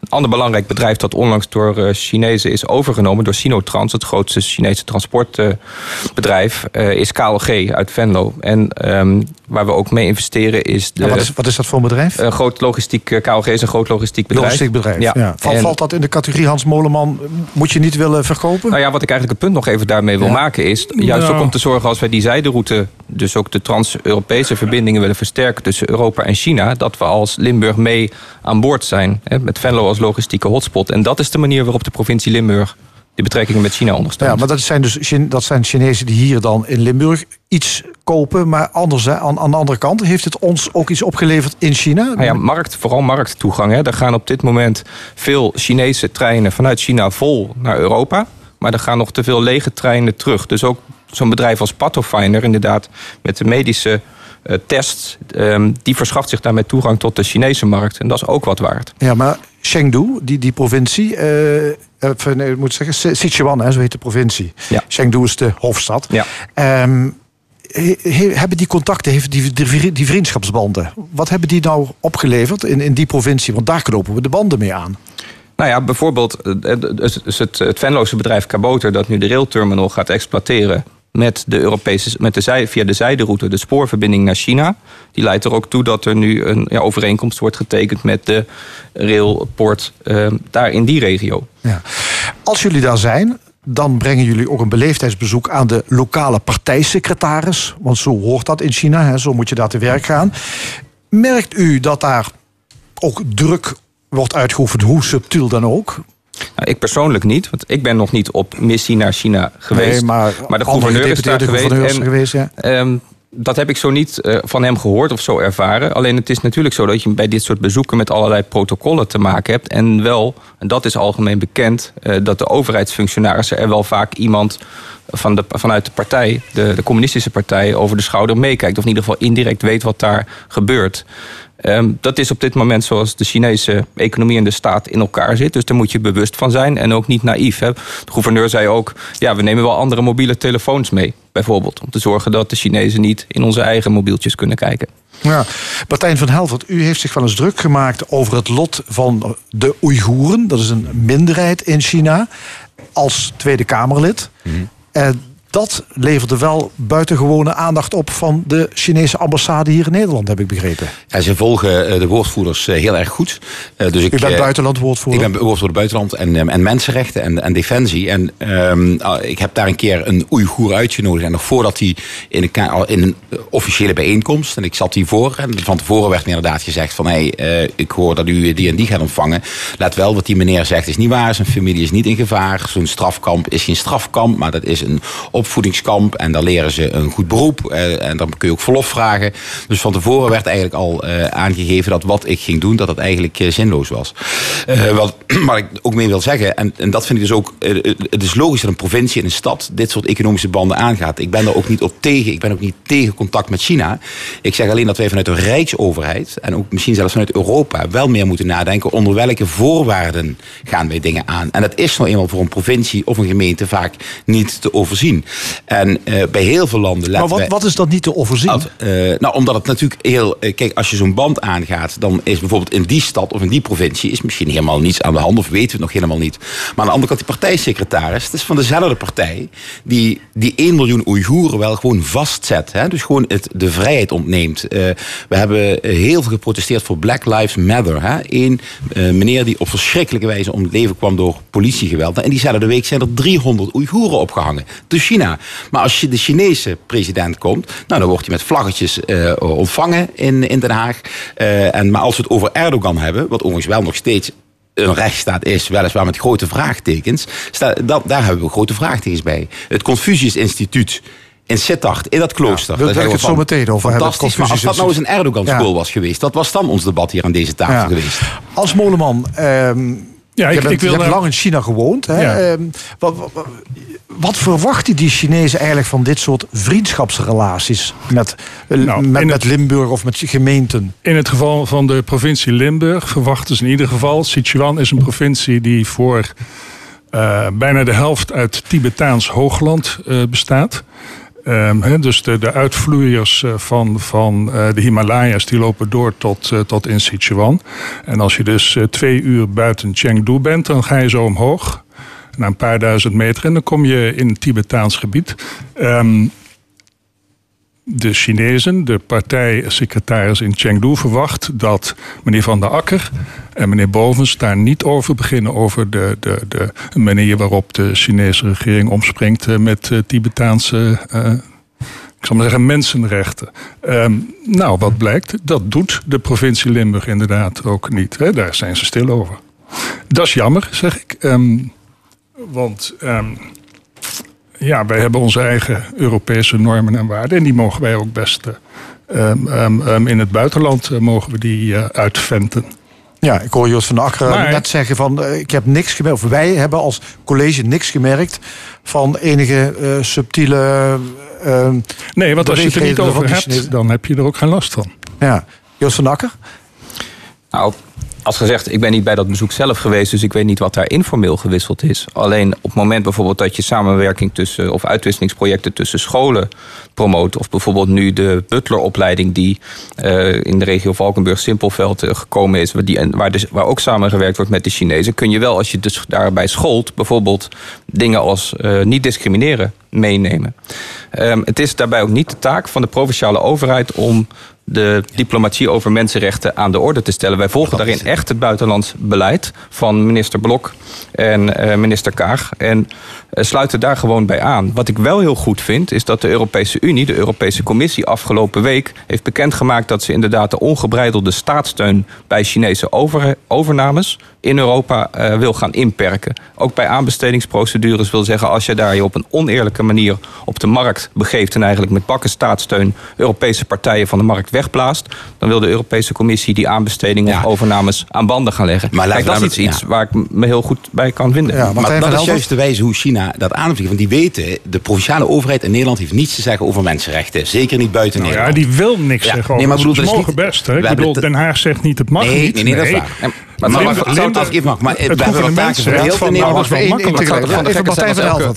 Een ander belangrijk bedrijf dat onlangs door uh, Chinezen is overgenomen, door Sinotrans, het grootste Chinese transportbedrijf, uh, is KLG uit Venlo. En um, waar we ook mee investeren is. De, ja, wat, is wat is dat voor een bedrijf? Een groot logistiek, uh, KLG is een groot logistiek bedrijf. Logistiek bedrijf, ja. ja. Valt, en, valt dat in de categorie Hans Moleman? Moet je niet willen verkopen? Nou ja, wat ik eigenlijk het punt nog even daarmee wil maken is. Juist ook om te zorgen als wij die zijderoute, dus ook de trans-Europese verbindingen willen versterken tussen Europa en China, dat we als Limburg mee aan boord zijn. Hè, met Venlo als logistieke hotspot. En dat is de manier waarop de provincie Limburg de betrekkingen met China ondersteunt. Ja, maar dat zijn dus dat zijn Chinezen die hier dan in Limburg iets kopen. Maar anders, aan, aan de andere kant, heeft het ons ook iets opgeleverd in China? Nou ja, markt, vooral markttoegang. Hè. Er gaan op dit moment veel Chinese treinen vanuit China vol naar Europa. Maar er gaan nog te veel lege treinen terug. Dus ook zo'n bedrijf als Pathfinder, inderdaad, met de medische uh, test, um, die verschaft zich daarmee toegang tot de Chinese markt. En dat is ook wat waard. Ja, maar Chengdu, die, die provincie, uh, uh, nee, ik moet zeggen, Sichuan, hè, zo heet de provincie. Ja. Chengdu is de hoofdstad. Ja. Um, he, he, hebben die contacten, heeft die, die, die, vriendschapsbanden, wat hebben die nou opgeleverd in, in die provincie? Want daar knopen we de banden mee aan. Nou ja, bijvoorbeeld het, het, het Venloze bedrijf Caboter... dat nu de railterminal gaat exploiteren met de Europese, met de zij, via de zijderoute, de spoorverbinding naar China. Die leidt er ook toe dat er nu een ja, overeenkomst wordt getekend met de railport uh, daar in die regio. Ja. Als jullie daar zijn, dan brengen jullie ook een beleefdheidsbezoek aan de lokale partijsecretaris. Want zo hoort dat in China, hè, zo moet je daar te werk gaan. Merkt u dat daar ook druk wordt uitgeoefend, hoe subtiel dan ook? Nou, ik persoonlijk niet, want ik ben nog niet op missie naar China geweest. Nee, maar, maar de gouverneur is daar geweest. En, geweest ja. um, dat heb ik zo niet uh, van hem gehoord of zo ervaren. Alleen het is natuurlijk zo dat je bij dit soort bezoeken met allerlei protocollen te maken hebt. En wel, en dat is algemeen bekend, uh, dat de overheidsfunctionarissen er wel vaak iemand van de, vanuit de partij, de, de communistische partij, over de schouder meekijkt. Of in ieder geval indirect weet wat daar gebeurt. Um, dat is op dit moment zoals de Chinese economie en de staat in elkaar zit. Dus daar moet je bewust van zijn en ook niet naïef. Hè. De gouverneur zei ook, ja, we nemen wel andere mobiele telefoons mee. Bijvoorbeeld, om te zorgen dat de Chinezen niet in onze eigen mobieltjes kunnen kijken. Ja, Martijn van Helvert, u heeft zich wel eens druk gemaakt over het lot van de Oeigoeren. Dat is een minderheid in China. Als Tweede Kamerlid. Mm dat leverde wel buitengewone aandacht op van de Chinese ambassade hier in Nederland, heb ik begrepen. Ja, ze volgen eh, de woordvoerders eh, heel erg goed. Eh, dus ik, U bent buitenlandwoordvoerder? Ik ben woordvoerder buitenland en, en mensenrechten en, en defensie. En um, ik heb daar een keer een Oeigoer uitgenodigd. En nog voordat hij in een, in een officiële bijeenkomst, en ik zat hiervoor, en van tevoren werd me inderdaad gezegd van hé, hey, uh, ik hoor dat u die en die gaat ontvangen. Let wel wat die meneer zegt is niet waar. Zijn familie is niet in gevaar. Zo'n strafkamp is geen strafkamp, maar dat is een opvoedingskamp. En daar leren ze een goed beroep. Uh, en dan kun je ook verlof vragen. Dus van tevoren werd eigenlijk al uh, aangegeven dat wat ik ging doen, dat dat eigenlijk uh, zinloos was. wat, wat ik ook mee wil zeggen, en, en dat vind ik dus ook. het is logisch dat een provincie en een stad dit soort economische banden aangaat. Ik ben er ook niet op tegen. Ik ben ook niet tegen contact met China. Ik zeg alleen dat wij vanuit de Rijksoverheid en ook misschien zelfs vanuit Europa wel meer moeten nadenken onder welke voorwaarden gaan wij dingen aan. En dat is nou eenmaal voor een provincie of een gemeente vaak niet te overzien. En uh, bij heel veel landen. Maar wat, wij, wat is dat niet te overzien? Uh, nou, omdat het natuurlijk heel. Uh, kijk, als je zo'n band aangaat, dan is bijvoorbeeld in die stad of in die provincie is misschien helemaal niets aan de hand, of weten we het nog helemaal niet. Maar aan de andere kant, die partijsecretaris, het is van dezelfde partij die die 1 miljoen Oeigoeren wel gewoon vastzet. Hè? Dus gewoon het, de vrijheid ontneemt. we hebben heel veel geprotesteerd voor Black Lives Matter. Hè? Eén meneer die op verschrikkelijke wijze om het leven kwam door politiegeweld. En diezelfde week zijn er 300 Oeigoeren opgehangen. Dus China China. Maar als je de Chinese president komt, nou, dan wordt hij met vlaggetjes uh, ontvangen in, in Den Haag. Uh, en, maar als we het over Erdogan hebben, wat overigens wel nog steeds een rechtsstaat is, weliswaar met grote vraagtekens. dat, daar hebben we grote vraagtekens bij. Het Confucius Instituut in Sittard, in dat klooster. Ja, wil ik het zo meteen over Fantastisch, maar als dat nou eens een Erdogan-school was geweest... dat was dan ons debat hier aan deze tafel ja. geweest. Als Moleman... Um, ja, ik, je, bent, ik wil je hebt lang in China gewoond. Hè? Ja. Um, wat, wat, wat, verwachten die Chinezen eigenlijk van dit soort vriendschapsrelaties met, nou, met, met Limburg of met gemeenten? In het geval van de provincie Limburg verwachten ze in ieder geval. Sichuan is een provincie die voor uh, bijna de helft uit Tibetaans hoogland uh, bestaat. Um, dus de, uitvloeiers eh, van, van uh, de Himalaya's die lopen door tot, uh, tot in Sichuan. En als je dus twee uur buiten Chengdu bent, dan ga je zo omhoog. Naar een paar duizend meter en dan kom je in Tibetaans gebied. Um, de Chinezen, de partijsecretaris in Chengdu, verwacht dat meneer Van der Akker en meneer Bovens daar niet over beginnen over de, de, de manier waarop de Chinese regering omspringt met Tibetaanse. Uh, ik zal maar zeggen, mensenrechten. Um, nou, wat blijkt? Dat doet de provincie Limburg inderdaad ook niet. Daar zijn ze stil over. Dat is jammer, zeg ik. Um, want um, ja, wij hebben onze eigen Europese normen en waarden. En die mogen wij ook best uh, in het buitenland uh, mogen we die uh, uitventen. Ja, ik hoor Joost van Akker maar, net zeggen van ik heb niks gemerkt. Of wij hebben als college niks gemerkt van enige subtiele. nee, want als je het er niet over hebt, dan heb je er ook geen last van. Ja, Joost van Akker? Nou, als gezegd, ik ben niet bij dat bezoek zelf geweest, dus ik weet niet wat daar informeel gewisseld is. Alleen op het moment bijvoorbeeld dat je samenwerking tussen of uitwisselingsprojecten tussen scholen promoot, of bijvoorbeeld nu de butleropleiding die uh, in de regio Valkenburg-Simpelveld uh, gekomen is, waar, die, waar, dus, waar ook samengewerkt wordt met de Chinezen, kun je wel als je dus daarbij scholt, bijvoorbeeld dingen als uh, niet discrimineren meenemen. Um, het is daarbij ook niet de taak van de provinciale overheid om de diplomatie over mensenrechten aan de orde te stellen. Wij volgen daarin echt het buitenlands beleid van minister Blok en uh, minister Kaag. En uh, sluiten daar gewoon bij aan. Wat ik wel heel goed vind, is dat de Europese Unie, de Europese Commissie, afgelopen week heeft bekendgemaakt dat ze inderdaad de ongebreidelde staatssteun bij Chinese over, overnames in Europa uh, wil gaan inperken. Ook bij aanbestedingsprocedures wil zeggen, als je daar je op een oneerlijke manier op de markt begeeft en eigenlijk met bakken staatssteun Europese partijen van de markt wegblaast, dan wil de Europese Commissie die aanbestedingen of overnames aan banden gaan leggen. Maar Kijk, dat is iets, ja. waar ik me heel goed bij kan vinden. Ja, maar dat is juist de wijze hoe China dat aanvliegt. Want die weten, de provinciale overheid in Nederland heeft niets te zeggen over mensenrechten. Zeker niet buiten nou Nederland. Ja, die wil niks zeggen over. Nee, maar bedoel, ze mogen best. Hè? Ik bedoel, Den Haag zegt niet, het mag nee, niet. Nee, nee, dat is waar. Maar, maar, Limburg, het mag. Maar het we hebben wel taken verdeeld in Nederland.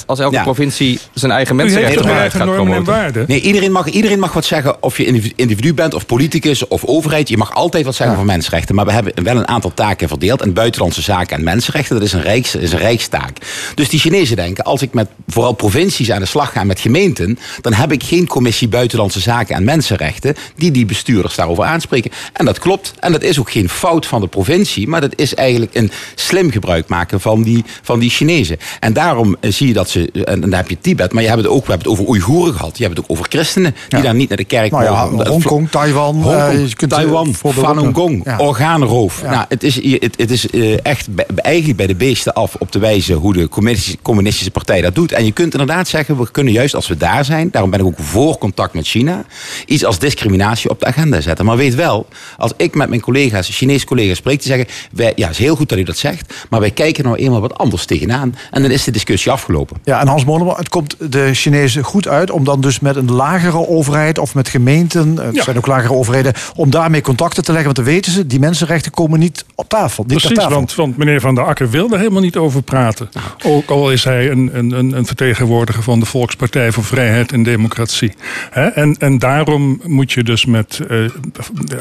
Als elke provincie zijn eigen mensenrechten gaat promoten. Nee, iedereen mag, iedereen mag wat zeggen of je individu bent of politicus of overheid. Je mag altijd wat zeggen over mensenrechten. Maar we hebben wel een aantal taken verdeeld. En buitenlandse zaken en mensenrechten, dat is een, rijks, is een rijkstaak. Dus die Chinezen denken, als ik met vooral provincies aan de slag ga met gemeenten, dan heb ik geen commissie buitenlandse zaken en mensenrechten die die bestuurders daarover aanspreken. En dat klopt. En dat is ook geen fout van de provincie, maar dat is eigenlijk een slim gebruik maken van die, van die Chinezen. En daarom eh, zie je dat ze, en dan heb je Tibet, maar je hebt het ook, we hebben het over Oeigoeren gehad. Je hebt het ook over christenen die daar niet naar de kerk nou ja, mogen. Hongkong, Taiwan, Hongkong, uh, je kunt Taiwan, Falun Gong, ja. orgaanroof. Ja. Nou, het is, het, het is uh, echt bij, eigenlijk bij de beesten af op de wijze hoe de communistische, communistische partij dat doet. En je kunt inderdaad zeggen, we kunnen juist als we daar zijn, daarom ben ik ook voor contact met China, iets als discriminatie op de agenda zetten. Maar weet wel, als ik met mijn collega's, Chinese collega's spreek, die zeggen, wij, ja, het is heel goed dat u dat zegt, maar wij kijken nou eenmaal wat anders tegenaan. En dan is de discussie afgelopen. Ja, en Hans Moleman, het komt de Chinezen goed uit om dan dus met een lagere overheid of met gemeenten, het zijn ook lagere overheden, om daarmee contacten te leggen. Want dan weten ze, die mensenrechten komen niet op tafel. Niet Precies, tafel. Want, want meneer Van der Akker wil er helemaal niet over praten. Ook al is hij een, een, een vertegenwoordiger van de Volkspartij voor Vrijheid en Democratie. en, en daarom moet je dus met uh,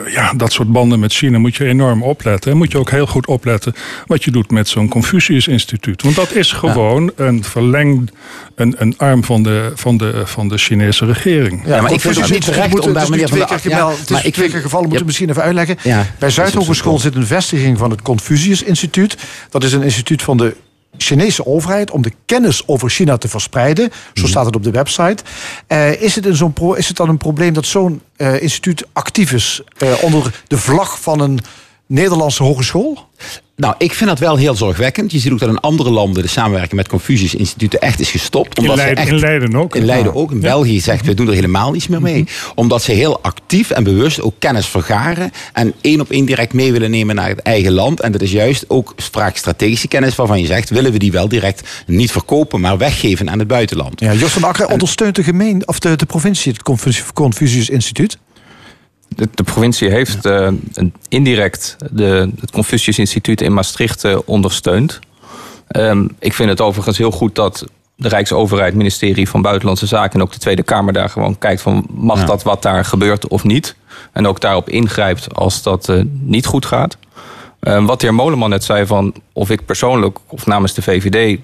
ja, dat soort banden met China moet je enorm opletten. En moet je ook heel goed opletten wat je doet met zo'n Confucius-instituut. Want dat is gewoon ja. een verlengd, een, een arm van de, van, de, van de Chinese regering. Ja, maar ik vind het niet terecht om daar meneer Van der ja, Het is twee keer gevallen, moeten we misschien even uitleggen. Bij Zuidhogeschool zit een vestiging van het Confucius-instituut. Dat is een instituut van de Chinese overheid om de kennis over China te verspreiden. Zo Mhm. staat het op de website. Eh, is, het in zo'n pro- is het dan een probleem dat zo'n eh, instituut actief is eh, onder de vlag van een Nederlandse hogeschool? Nou, ik vind dat wel heel zorgwekkend. Je ziet ook dat in andere landen de samenwerking met Confucius-instituten echt is gestopt. In Omdat ze Leiden, echt, in Leiden ook. in Leiden Ja. ook. In Ja. België zegt, we doen er helemaal niets meer mee. Omdat ze heel actief en bewust ook kennis vergaren. En één op één direct mee willen nemen naar het eigen land. En dat is juist ook vaak strategische kennis waarvan je zegt... willen we die wel direct niet verkopen, maar weggeven aan het buitenland. Ja, Jos van Akker ondersteunt de, gemeen, of de, de provincie het Confucius- Confucius Instituut. De, de provincie heeft eh, indirect de, het Confucius Instituut in Maastricht eh, ondersteund. Ehm, ik vind het overigens heel goed dat de Rijksoverheid, het ministerie van Buitenlandse Zaken en ook de Tweede Kamer daar gewoon kijkt van mag Ja. dat wat daar gebeurt of niet. En ook daarop ingrijpt als dat eh, niet goed gaat. Ehm, wat de heer Moleman net zei van of ik persoonlijk of namens de VVD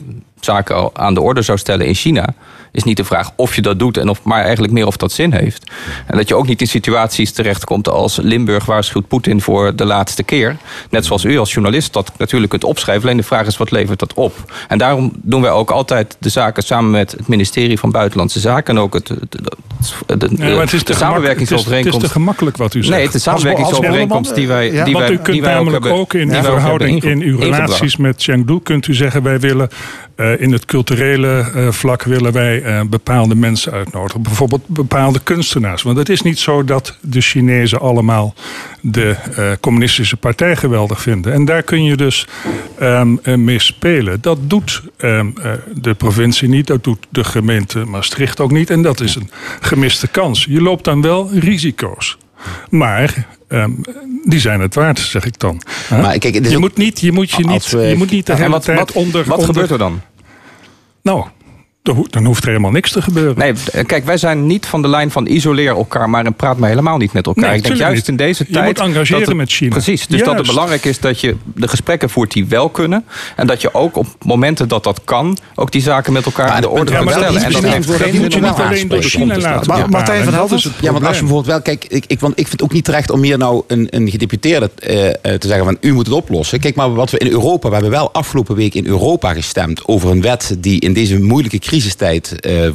zaken al aan de orde zou stellen in China, is niet de vraag of je dat doet, en of, maar eigenlijk meer of dat zin heeft. En dat je ook niet in situaties terechtkomt als Limburg waarschuwt Poetin voor de laatste keer. Net zoals u als journalist dat natuurlijk kunt opschrijven. Alleen de vraag is wat levert dat op? En daarom doen wij ook altijd de zaken samen met het ministerie van Buitenlandse Zaken en ook het, de, de, de, het is te gemak- het is- Het samenwerkingsovereenkomst. is te gemakkelijk wat u zegt. Nee, de samenwerkingsovereenkomst die wij, Ja, die Want wij, u kunt die wij ook namelijk hebben, ook in die uw verhouding, hebben in uw relaties met Chengdu, kunt u zeggen: wij willen in het culturele eh, vlak willen wij eh, bepaalde mensen uitnodigen. Bijvoorbeeld bepaalde kunstenaars. Want het is niet zo dat de Chinezen allemaal de eh, communistische partij geweldig vinden. En daar kun je dus ehm, eh, mee spelen. Dat doet ehm, eh, de provincie niet, dat doet de gemeente Maastricht ook niet. En dat is een gemiste kans. Je loopt dan wel risico's. Maar ehm, die zijn het waard, zeg ik dan. Maar kijk, je, ook- moet niet, je, moet je, niet, we- je moet niet de hele wat, tijd wat, onder... wat onder- gebeurt er dan? Nou, dan ho- dan hoeft er helemaal niks te gebeuren. Nee, eh, kijk, wij zijn niet van de lijn van isoleer elkaar, maar en praat maar helemaal niet met elkaar. Nee, ik denk juist niet. in deze Je tijd. moet engageren dat het- met China. Precies, dus dat het belangrijk is dat je de gesprekken voert die wel kunnen. En dat je ook op momenten dat dat kan, ook die zaken met elkaar aan de orde kan stellen. En dat heeft worden, geen moet je niet alleen door aanspreken. China laten. Maar. Martijn van En dat Helvert? is het Ja, want als je bijvoorbeeld wel, kijk, ik, ik, want ik vind het ook niet terecht om hier nou een, een gedeputeerde eh, eh, te zeggen van u moet het oplossen. Kijk maar wat we in Europa, we hebben wel afgelopen week in Europa gestemd over een wet die in deze moeilijke crisistijd eh, eh,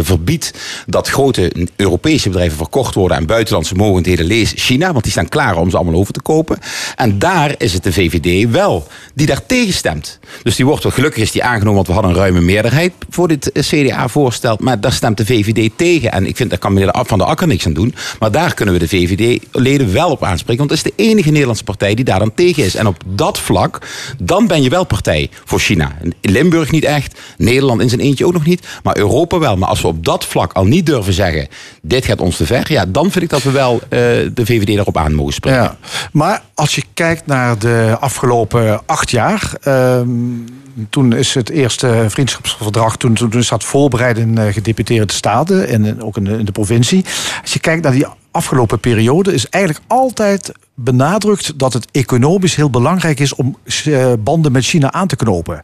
verbiedt dat grote Europese bedrijven verkocht worden aan buitenlandse mogendheden, lees China, want die staan klaar om ze allemaal over te kopen. En daar is het de VVD wel die daar tegen stemt. Dus die wordt wel gelukkig is die aangenomen, want we hadden een ruime meerderheid voor dit eh, CDA-voorstel, maar daar stemt de VVD tegen. En ik vind daar kan meneer Van der Akker niks aan doen, maar daar kunnen we de VVD-leden wel op aanspreken, want het is de enige Nederlandse partij die daar dan tegen is. En op dat vlak, dan ben je wel partij voor China. In Limburg niet echt, Nederland in zijn eentje ook nog niet, maar Europa wel. Maar als we op dat vlak al niet durven zeggen, dit gaat ons te ver, ja, dan vind ik dat we wel eh, de VVD daarop aan mogen spreken. Ja, maar als je kijkt naar de afgelopen acht jaar. ehm, toen is het eerste vriendschapsverdrag, toen, toen is dat voorbereid in eh, gedeputeerde staten en ook in de, in de provincie. Als je kijkt naar die afgelopen periode, is eigenlijk altijd benadrukt dat het economisch heel belangrijk is om eh, banden met China aan te knopen.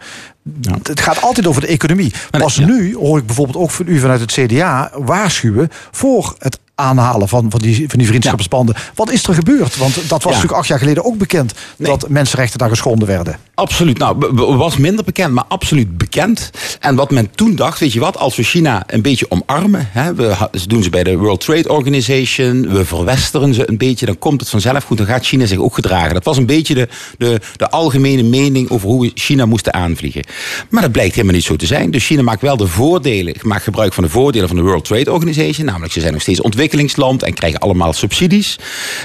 Het gaat altijd over de economie. Pas nu hoor ik bijvoorbeeld ook van u vanuit het CDA waarschuwen voor het aanhalen van, van, die, van die vriendschapsbanden. Wat is er gebeurd? Want dat was Ja. natuurlijk acht jaar geleden ook bekend dat mensenrechten daar geschonden werden. Absoluut. Nou, was minder bekend, maar absoluut bekend. En wat men toen dacht, weet je wat, als we China een beetje omarmen, hè, we doen ze bij de World Trade Organization, we verwesteren ze een beetje, dan komt het vanzelf goed, dan gaat China zich ook gedragen. Dat was een beetje de, de, de algemene mening over hoe we China moesten aanvliegen. Maar dat blijkt helemaal niet zo te zijn. Dus China maakt wel de voordelen, maakt gebruik van de voordelen van de World Trade Organization, namelijk ze zijn nog steeds ontwikkelingsland en krijgen allemaal subsidies.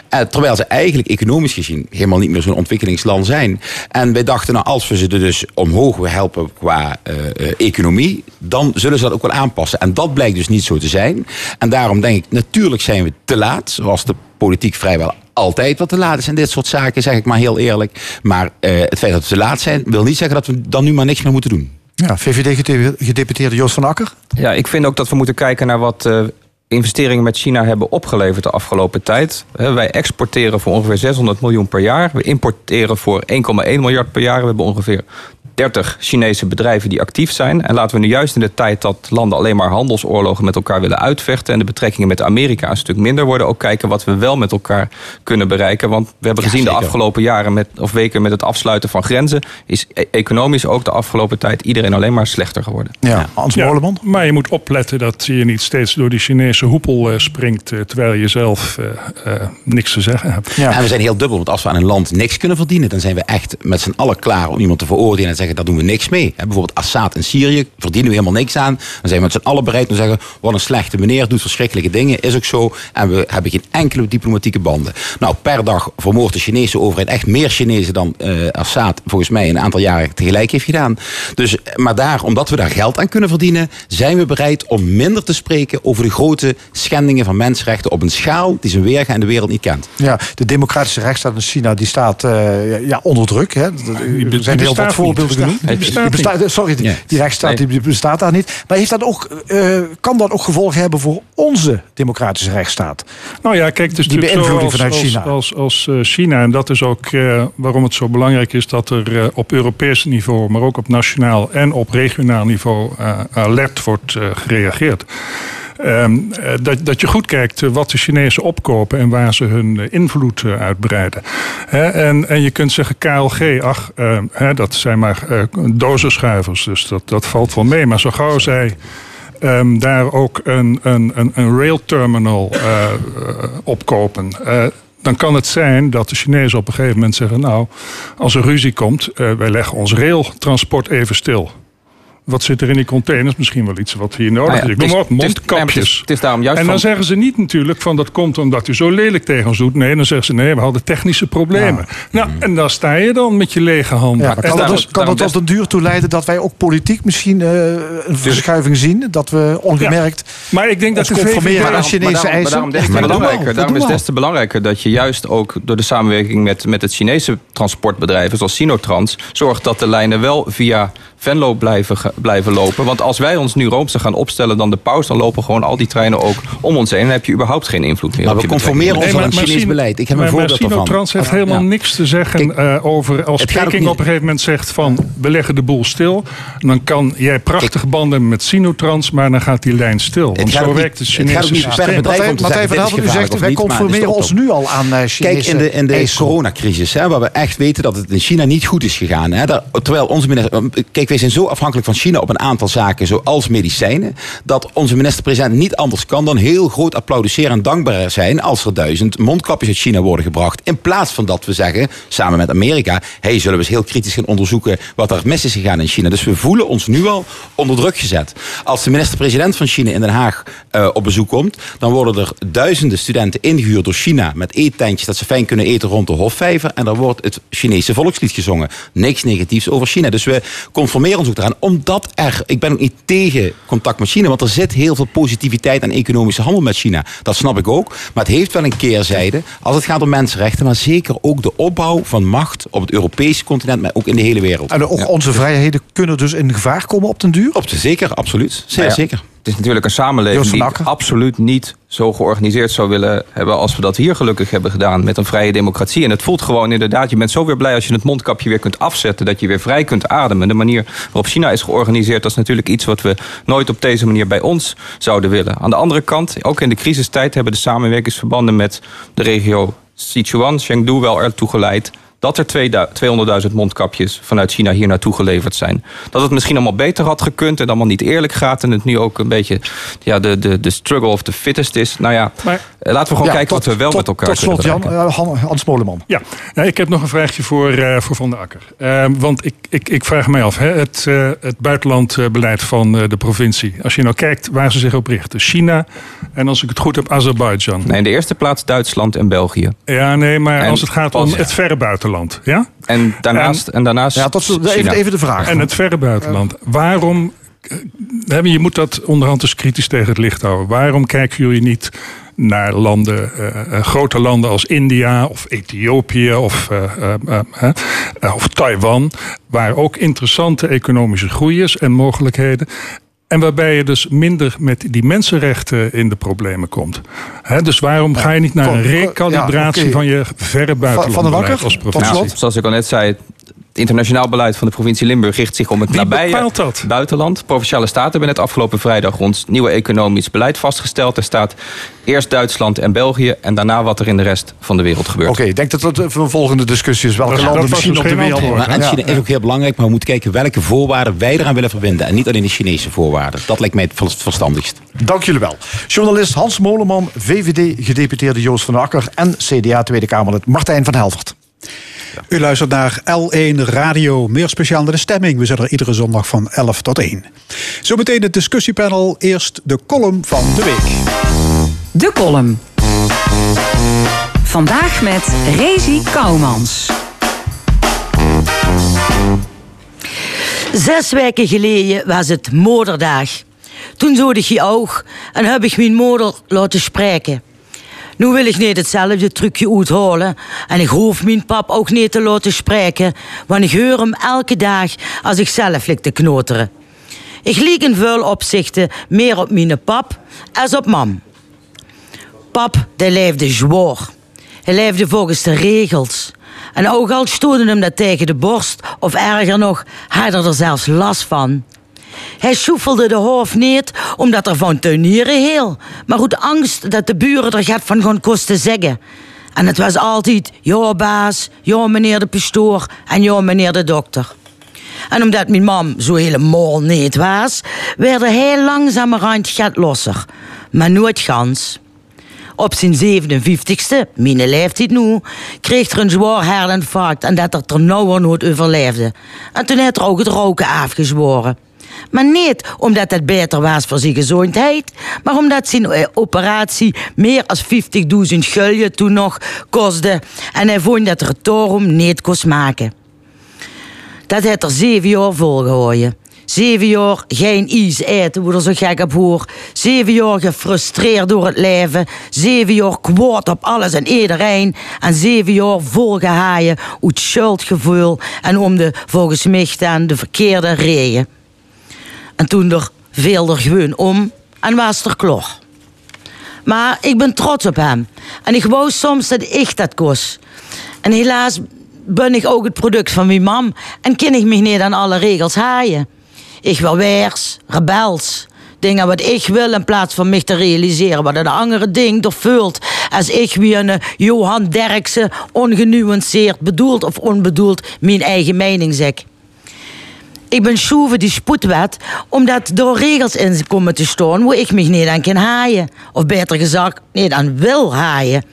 Eh, terwijl ze eigenlijk economisch gezien helemaal niet meer zo'n ontwikkelingsland zijn. En wij dachten, nou, als we ze er dus omhoog willen helpen qua eh, eh, economie, dan zullen ze dat ook wel aanpassen. En dat blijkt dus niet zo te zijn. En daarom denk ik, natuurlijk zijn we te laat, zoals de politiek vrijwel altijd wat te laat is in dit soort zaken, zeg ik maar heel eerlijk. Maar eh, het feit dat we te laat zijn, wil niet zeggen dat we dan nu maar niks meer moeten doen. Ja, VVD-gedeputeerde Joost van Akker. Ja, ik vind ook dat we moeten kijken naar wat eh, investeringen met China hebben opgeleverd de afgelopen tijd. Wij exporteren voor ongeveer 600 miljoen per jaar. We importeren voor 1,1 miljard per jaar. We hebben ongeveer 30 Chinese bedrijven die actief zijn. En laten we nu juist in de tijd dat landen alleen maar handelsoorlogen met elkaar willen uitvechten. en de betrekkingen met Amerika een stuk minder worden. ook kijken wat we wel met elkaar kunnen bereiken. Want we hebben gezien de afgelopen jaren met, of weken met het afsluiten van grenzen. is e- economisch ook de afgelopen tijd iedereen alleen maar slechter geworden. Ja, Hans ja, Maar je moet opletten dat je niet steeds door die Chinese hoepel uh, springt. Uh, terwijl je zelf uh, niks te zeggen hebt. Ja. En we zijn heel dubbel. Want als we aan een land niks kunnen verdienen. dan zijn we echt met z'n allen klaar om iemand te veroordelen. en zeggen daar doen we niks mee. bijvoorbeeld Assad in Syrië verdienen we helemaal niks aan. Dan zijn we met z'n allen bereid om te zeggen. wat een slechte meneer, doet verschrikkelijke dingen. Is ook zo. En we hebben geen enkele diplomatieke banden. Nou, per dag vermoordt de Chinese overheid echt meer Chinezen dan Assad volgens mij een aantal jaren tegelijk heeft gedaan. Dus, maar daar, omdat we daar geld aan kunnen verdienen, zijn we bereid om minder te spreken over de grote schendingen van mensenrechten op een schaal die zijn weerga in de wereld niet kent. Ja, de democratische rechtsstaat in China die staat uh, ja, onder druk. Hè. Er zijn heel wat voorbeelden genoemd. Die bestaat, bestaat, sorry, die, die rechtsstaat die bestaat daar niet. Maar heeft dat ook, uh, kan dat ook gevolgen hebben voor onze democratische rechtsstaat? Nou ja, kijk, dus die beïnvloeding vanuit China. Als, als, als China, en dat is ook uh, waarom het zo belangrijk is dat er op Europees niveau, maar ook op nationaal en op regionaal niveau alert wordt gereageerd. Um, dat, dat je goed kijkt wat de Chinezen opkopen en waar ze hun invloed uitbreiden. en, en je kunt zeggen KLG, ach, uh, dat zijn maar uh, dozenschuivers, dus dat, dat valt wel mee. Maar zo gauw zij um, daar ook een, een, een, een rail terminal uh, opkopen dan kan het zijn dat de Chinezen op een gegeven moment zeggen: Nou, als er ruzie komt, uh, wij leggen ons railtransport even stil. Wat zit er in die containers? Misschien wel iets wat hier nodig nou is. Ik noem maar op, mondkapjes. Het is, daarom juist en dan zeggen ze niet natuurlijk van dat komt omdat u zo lelijk tegen ons doet. Nee, dan zeggen ze nee, we hadden technische problemen. Nou, en daar sta je dan met je lege handen. Ja, kan dat, dus, kan dat tot een duur toe leiden dat wij ook politiek misschien uh, een verschuiving zien? Dat we ongemerkt ja. maar ik denk dat conformeren aan Chinese eisen? Daarom, des te belangrijker, daarom is het des te belangrijker dat je juist ook door de samenwerking met, met het Chinese transportbedrijven zoals Sinotrans zorgt dat de lijnen wel via Venlo blijven, blijven lopen. Want als wij ons nu roomser gaan opstellen dan de paus... dan lopen gewoon al die treinen ook om ons heen. En dan heb je überhaupt geen invloed meer. Maar we conformeren ons aan het Chinees beleid. Ik heb een voorbeeld ervan. Trans heeft helemaal niks te zeggen uh, over... als Peking op een gegeven moment zegt van... we leggen de boel stil. Dan kan jij prachtige banden met Sinotrans... maar dan gaat die lijn stil. Want zo werkt het Chinese systeem. Van Helden, u zegt... wij conformeren ons nu al aan Chinese Kijk, in de, in de coronacrisis... Hè, waar we echt weten dat het in China niet goed is gegaan. Hè, daar, terwijl onze minister... Kijk, wij zijn zo afhankelijk van China op een aantal zaken, zoals medicijnen, dat onze minister-president niet anders kan dan heel groot applaudisseren en dankbaar zijn als er duizend mondkapjes uit China worden gebracht. In plaats van dat we zeggen, samen met Amerika, hey, zullen we eens heel kritisch gaan onderzoeken wat er mis is gegaan in China. Dus we voelen ons nu al onder druk gezet. Als de minister-president van China in Den Haag uh, op bezoek komt, dan worden er duizenden studenten ingehuurd door China met eettentjes dat ze fijn kunnen eten rond de Hofvijver. En daar wordt het Chinese volkslied gezongen. Niks negatiefs over China. Dus we conformeren ons ook eraan omdat er, ik ben ook niet tegen contact met China, want er zit heel veel positiviteit en economische handel met China. Dat snap ik ook. Maar het heeft wel een keerzijde als het gaat om mensenrechten, maar zeker ook de opbouw van macht op het Europese continent, maar ook in de hele wereld. En ook onze vrijheden kunnen dus in gevaar komen op den duur? Op de, zeker, absoluut. Zeer nou zeker. Het is natuurlijk een samenleving die absoluut niet zo georganiseerd zou willen hebben als we dat hier gelukkig hebben gedaan met een vrije democratie. En het voelt gewoon inderdaad, je bent zo weer blij als je het mondkapje weer kunt afzetten, dat je weer vrij kunt ademen. De manier waarop China is georganiseerd, dat is natuurlijk iets wat we nooit op deze manier bij ons zouden willen. Aan de andere kant, ook in de crisistijd hebben de samenwerkingsverbanden met de regio Sichuan, Chengdu wel ertoe geleid dat er 200.000 mondkapjes vanuit China hier naartoe geleverd zijn. Dat het misschien allemaal beter had gekund en allemaal niet eerlijk gaat. En het nu ook een beetje ja, de, de, de struggle of the fittest is. Nou ja, maar, eh, laten we gewoon kijken wat we wel met elkaar tot slot, Jan, uh, Hans Moleman. Ja, nou, ik heb nog een vraagje voor, uh, voor Van der Akker. Uh, want ik, ik, ik vraag mij af, hè, het, uh, het buitenlandbeleid van de provincie. Als je nou kijkt waar ze zich op richten. China en als ik het goed heb, Azerbeidzjan. Nee, in de eerste plaats Duitsland en België. Ja, nee, maar en als het gaat om het verre buitenland buitenland. Ja? En daarnaast, en, daarnaast ja, tot, even, even de vraag. En het verre buitenland. Waarom, eh, je moet dat onderhand eens kritisch tegen het licht houden. Waarom kijken jullie niet naar landen, uh, grote landen als India of Ethiopië of, uh, uh, of Taiwan, waar ook interessante economische groei is en mogelijkheden. En waarbij je dus minder met die mensenrechten in de problemen komt. dus waarom ga je niet naar een recalibratie van je verre buitenland als provincie? Zoals ik al net zei, internationaal beleid van de provincie Limburg richt zich om het Wie nabije dat? buitenland. Provinciale staten hebben net afgelopen vrijdag ons nieuwe economisch beleid vastgesteld. Er staat eerst Duitsland en België en daarna wat er in de rest van de wereld gebeurt. Oké, ik denk dat dat een volgende discussie is. Welke landen misschien op de wereld worden. Maar en Ja. China is ook heel belangrijk, maar we moeten kijken welke voorwaarden wij eraan willen verbinden. En niet alleen de Chinese voorwaarden. Dat lijkt mij het ver- verstandigst. Dank jullie wel. Journalist Hans Moleman, VVD-gedeputeerde Joost van der Akker... en CDA Tweede Kamerlid Martijn van Helvert. U luistert naar L1 Radio, meer speciaal naar de stemming. We zijn er iedere zondag van 11 tot 1. Zometeen het discussiepanel. Eerst de column van de week. De column. Vandaag met Rezi Kouwmans. Zes weken geleden was het moederdag. Toen zoorde ik oog en heb ik mijn moeder laten spreken. Nu wil ik niet hetzelfde trucje uithalen. En ik hoef mijn pap ook niet te laten spreken. Want ik hoor hem elke dag als ik zelf lik te knoteren. Ik lieg in veel opzichten meer op mijn pap als op mam. Pap, die leefde zwaar. Hij leefde volgens de regels. En ook al stonden hem dat tegen de borst, of erger nog, had er er zelfs last van. Hij sjoefelde de hoofd niet omdat er van tuinieren heel, maar uit angst dat de buren er gaat van gaan kosten zeggen. En het was altijd, ja baas, ja meneer de pastoor en ja meneer de dokter. En omdat mijn mam zo helemaal niet was, werd hij heel langzamerhand gaat losser. Maar nooit gans. Op zijn 57ste, mijn leeftijd nu, kreeg er een zwaar herdeninfarct en dat er ter nauwer nooit overleefde. En toen heeft er ook het roken afgezworen. Maar niet omdat het beter was voor zijn gezondheid, maar omdat zijn eh, operatie meer dan 50.000 gulden toen nog kostte en hij vond dat er daarom niet kon maken. Dat heeft er zeven jaar volgehouden. Zeven jaar geen ijs eten, hoe er zo gek op hoor. Zeven jaar gefrustreerd door het leven. Zeven jaar kwaad op alles en iedereen. En zeven jaar volgehaaien uit schuldgevoel. En om de, volgens mij dan, de verkeerde reden. En toen er veel er gewoon om en was er klaar. Maar ik ben trots op hem. En ik wou soms dat ik dat kost. En helaas ben ik ook het product van mijn mam. En ken ik me niet aan alle regels haaien. Ik wil weers, rebels. Dingen wat ik wil in plaats van mij te realiseren wat een andere ding er vult. Als ik wie een Johan Derksen ongenuanceerd bedoeld of onbedoeld mijn eigen mening zeg. Ik ben schoeven die spoedwet omdat er regels in komen te staan waar ik me niet aan kan haaien. Of beter gezegd, niet aan wil haaien.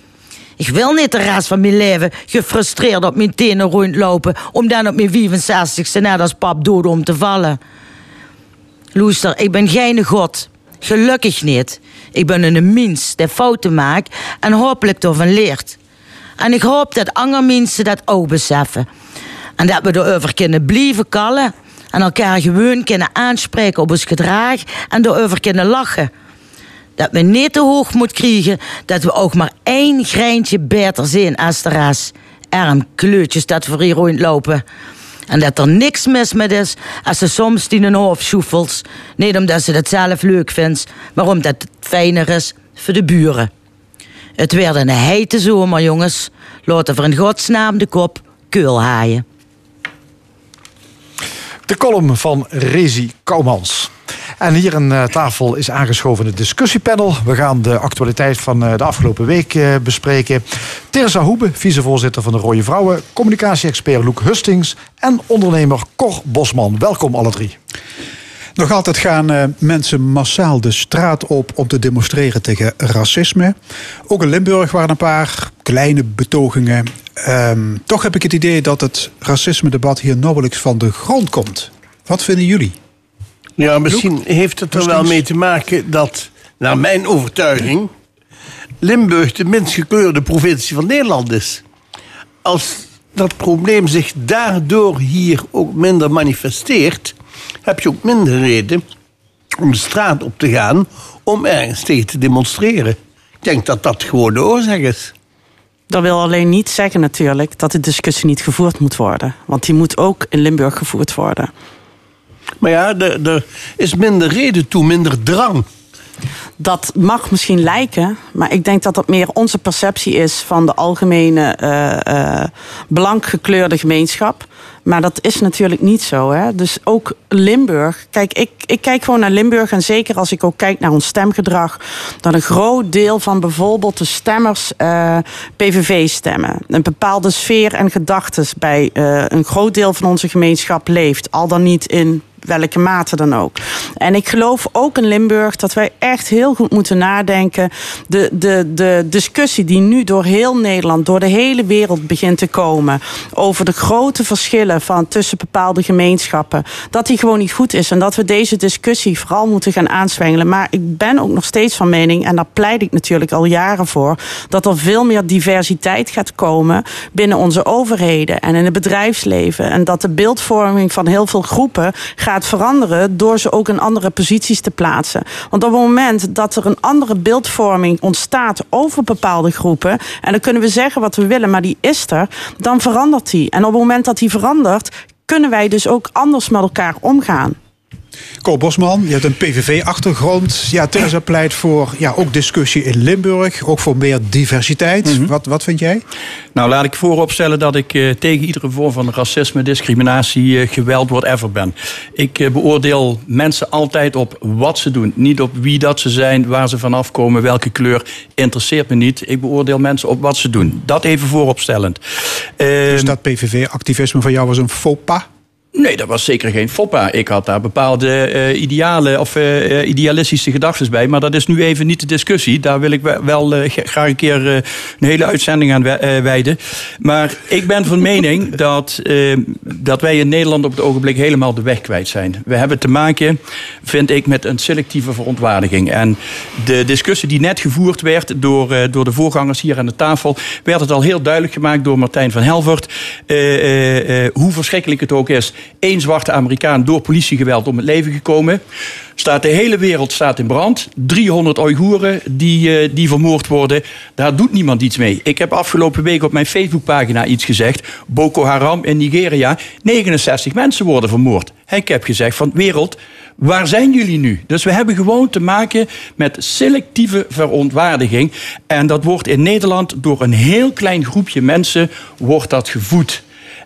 Ik wil niet de rest van mijn leven gefrustreerd op mijn tenen rondlopen... om dan op mijn 65ste net als pap dood om te vallen. Loester, ik ben geen god. Gelukkig niet. Ik ben een mens die fouten maakt en hopelijk ervan leert. En ik hoop dat andere mensen dat ook beseffen. En dat we erover kunnen blijven kallen... en elkaar gewoon kunnen aanspreken op ons gedrag... en erover kunnen lachen dat we niet te hoog moeten krijgen dat we ook maar één greintje beter zijn als de rest. Arm kleurtjes dat voor hier rondlopen. En dat er niks mis met is als ze soms die een hoofd. Niet omdat ze dat zelf leuk vindt, maar omdat het fijner is voor de buren. Het werd een hete zomer, jongens. Laten we in godsnaam de kop keul haaien. De column van Rezi Kouwmans. En hier aan eh, tafel is aangeschoven het discussiepanel. We gaan de actualiteit van eh, de afgelopen week eh, bespreken. Teresa Hoebe, vicevoorzitter van de Rode Vrouwen, communicatie-expert Loek Hustings en ondernemer Cor Bosman. Welkom alle drie. Nog altijd gaan uh, mensen massaal de straat op om te demonstreren tegen racisme. Ook in Limburg waren een paar kleine betogingen. Um, toch heb ik het idee dat het racisme-debat hier nauwelijks van de grond komt. Wat vinden jullie? Ja, misschien heeft het er wel mee te maken dat, naar mijn overtuiging, Limburg de minst gekleurde provincie van Nederland is. Als dat probleem zich daardoor hier ook minder manifesteert, heb je ook minder reden om de straat op te gaan om ergens tegen te demonstreren. Ik denk dat dat gewoon de oorzaak is. Dat wil alleen niet zeggen natuurlijk dat de discussie niet gevoerd moet worden. Want die moet ook in Limburg gevoerd worden. Maar ja, er, is minder reden toe, minder drang. Dat mag misschien lijken, maar ik denk dat dat meer onze perceptie is van de algemene uh, uh, blankgekleurde gemeenschap. Maar dat is natuurlijk niet zo. Hè? Dus ook Limburg. Kijk, ik, ik kijk gewoon naar Limburg. En zeker als ik ook kijk naar ons stemgedrag. Dat een groot deel van bijvoorbeeld de stemmers uh, PVV stemmen. Een bepaalde sfeer en gedachten bij een groot deel van onze gemeenschap leeft. Al dan niet in welke mate dan ook. En ik geloof ook in Limburg dat wij echt heel goed moeten nadenken. De, de, de discussie die nu door heel Nederland, door de hele wereld begint te komen. over de grote verschillen van tussen bepaalde gemeenschappen. dat die gewoon niet goed is. En dat we deze discussie vooral moeten gaan aanswengelen. Maar ik ben ook nog steeds van mening, en daar pleit ik natuurlijk al jaren voor. dat er veel meer diversiteit gaat komen binnen onze overheden en in het bedrijfsleven. En dat de beeldvorming van heel veel groepen gaat gaat veranderen door ze ook in andere posities te plaatsen. Want op het moment dat er een andere beeldvorming ontstaat over bepaalde groepen, en dan kunnen we zeggen wat we willen, maar die is er, dan verandert die. En op het moment dat die verandert, kunnen wij dus ook anders met elkaar omgaan. Cor Bosman, je hebt een PVV-achtergrond. Ja, Terza pleit voor ja, ook discussie in Limburg, ook voor meer diversiteit. Mm -hmm. wat, wat vind jij? Nou, laat ik vooropstellen dat ik uh, tegen iedere vorm van racisme, discriminatie, uh, geweld, whatever ben. Ik uh, beoordeel mensen altijd op wat ze doen. Niet op wie dat ze zijn, waar ze vanaf komen, welke kleur. Interesseert me niet. Ik beoordeel mensen op wat ze doen. Dat even vooropstellend. Dus dat PVV-activisme van jou was een faux pas? Nee, dat was zeker geen foppa. Ik had daar bepaalde uh, idealen of uh, idealistische gedachten bij. Maar dat is nu even niet de discussie. Daar wil ik wel graag een keer een hele uitzending aan wijden. Maar ik ben van mening dat, dat wij in Nederland op het ogenblik helemaal de weg kwijt zijn. We hebben te maken, vind ik, met een selectieve verontwaardiging. En de discussie die net gevoerd werd door, door de voorgangers hier aan de tafel... werd het al heel duidelijk gemaakt door Martijn van Helvert... hoe verschrikkelijk het ook is één zwarte Amerikaan door politiegeweld om het leven gekomen. Staat de hele wereld staat in brand. 300 Oeigoeren die, uh, die vermoord worden. Daar doet niemand iets mee. Ik heb afgelopen week op mijn Facebookpagina iets gezegd. Boko Haram in Nigeria. 69 mensen worden vermoord. Ik heb gezegd van wereld, waar zijn jullie nu? Dus we hebben gewoon te maken met selectieve verontwaardiging. En dat wordt in Nederland door een heel klein groepje mensen wordt dat gevoed.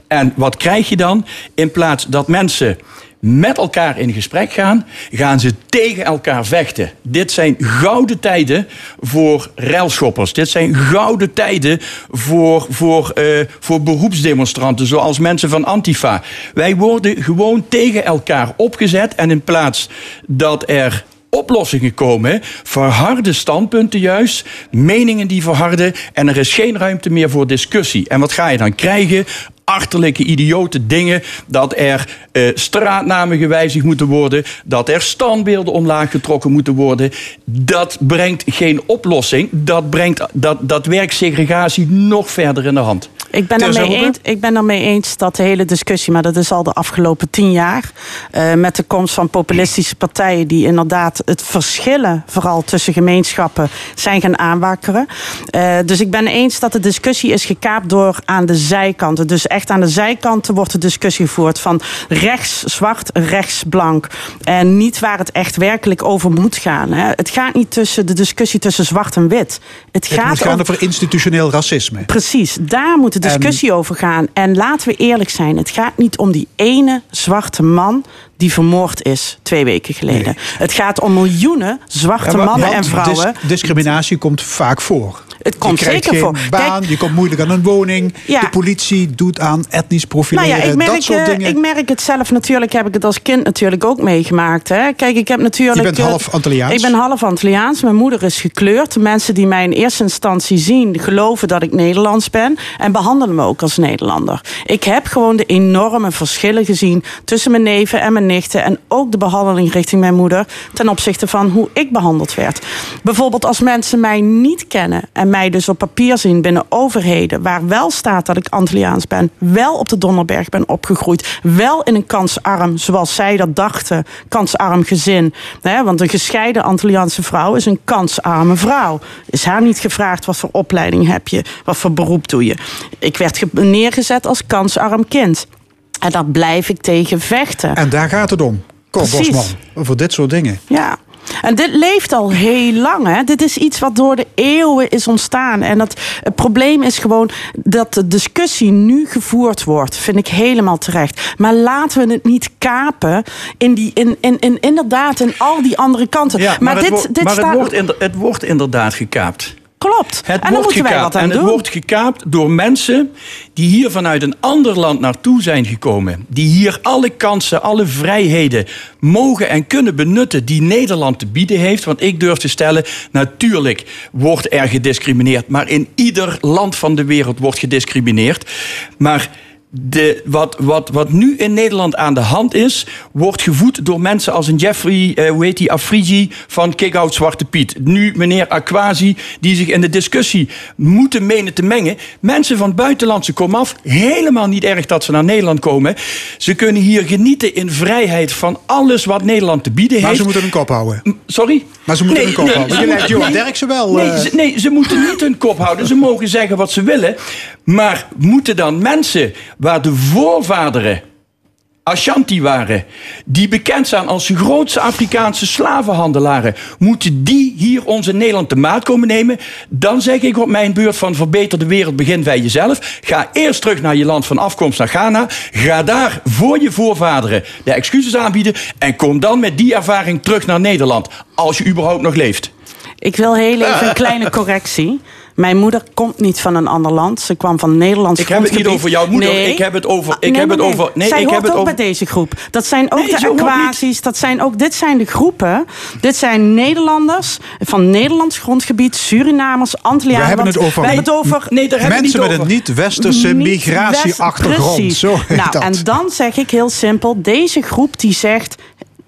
En wat krijg je dan? In plaats dat mensen met elkaar in gesprek gaan, gaan ze tegen elkaar vechten. Dit zijn gouden tijden voor railschoppers. Dit zijn gouden tijden voor, voor, uh, voor beroepsdemonstranten, zoals mensen van Antifa. Wij worden gewoon tegen elkaar opgezet en in plaats dat er oplossingen komen. Verharde standpunten juist. Meningen die verharden. En er is geen ruimte meer voor discussie. En wat ga je dan krijgen? Achterlijke, idiote dingen. Dat er uh, straatnamen gewijzigd moeten worden. Dat er standbeelden omlaag getrokken moeten worden. Dat brengt geen oplossing. Dat, brengt, dat, dat werkt segregatie nog verder in de hand. Ik ben, ermee eens, ik ben ermee eens dat de hele discussie, maar dat is al de afgelopen tien jaar. Uh, met de komst van populistische partijen die inderdaad het verschillen, vooral tussen gemeenschappen, zijn gaan aanwakkeren. Uh, dus ik ben eens dat de discussie is gekaapt door aan de zijkanten. Dus echt aan de zijkanten wordt de discussie gevoerd van rechts zwart, rechts blank. En niet waar het echt werkelijk over moet gaan. Hè. Het gaat niet tussen de discussie tussen zwart en wit. Het, het gaat moet gaan over, over institutioneel racisme. Precies, daar moet de discussie en... over gaan. En laten we eerlijk zijn, het gaat niet om die ene zwarte man die vermoord is twee weken geleden. Nee. Het gaat om miljoenen zwarte ja, mannen en vrouwen. Dis discriminatie komt vaak voor. Het komt je krijgt zeker geen voor. baan, Kijk, je komt moeilijk aan een woning. Ja. De politie doet aan etnisch profileren, nou ja, ik merk, dat soort dingen. Ik merk het zelf natuurlijk, heb ik het als kind natuurlijk ook meegemaakt. Hè. Kijk, ik heb natuurlijk... Je bent half Antilliaans. Ik ben half Antilliaans. Mijn moeder is gekleurd. De mensen die mij in eerste instantie zien, geloven dat ik Nederlands ben. En behandelen me ook als Nederlander. Ik heb gewoon de enorme verschillen gezien tussen mijn neven en mijn nichten. En ook de behandeling richting mijn moeder ten opzichte van hoe ik behandeld werd. Bijvoorbeeld als mensen mij niet kennen en mij dus op papier zien binnen overheden, waar wel staat dat ik Antilliaans ben, wel op de Donnerberg ben opgegroeid, wel in een kansarm, zoals zij dat dachten, kansarm gezin. Want een gescheiden Antilliaanse vrouw is een kansarme vrouw. Is haar niet gevraagd wat voor opleiding heb je, wat voor beroep doe je. Ik werd neergezet als kansarm kind. En daar blijf ik tegen vechten. En daar gaat het om. Cor Bosman, over dit soort dingen. Ja. En dit leeft al heel lang. Hè? Dit is iets wat door de eeuwen is ontstaan. En dat, het probleem is gewoon dat de discussie nu gevoerd wordt. Vind ik helemaal terecht. Maar laten we het niet kapen in die, in, in, in, inderdaad in al die andere kanten. Ja, maar, dit, het, dit maar het, wordt het wordt inderdaad gekaapt. Klopt. Het en wordt gekaapt. en het wordt gekaapt door mensen die hier vanuit een ander land naartoe zijn gekomen. Die hier alle kansen, alle vrijheden mogen en kunnen benutten die Nederland te bieden heeft. Want ik durf te stellen, natuurlijk wordt er gediscrimineerd. Maar in ieder land van de wereld wordt gediscrimineerd. Maar de, wat, wat, wat nu in Nederland aan de hand is, wordt gevoed door mensen als een Jeffrey, uh, hoe heet die, Afrigi van Kick-Out Zwarte Piet. Nu meneer Aquasi, die zich in de discussie moeten menen te mengen. Mensen van buitenlandse komaf, helemaal niet erg dat ze naar Nederland komen. Ze kunnen hier genieten in vrijheid van alles wat Nederland te bieden heeft. Maar ze moeten hun kop houden. Sorry? Maar ze moeten hun kop houden. Je lijkt Johan Derksen wel. Nee, uh... ze, nee, ze moeten niet hun kop houden. Ze mogen zeggen wat ze willen. Maar moeten dan mensen waar de voorvaderen Ashanti waren, die bekend staan als de grootste Afrikaanse slavenhandelaren, moeten die hier onze Nederland de maat komen nemen? Dan zeg ik op mijn beurt van verbeter de wereld, begin bij jezelf. Ga eerst terug naar je land van afkomst, naar Ghana. Ga daar voor je voorvaderen de excuses aanbieden en kom dan met die ervaring terug naar Nederland, als je überhaupt nog leeft. Ik wil heel even een kleine correctie. Mijn moeder komt niet van een ander land. Ze kwam van Nederlands Ik heb het niet over jouw moeder. Nee. Ik heb het over. Ik nee, heb nee, het over. Nee, Zij ik hoort heb het ook over. bij deze groep. Dat zijn ook Nee, de aquasies. Dat zijn ook. Dit zijn de groepen. Dit zijn Nederlanders van Nederlands grondgebied, Surinamers, Antillianen. We hebben het over, We hebben het over. Nee, daar hebben we mensen niet met over. een niet-westerse niet migratieachtergrond. Precies. Zo heet nou, dat. en dan zeg ik heel simpel: deze groep die zegt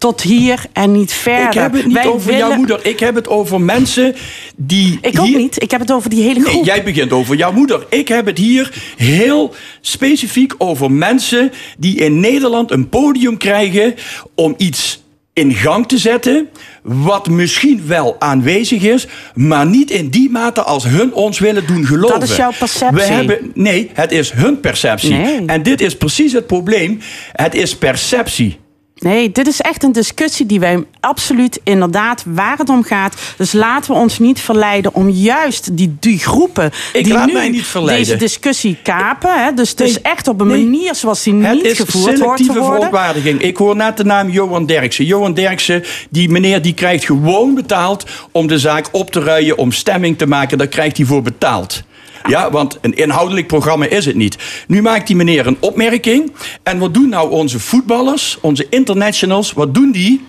tot hier en niet verder. Ik heb het niet Wij over jouw moeder. Ik heb het over mensen die. Ik ook hier... niet. Ik heb het over die hele groep. Nee, jij begint over jouw moeder. Ik heb het hier heel specifiek over mensen die in Nederland een podium krijgen om iets in gang te zetten. Wat misschien wel aanwezig is, maar niet in die mate als hun ons willen doen geloven. Dat is jouw perceptie. We hebben, nee, het is hun perceptie. Nee. En dit is precies het probleem. Het is perceptie. Nee, dit is echt een discussie die wij absoluut inderdaad waar het om gaat. Dus laten we ons niet verleiden om juist die, die groepen Ik die nu mij niet verleiden. deze discussie kapen. Hè, dus het is Nee, echt op een nee. manier zoals die niet is gevoerd hoort te selectieve worden. verontwaardiging. Ik hoor net de naam Johan Derksen. Johan Derksen, die meneer die krijgt gewoon betaald om de zaak op te ruien, om stemming te maken. Daar krijgt hij voor betaald. Ja, want een inhoudelijk programma is het niet. Nu maakt die meneer een opmerking. En wat doen nou onze voetballers, onze internationals? Wat doen die?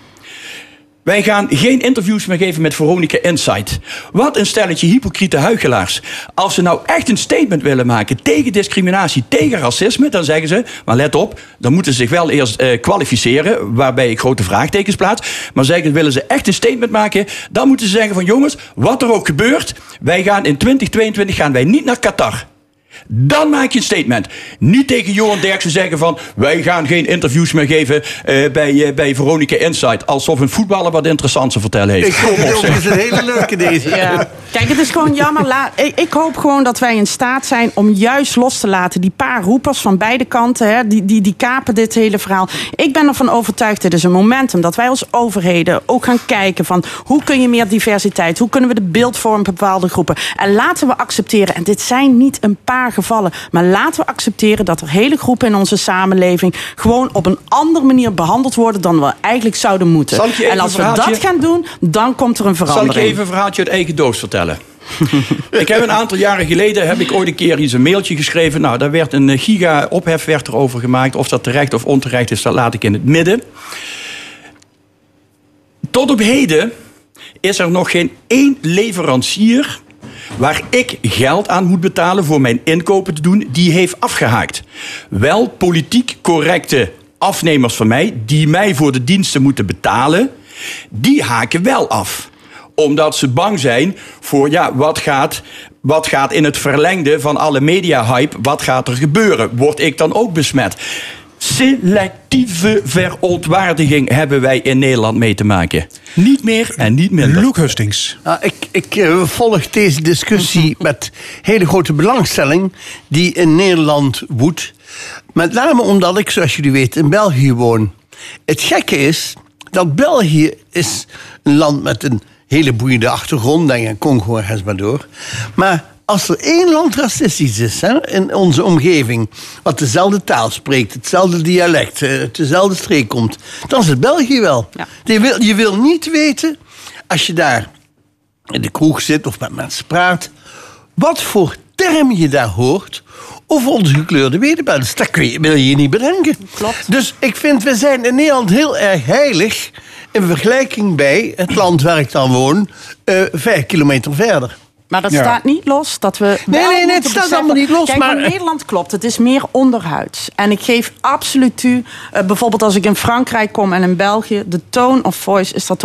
Wij gaan geen interviews meer geven met Veronica Insight. Wat een stelletje hypocriete huichelaars. Als ze nou echt een statement willen maken tegen discriminatie, tegen racisme, dan zeggen ze, maar let op, dan moeten ze zich wel eerst eh, kwalificeren, waarbij ik grote vraagtekens plaats. Maar zeggen, willen ze echt een statement maken, dan moeten ze zeggen van jongens, wat er ook gebeurt, wij gaan in 2022 gaan wij niet naar Qatar. Dan maak je een statement. Niet tegen Johan Derksen zeggen van... wij gaan geen interviews meer geven eh, bij, eh, bij Veronica Insight. Alsof een voetballer wat interessants te vertellen heeft. Ik vind het eens een hele leuke deze. Ja. Kijk, het is gewoon jammer. La- ik, ik hoop gewoon dat wij in staat zijn om juist los te laten. Die paar roepers van beide kanten, hè, die, die, die kapen dit hele verhaal. Ik ben ervan overtuigd, dit is een momentum dat wij als overheden ook gaan kijken van hoe kun je meer diversiteit, hoe kunnen we de beeldvorm van bepaalde groepen. En laten we accepteren, en dit zijn niet een paar gevallen, maar laten we accepteren dat er hele groepen in onze samenleving gewoon op een andere manier behandeld worden dan we eigenlijk zouden moeten. Zal ik En als we dat gaan doen, dan komt er een Zal verandering. ik je even een verhaaltje uit eigen doos vertellen? ik heb een aantal jaren geleden heb ik ooit een keer eens een mailtje geschreven. Nou, daar werd een eh, giga ophef werd erover gemaakt. Of dat terecht of onterecht is, dat laat ik in het midden. Tot op heden is er nog geen één leverancier waar ik geld aan moet betalen voor mijn inkopen te doen, die heeft afgehaakt. Wel politiek correcte afnemers van mij, die mij voor de diensten moeten betalen, die haken wel af omdat ze bang zijn voor, ja, wat gaat, wat gaat in het verlengde van alle media-hype, wat gaat er gebeuren? Word ik dan ook besmet? Selectieve verontwaardiging hebben wij in Nederland mee te maken. Niet meer en niet minder. Luke Hustings. Nou, ik ik eh, volg deze discussie met hele grote belangstelling die in Nederland woedt. Met name omdat ik, zoals jullie weten, in België woon. Het gekke is dat België is een land met een hele boeiende achtergrond. Denk aan Congo en maar door. Maar als er één land racistisch is hè, in onze omgeving, wat dezelfde taal spreekt, hetzelfde dialect, eh, uit dezelfde streek komt, dan is het België wel. Je, wil, je wil niet weten, als je daar in de kroeg zit of met mensen praat, wat voor term je daar hoort over onze gekleurde wederbands. Dat kun je, wil je niet bedenken. Klopt. Dus ik vind, we zijn in Nederland heel erg heilig in vergelijking bij het land waar ik dan woon, uh, vijf kilometer verder. Maar dat staat niet los dat we. Nee, nee, nee, het staat allemaal niet los. Kijk, maar Nederland klopt. Het is meer onderhuids. En ik geef absoluut toe. Uh, bijvoorbeeld als ik in Frankrijk kom en in België. De tone of voice is dat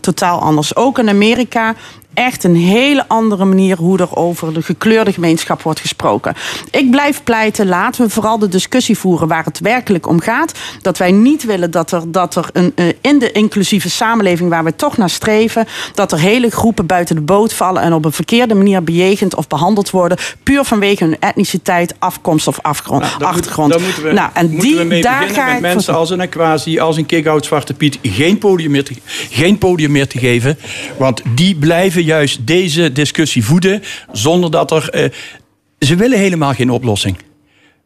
totaal anders. Ook in Amerika echt een hele andere manier hoe er over de gekleurde gemeenschap wordt gesproken. Ik blijf pleiten, laten we vooral de discussie voeren waar het werkelijk om gaat. Dat wij niet willen dat er, dat er een, uh, in de inclusieve samenleving waar we toch naar streven, dat er hele groepen buiten de boot vallen en op een verkeerde manier bejegend of behandeld worden, puur vanwege hun etniciteit, afkomst of afgrond, nou, achtergrond. Moeten we, nou, en moeten die, we mee daar ga met mensen als een Aquasi, als een kick-out Zwarte Piet geen podium, meer te, geen podium meer te geven. Want die blijven juist deze discussie voeden zonder dat er. Uh, ze willen helemaal geen oplossing.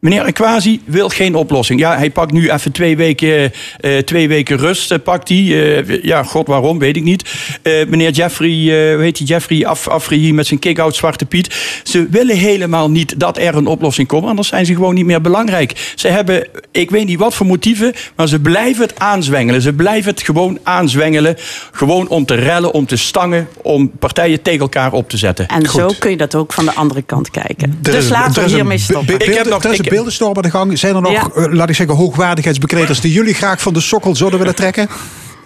Meneer Aquasi wil geen oplossing. Ja, hij pakt nu even twee weken, uh, twee weken rust. Uh, pakt hij. Uh, ja, god waarom, weet ik niet. meneer Jeffrey, hoe heet hij? Jeffrey Af Afri met zijn kick-out Zwarte Piet. Ze willen helemaal niet dat er een oplossing komt. Anders zijn ze gewoon niet meer belangrijk. Ze hebben, ik weet niet wat voor motieven, maar ze blijven het aanzwengelen. Ze blijven het gewoon aanzwengelen. Gewoon om te rellen, om te stangen, om partijen tegen elkaar op te zetten. En Goed. zo kun je dat ook van de andere kant kijken. Er dus laten we hiermee stoppen. Ik heb nog... Ik, beeldenstorm aan de gang. Zijn er nog, ja. uh, laat ik zeggen, hoogwaardigheidsbekleders die jullie graag van de sokkel zouden willen trekken?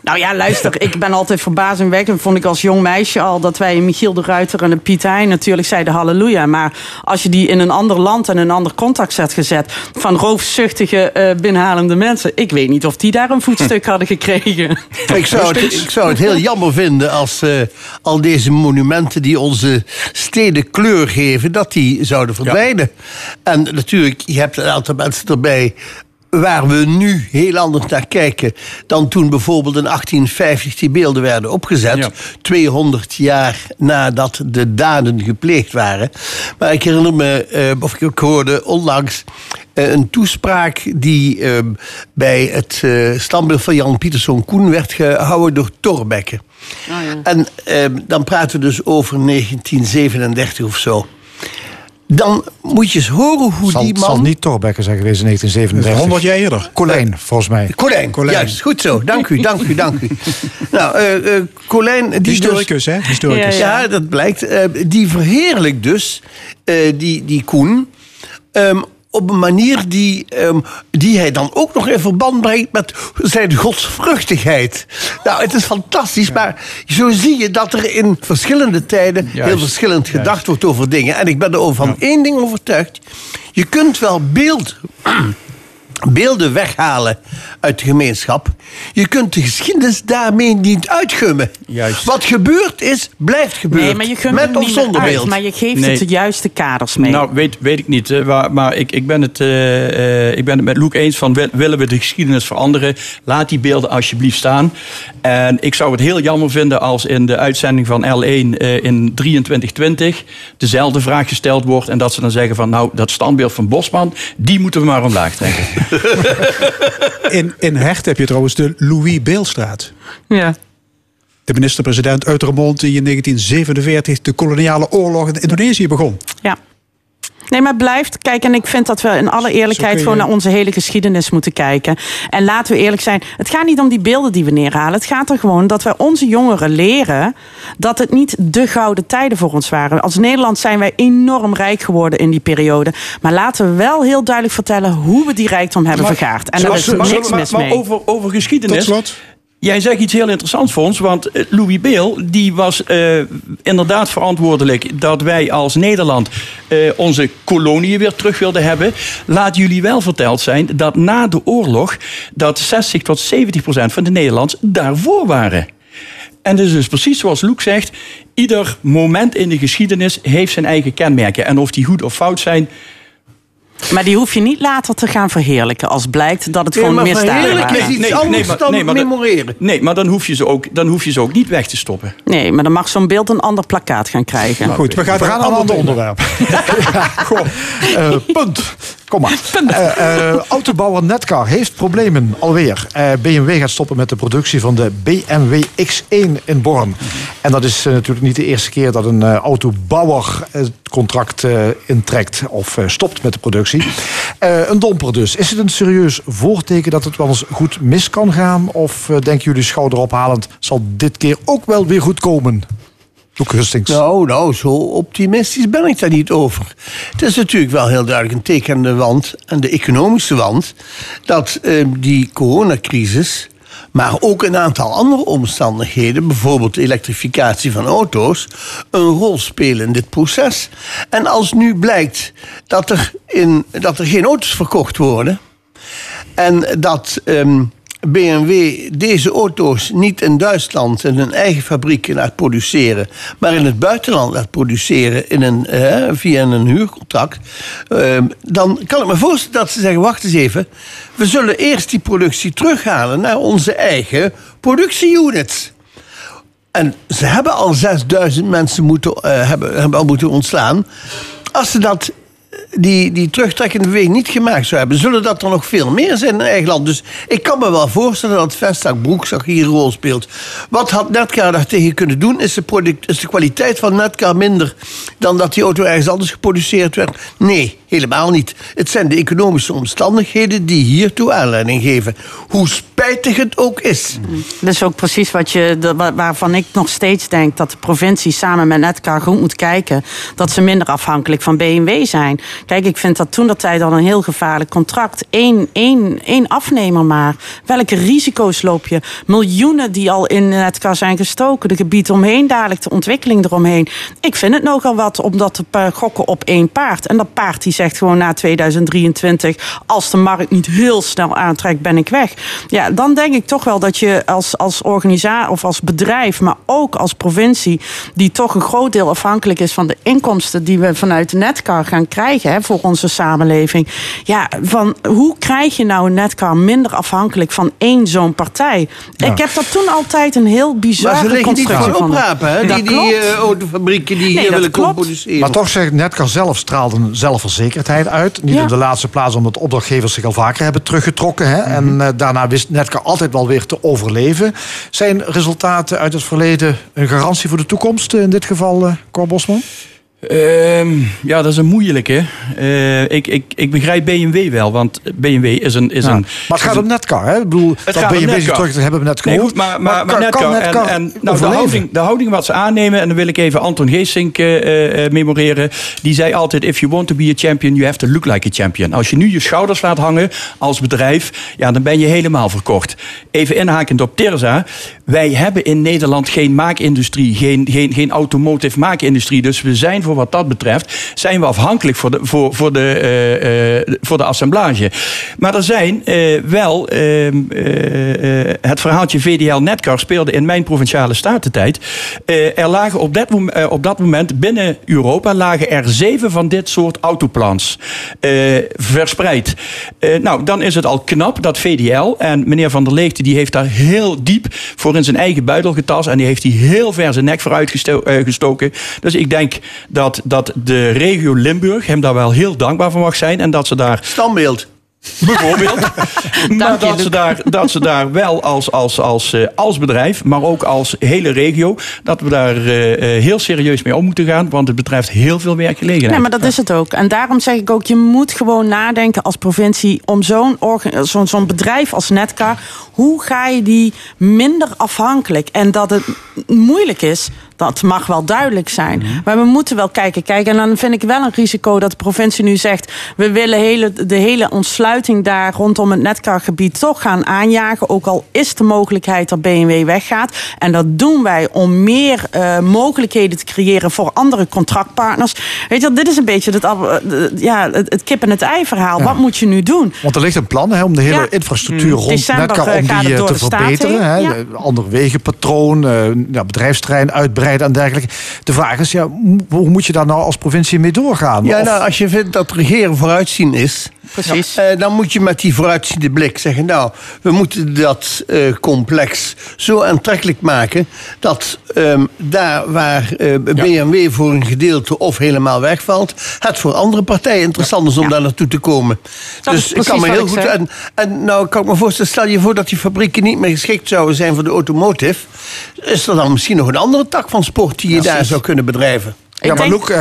Nou ja, luister, ik ben altijd verbazingwekkend. Vond ik als jong meisje al dat wij Michiel de Ruiter en de Piet Hein natuurlijk zeiden halleluja. Maar als je die in een ander land en een ander contact zet gezet van roofzuchtige uh, binnenhalende mensen. Ik weet niet of die daar een voetstuk hm. hadden gekregen. Ik zou, het, ik zou het heel jammer vinden als uh, al deze monumenten die onze steden kleur geven, dat die zouden verdwijnen. Ja. En natuurlijk, je hebt een aantal mensen erbij waar we nu heel anders naar kijken dan toen bijvoorbeeld in 1850 die beelden werden opgezet. 200 jaar nadat de daden gepleegd waren. Maar ik herinner me, eh, of ik hoorde onlangs eh, een toespraak die eh, bij het uh, standbeeld van Jan Pieterszoon Koen werd gehouden door Torbekke. Oh ja. En dan praten we dus over 1937 of zo dan moet je eens horen hoe zal, die man... zal niet Torbekke zijn geweest in 1937. 100 jaar eerder. Colijn, volgens mij. Colijn, Colijn, juist. Goed zo. Dank u, dank u, dank u. nou, uh, uh, Colijn... Die Historicus, dus, hè? Historicus. Ja, ja. dat blijkt. Uh, die verheerlijkt dus, die, die Koen... Um, op een manier die, um, die hij dan ook nog in verband brengt met zijn godsvruchtigheid. Nou, het is fantastisch, maar zo zie je dat er in verschillende tijden heel verschillend gedacht wordt over dingen. En ik ben er over van één ding overtuigd. Je kunt wel beeld beelden weghalen uit de gemeenschap. Je kunt de geschiedenis daarmee niet uitgummen. Juist. Wat gebeurd is, blijft gebeuren. Nee, maar je Met of zonder uit, beeld. Maar je geeft het de juiste kaders mee. Nou, weet, weet ik niet. Maar, maar ik, ik, ben het, uh, ik ben het met Loek eens van... willen we de geschiedenis veranderen? Laat die beelden alsjeblieft staan. En ik zou het heel jammer vinden als in de uitzending van L1 uh, in 2320... dezelfde vraag gesteld wordt... en dat ze dan zeggen van... nou, dat standbeeld van Bosman... die moeten we maar omlaag trekken. in, in Hecht heb je trouwens de Louis Beelstraat. Ja. De minister-president uit Remond die in 1947 de koloniale oorlog in Indonesië begon. Ja. Nee, maar blijft. Kijk, en ik vind dat we in alle eerlijkheid gewoon naar onze hele geschiedenis moeten kijken. En laten we eerlijk zijn. Het gaat niet om die beelden die we neerhalen. Het gaat er gewoon dat wij onze jongeren leren dat het niet de gouden tijden voor ons waren. Als Nederland zijn wij enorm rijk geworden in die periode. Maar laten we wel heel duidelijk vertellen hoe we die rijkdom hebben vergaard. En er is niks mis mee. Maar over, over geschiedenis. Tot slot. Jij zegt iets heel interessants voor ons, want eh, Louis Beel die was uh, inderdaad verantwoordelijk dat wij als Nederland uh, onze koloniën weer terug wilden hebben. Laat jullie wel verteld zijn dat na de oorlog dat 60 tot 70 procent van de Nederlands daarvoor waren. En dus, dus precies zoals Luc zegt, ieder moment in de geschiedenis heeft zijn eigen kenmerken. En of die goed of fout zijn, Maar die hoef je niet later te gaan verheerlijken als blijkt dat het Nee, gewoon maar misdaden verheerlijken waren. is iets anders dan nee, maar, memoreren. nee, maar dan hoef, je ze ook, dan hoef je ze ook niet weg te stoppen. Nee, maar dan mag zo'n beeld een ander plakkaat gaan krijgen. Goed, we gaan, We gaan naar een ander onderwerp. Goh, eh, punt. Kom maar. Eh, eh, autobouwer Netcar heeft problemen alweer. Eh, BMW gaat stoppen met de productie van de BMW X1 in Born. En dat is natuurlijk niet de eerste keer dat een eh, autobouwer het contract eh, intrekt of eh, stopt met de productie. Eh, een domper dus. Is het een serieus voorteken dat het wel eens goed mis kan gaan? Of eh, denken jullie schouderophalend, zal dit keer ook wel weer goed komen? Nou, nou, zo optimistisch ben ik daar niet over. Het is natuurlijk wel heel duidelijk een teken aan de wand, aan de economische wand, dat eh, die coronacrisis, maar ook een aantal andere omstandigheden, bijvoorbeeld de elektrificatie van auto's, een rol spelen in dit proces. En als nu blijkt dat er, in, dat er geen auto's verkocht worden en dat. ehm, BMW deze auto's niet in Duitsland in hun eigen fabrieken laat produceren, maar in het buitenland laat produceren in een, eh, via een huurcontract, eh, dan kan ik me voorstellen dat ze zeggen: wacht eens even, we zullen eerst die productie terughalen naar onze eigen productieunits. En ze hebben al 6000 mensen moeten, eh, hebben, hebben al moeten ontslaan. Als ze dat, die, die terugtrekkende beweging niet gemaakt zou hebben, zullen dat er nog veel meer zijn in eigen land. Dus ik kan me wel voorstellen dat vestzak, broekzak hier een rol speelt. Wat had Netcar daar tegen kunnen doen? Is de, product, is de kwaliteit van Netcar minder dan dat die auto ergens anders geproduceerd werd? Nee, helemaal niet. Het zijn de economische omstandigheden die hiertoe aanleiding geven. Hoe spijtig het ook is. Dat is ook precies wat je, waarvan ik nog steeds denk dat de provincie samen met Netcar goed moet kijken. Dat ze minder afhankelijk van BMW zijn. Kijk, ik vind dat toen dat tijd al een heel gevaarlijk contract. Eén, één, één afnemer maar. Welke risico's loop je? Miljoenen die al in Netcar zijn gestoken. De gebied omheen, dadelijk de ontwikkeling eromheen. Ik vind het nogal wat om dat te pa- gokken op één paard. En dat paard die zegt gewoon na 2023... als de markt niet heel snel aantrekt, ben ik weg. Ja, dan denk ik toch wel dat je als, als organisatie of als bedrijf... maar ook als provincie, die toch een groot deel afhankelijk is... van de inkomsten die we vanuit de Netcar gaan krijgen hè, voor onze samenleving. Ja, van hoe krijg je nou een Netcar minder afhankelijk van één zo'n partij? Ja. Ik heb dat toen altijd een heel Maar bizarre ze liggen niet constructie gewoon gevonden. oprapen, hè? Dat Die, die klopt. eh, autofabrieken die Nee, hier dat willen klopt. produceren. Maar toch zegt Netcar zelf straalt een uit. Niet Ja. in de laatste plaats omdat opdrachtgevers zich al vaker hebben teruggetrokken. Hè? En eh, daarna wist Netcar altijd wel weer te overleven. Zijn resultaten uit het verleden een garantie voor de toekomst? eh, In dit geval, eh Cor Bosman? Ehm, ja, dat is een moeilijke. Eh, ik, ik, ik begrijp BMW wel, want BMW is een... Is Ja. een Maar het gaat om Netcar. Hè? Ik bedoel, dat gaat om BMW terug hebben we net gehoord. goed, maar, maar, Netcar, en, en nou, de, houding, de houding wat ze aannemen, en dan wil ik even Anton Geesink eh, eh, memoreren. Die zei altijd: If you want to be a champion, you have to look like a champion. Als je nu je schouders laat hangen als bedrijf, ja, dan ben je helemaal verkocht. Even inhakend op Terza. Wij hebben in Nederland geen maakindustrie, geen, geen, geen automotive maakindustrie. Dus we zijn voor wat dat betreft, zijn we afhankelijk voor de, voor, voor de, eh, eh, voor de assemblage. Maar er zijn eh, wel, ehm, eh, eh, het verhaaltje VDL Netcar speelde in mijn provinciale statentijd. Er lagen op dat, op dat moment binnen Europa lagen er zeven van dit soort autoplans verspreid. Nou, dan is het al knap dat VDL en meneer Van der Leegte die heeft daar heel diep voor in zijn eigen buidel getast en die heeft hij heel ver zijn nek vooruit gesto- gestoken. Dus ik denk dat, dat de regio Limburg hem daar wel heel dankbaar voor mag zijn en dat ze daar Standbeeld. Bijvoorbeeld. maar dat ze, daar, dat ze daar wel als, als, als, eh, als bedrijf, maar ook als hele regio, dat we daar eh, eh, heel serieus mee om moeten gaan. Want het betreft heel veel werkgelegenheid. Nee, maar dat is het ook. En daarom zeg ik ook, je moet gewoon nadenken als provincie om zo'n orga- zo'n zo'n bedrijf als Netcar, hoe ga je die minder afhankelijk? En dat het moeilijk is, dat mag wel duidelijk zijn. Maar we moeten wel kijken. Kijk, en dan vind ik wel een risico dat de provincie nu zegt, we willen hele, de hele ontsluiting daar rondom het Netcar-gebied toch gaan aanjagen. Ook al is de mogelijkheid dat BMW weggaat. En dat doen wij om meer eh, mogelijkheden te creëren voor andere contractpartners. Weet je, dit is een beetje het, eh, ja, het, kip en het ei verhaal. Ja. Wat moet je nu doen? Want er ligt een plan hè, om de hele Ja. infrastructuur Mm. rond Netcar eh, om die te verbeteren. Ja. Ander wegenpatroon, ja, bedrijfsterrein uitbreiden. Uitbreiden en dergelijke. De vraag is, ja, hoe moet je daar nou als provincie mee doorgaan? Ja, nou, als je vindt dat regeren vooruitzien is... Precies. Uh, dan moet je met die vooruitziende blik zeggen... nou, we moeten dat uh, complex zo aantrekkelijk maken... dat um, daar waar uh, BMW voor een gedeelte of helemaal wegvalt... het voor andere partijen interessant is om ja. daar naartoe te komen. Dat dus ik kan me heel goed... En, en nou kan ik me voorstellen, stel je voor dat die fabrieken niet meer geschikt zouden zijn voor de automotive... is er dan misschien nog een andere tak van sport die je daar zou kunnen bedrijven? Ja, maar Loek,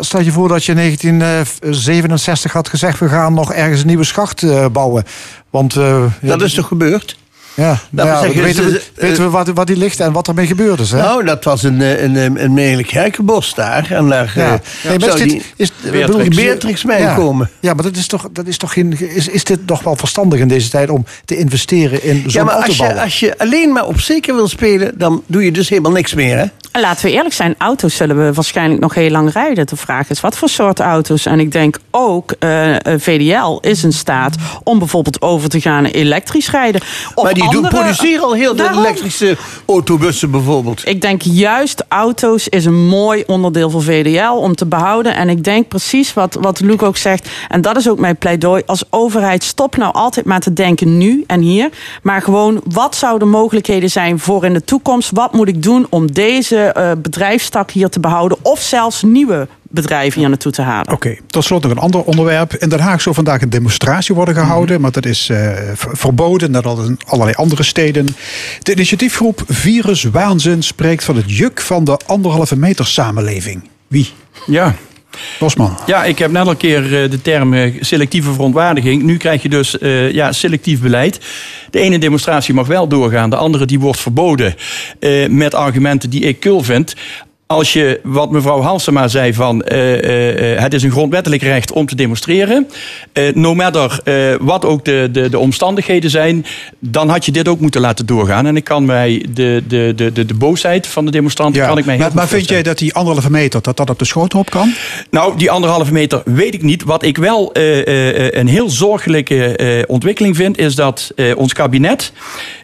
stel je voor dat je in 1967 had gezegd... we gaan nog ergens een nieuwe schacht bouwen. Want, dat is toch gebeurd? Ja, nou ja zeggen, weten, we, weten we wat, wat die ligt en wat ermee gebeurd is. Hè? Nou, dat was een, een, een, een herkenbos daar. En daar ja. nee, maar is dit, is, Beatrix, Beatrix mee ja. komen. Ja, maar dat is toch, dat is, toch geen, is, is dit toch wel verstandig in deze tijd om te investeren in zo'n Ja, maar als je, als je alleen maar op zeker wil spelen, dan doe je dus helemaal niks meer. Hè? En laten we eerlijk zijn, auto's zullen we waarschijnlijk nog heel lang rijden. De vraag is wat voor soort auto's. En ik denk ook, uh, VDL is in staat om bijvoorbeeld over te gaan naar elektrisch rijden. Of maar die andere, produceren al heel veel elektrische autobussen bijvoorbeeld. Ik denk juist auto's is een mooi onderdeel voor VDL om te behouden. En ik denk precies wat, wat Luc ook zegt. En dat is ook mijn pleidooi. Als overheid, stop nou altijd maar te denken nu en hier. Maar gewoon, wat zouden mogelijkheden zijn voor in de toekomst? Wat moet ik doen om deze uh, bedrijfstak hier te behouden? Of zelfs nieuwe bedrijven hier naartoe te halen. Oké, okay, tot slot nog een ander onderwerp. In Den Haag zou vandaag een demonstratie worden gehouden, mm -hmm. maar dat is uh, verboden, net als in allerlei andere steden. De initiatiefgroep Virus Waanzin spreekt van het juk van de anderhalve meter samenleving. Wie? Ja, Bosman. Ja, ik heb net al een keer de term selectieve verontwaardiging. Nu krijg je dus uh, ja, selectief beleid. De ene demonstratie mag wel doorgaan, de andere die wordt verboden. Met argumenten die ik kul vind als je, wat mevrouw Halsema zei, van uh, uh, het is een grondwettelijk recht om te demonstreren. Uh, no matter wat ook de, de, de, omstandigheden zijn, dan had je dit ook moeten laten doorgaan. En ik kan mij de, de, de, de, de boosheid van de demonstranten ja, kan ik mij Maar, maar vind jij dat die anderhalve meter, dat dat op de schoot op kan? Nou, die anderhalve meter weet ik niet. Wat ik wel een heel zorgelijke ontwikkeling vind, is dat ons kabinet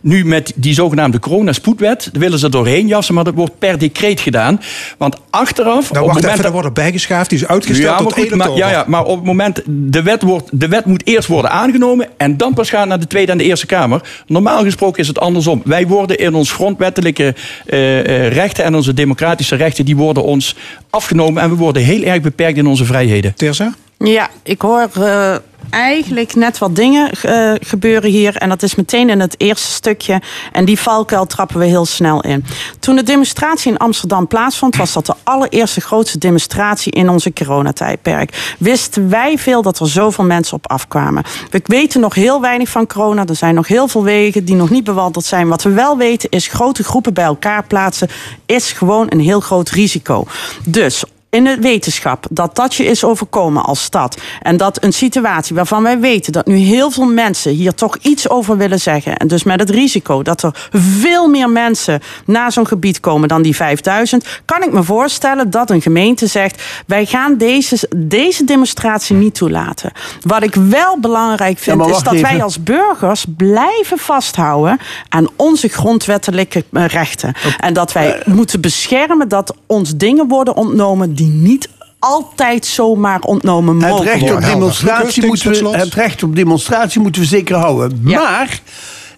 nu met die zogenaamde coronaspoedwet, willen ze doorheen jassen, maar dat wordt per decreet gedaan. Want achteraf. Nou, wacht even, dat wordt er bijgeschaafd, die is uitgesteld ja, tot goed, 1 maar, ja, ja, maar op het moment, de wet, wordt, de wet moet eerst worden aangenomen en dan pas gaan naar de Tweede en de Eerste Kamer. Normaal gesproken is het andersom. Wij worden in ons grondwettelijke uh, uh, rechten en onze democratische rechten, die worden ons afgenomen en we worden heel erg beperkt in onze vrijheden. Terza? Ja, ik hoor uh, eigenlijk net wat dingen uh, gebeuren hier. En dat is meteen in het eerste stukje. En die valkuil trappen we heel snel in. Toen de demonstratie in Amsterdam plaatsvond, was dat de allereerste grootste demonstratie in onze coronatijdperk. Wisten wij veel dat er zoveel mensen op afkwamen. We weten nog heel weinig van corona. Er zijn nog heel veel wegen die nog niet bewandeld zijn. Wat we wel weten is grote groepen bij elkaar plaatsen is gewoon een heel groot risico. Dus in de wetenschap dat dat je is overkomen als stad. En dat een situatie waarvan wij weten dat nu heel veel mensen hier toch iets over willen zeggen. En dus met het risico dat er veel meer mensen naar zo'n gebied komen dan die 5000. Kan ik me voorstellen dat een gemeente zegt: wij gaan deze, deze demonstratie niet toelaten. Wat ik wel belangrijk vind ja, is dat even. wij als burgers blijven vasthouden aan onze grondwettelijke rechten. En dat wij uh, moeten beschermen dat ons dingen worden ontnomen die niet altijd zomaar ontnomen mogen het recht op demonstratie moeten we, Het recht op demonstratie moeten we zeker houden. Ja. Maar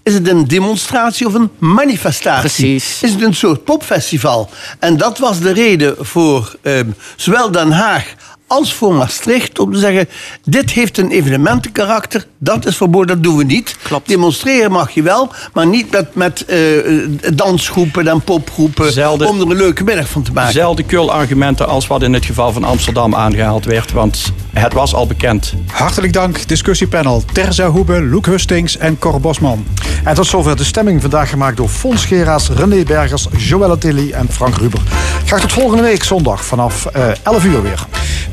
is het een demonstratie of een manifestatie? Precies. Is het een soort popfestival? En dat was de reden voor um, zowel Den Haag als voor Maastricht om te zeggen: dit heeft een evenementenkarakter, dat is verboden, dat doen we niet. Klopt. Demonstreren mag je wel, maar niet met, met uh, dansgroepen en popgroepen Zelfde, om er een leuke middag van te maken. Zelfde kul-argumenten als wat in het geval van Amsterdam aangehaald werd, want het was al bekend. Hartelijk dank, discussiepanel Terza Hoebe, Loek Hustings en Cor Bosman. En tot zover de stemming vandaag gemaakt door Fons Geraas, René Bergers, Joëlle Tilly en Frank Ruber. Graag tot volgende week zondag vanaf uh, 11 uur weer.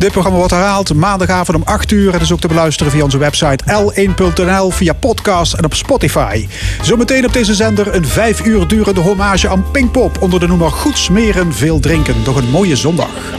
Dit programma wordt herhaald maandagavond om 8 uur. Het is ook te beluisteren via onze website l1.nl, via podcast en op Spotify. Zometeen op deze zender een 5 uur durende hommage aan Pinkpop onder de noemer Goed smeren, veel drinken. Nog een mooie zondag.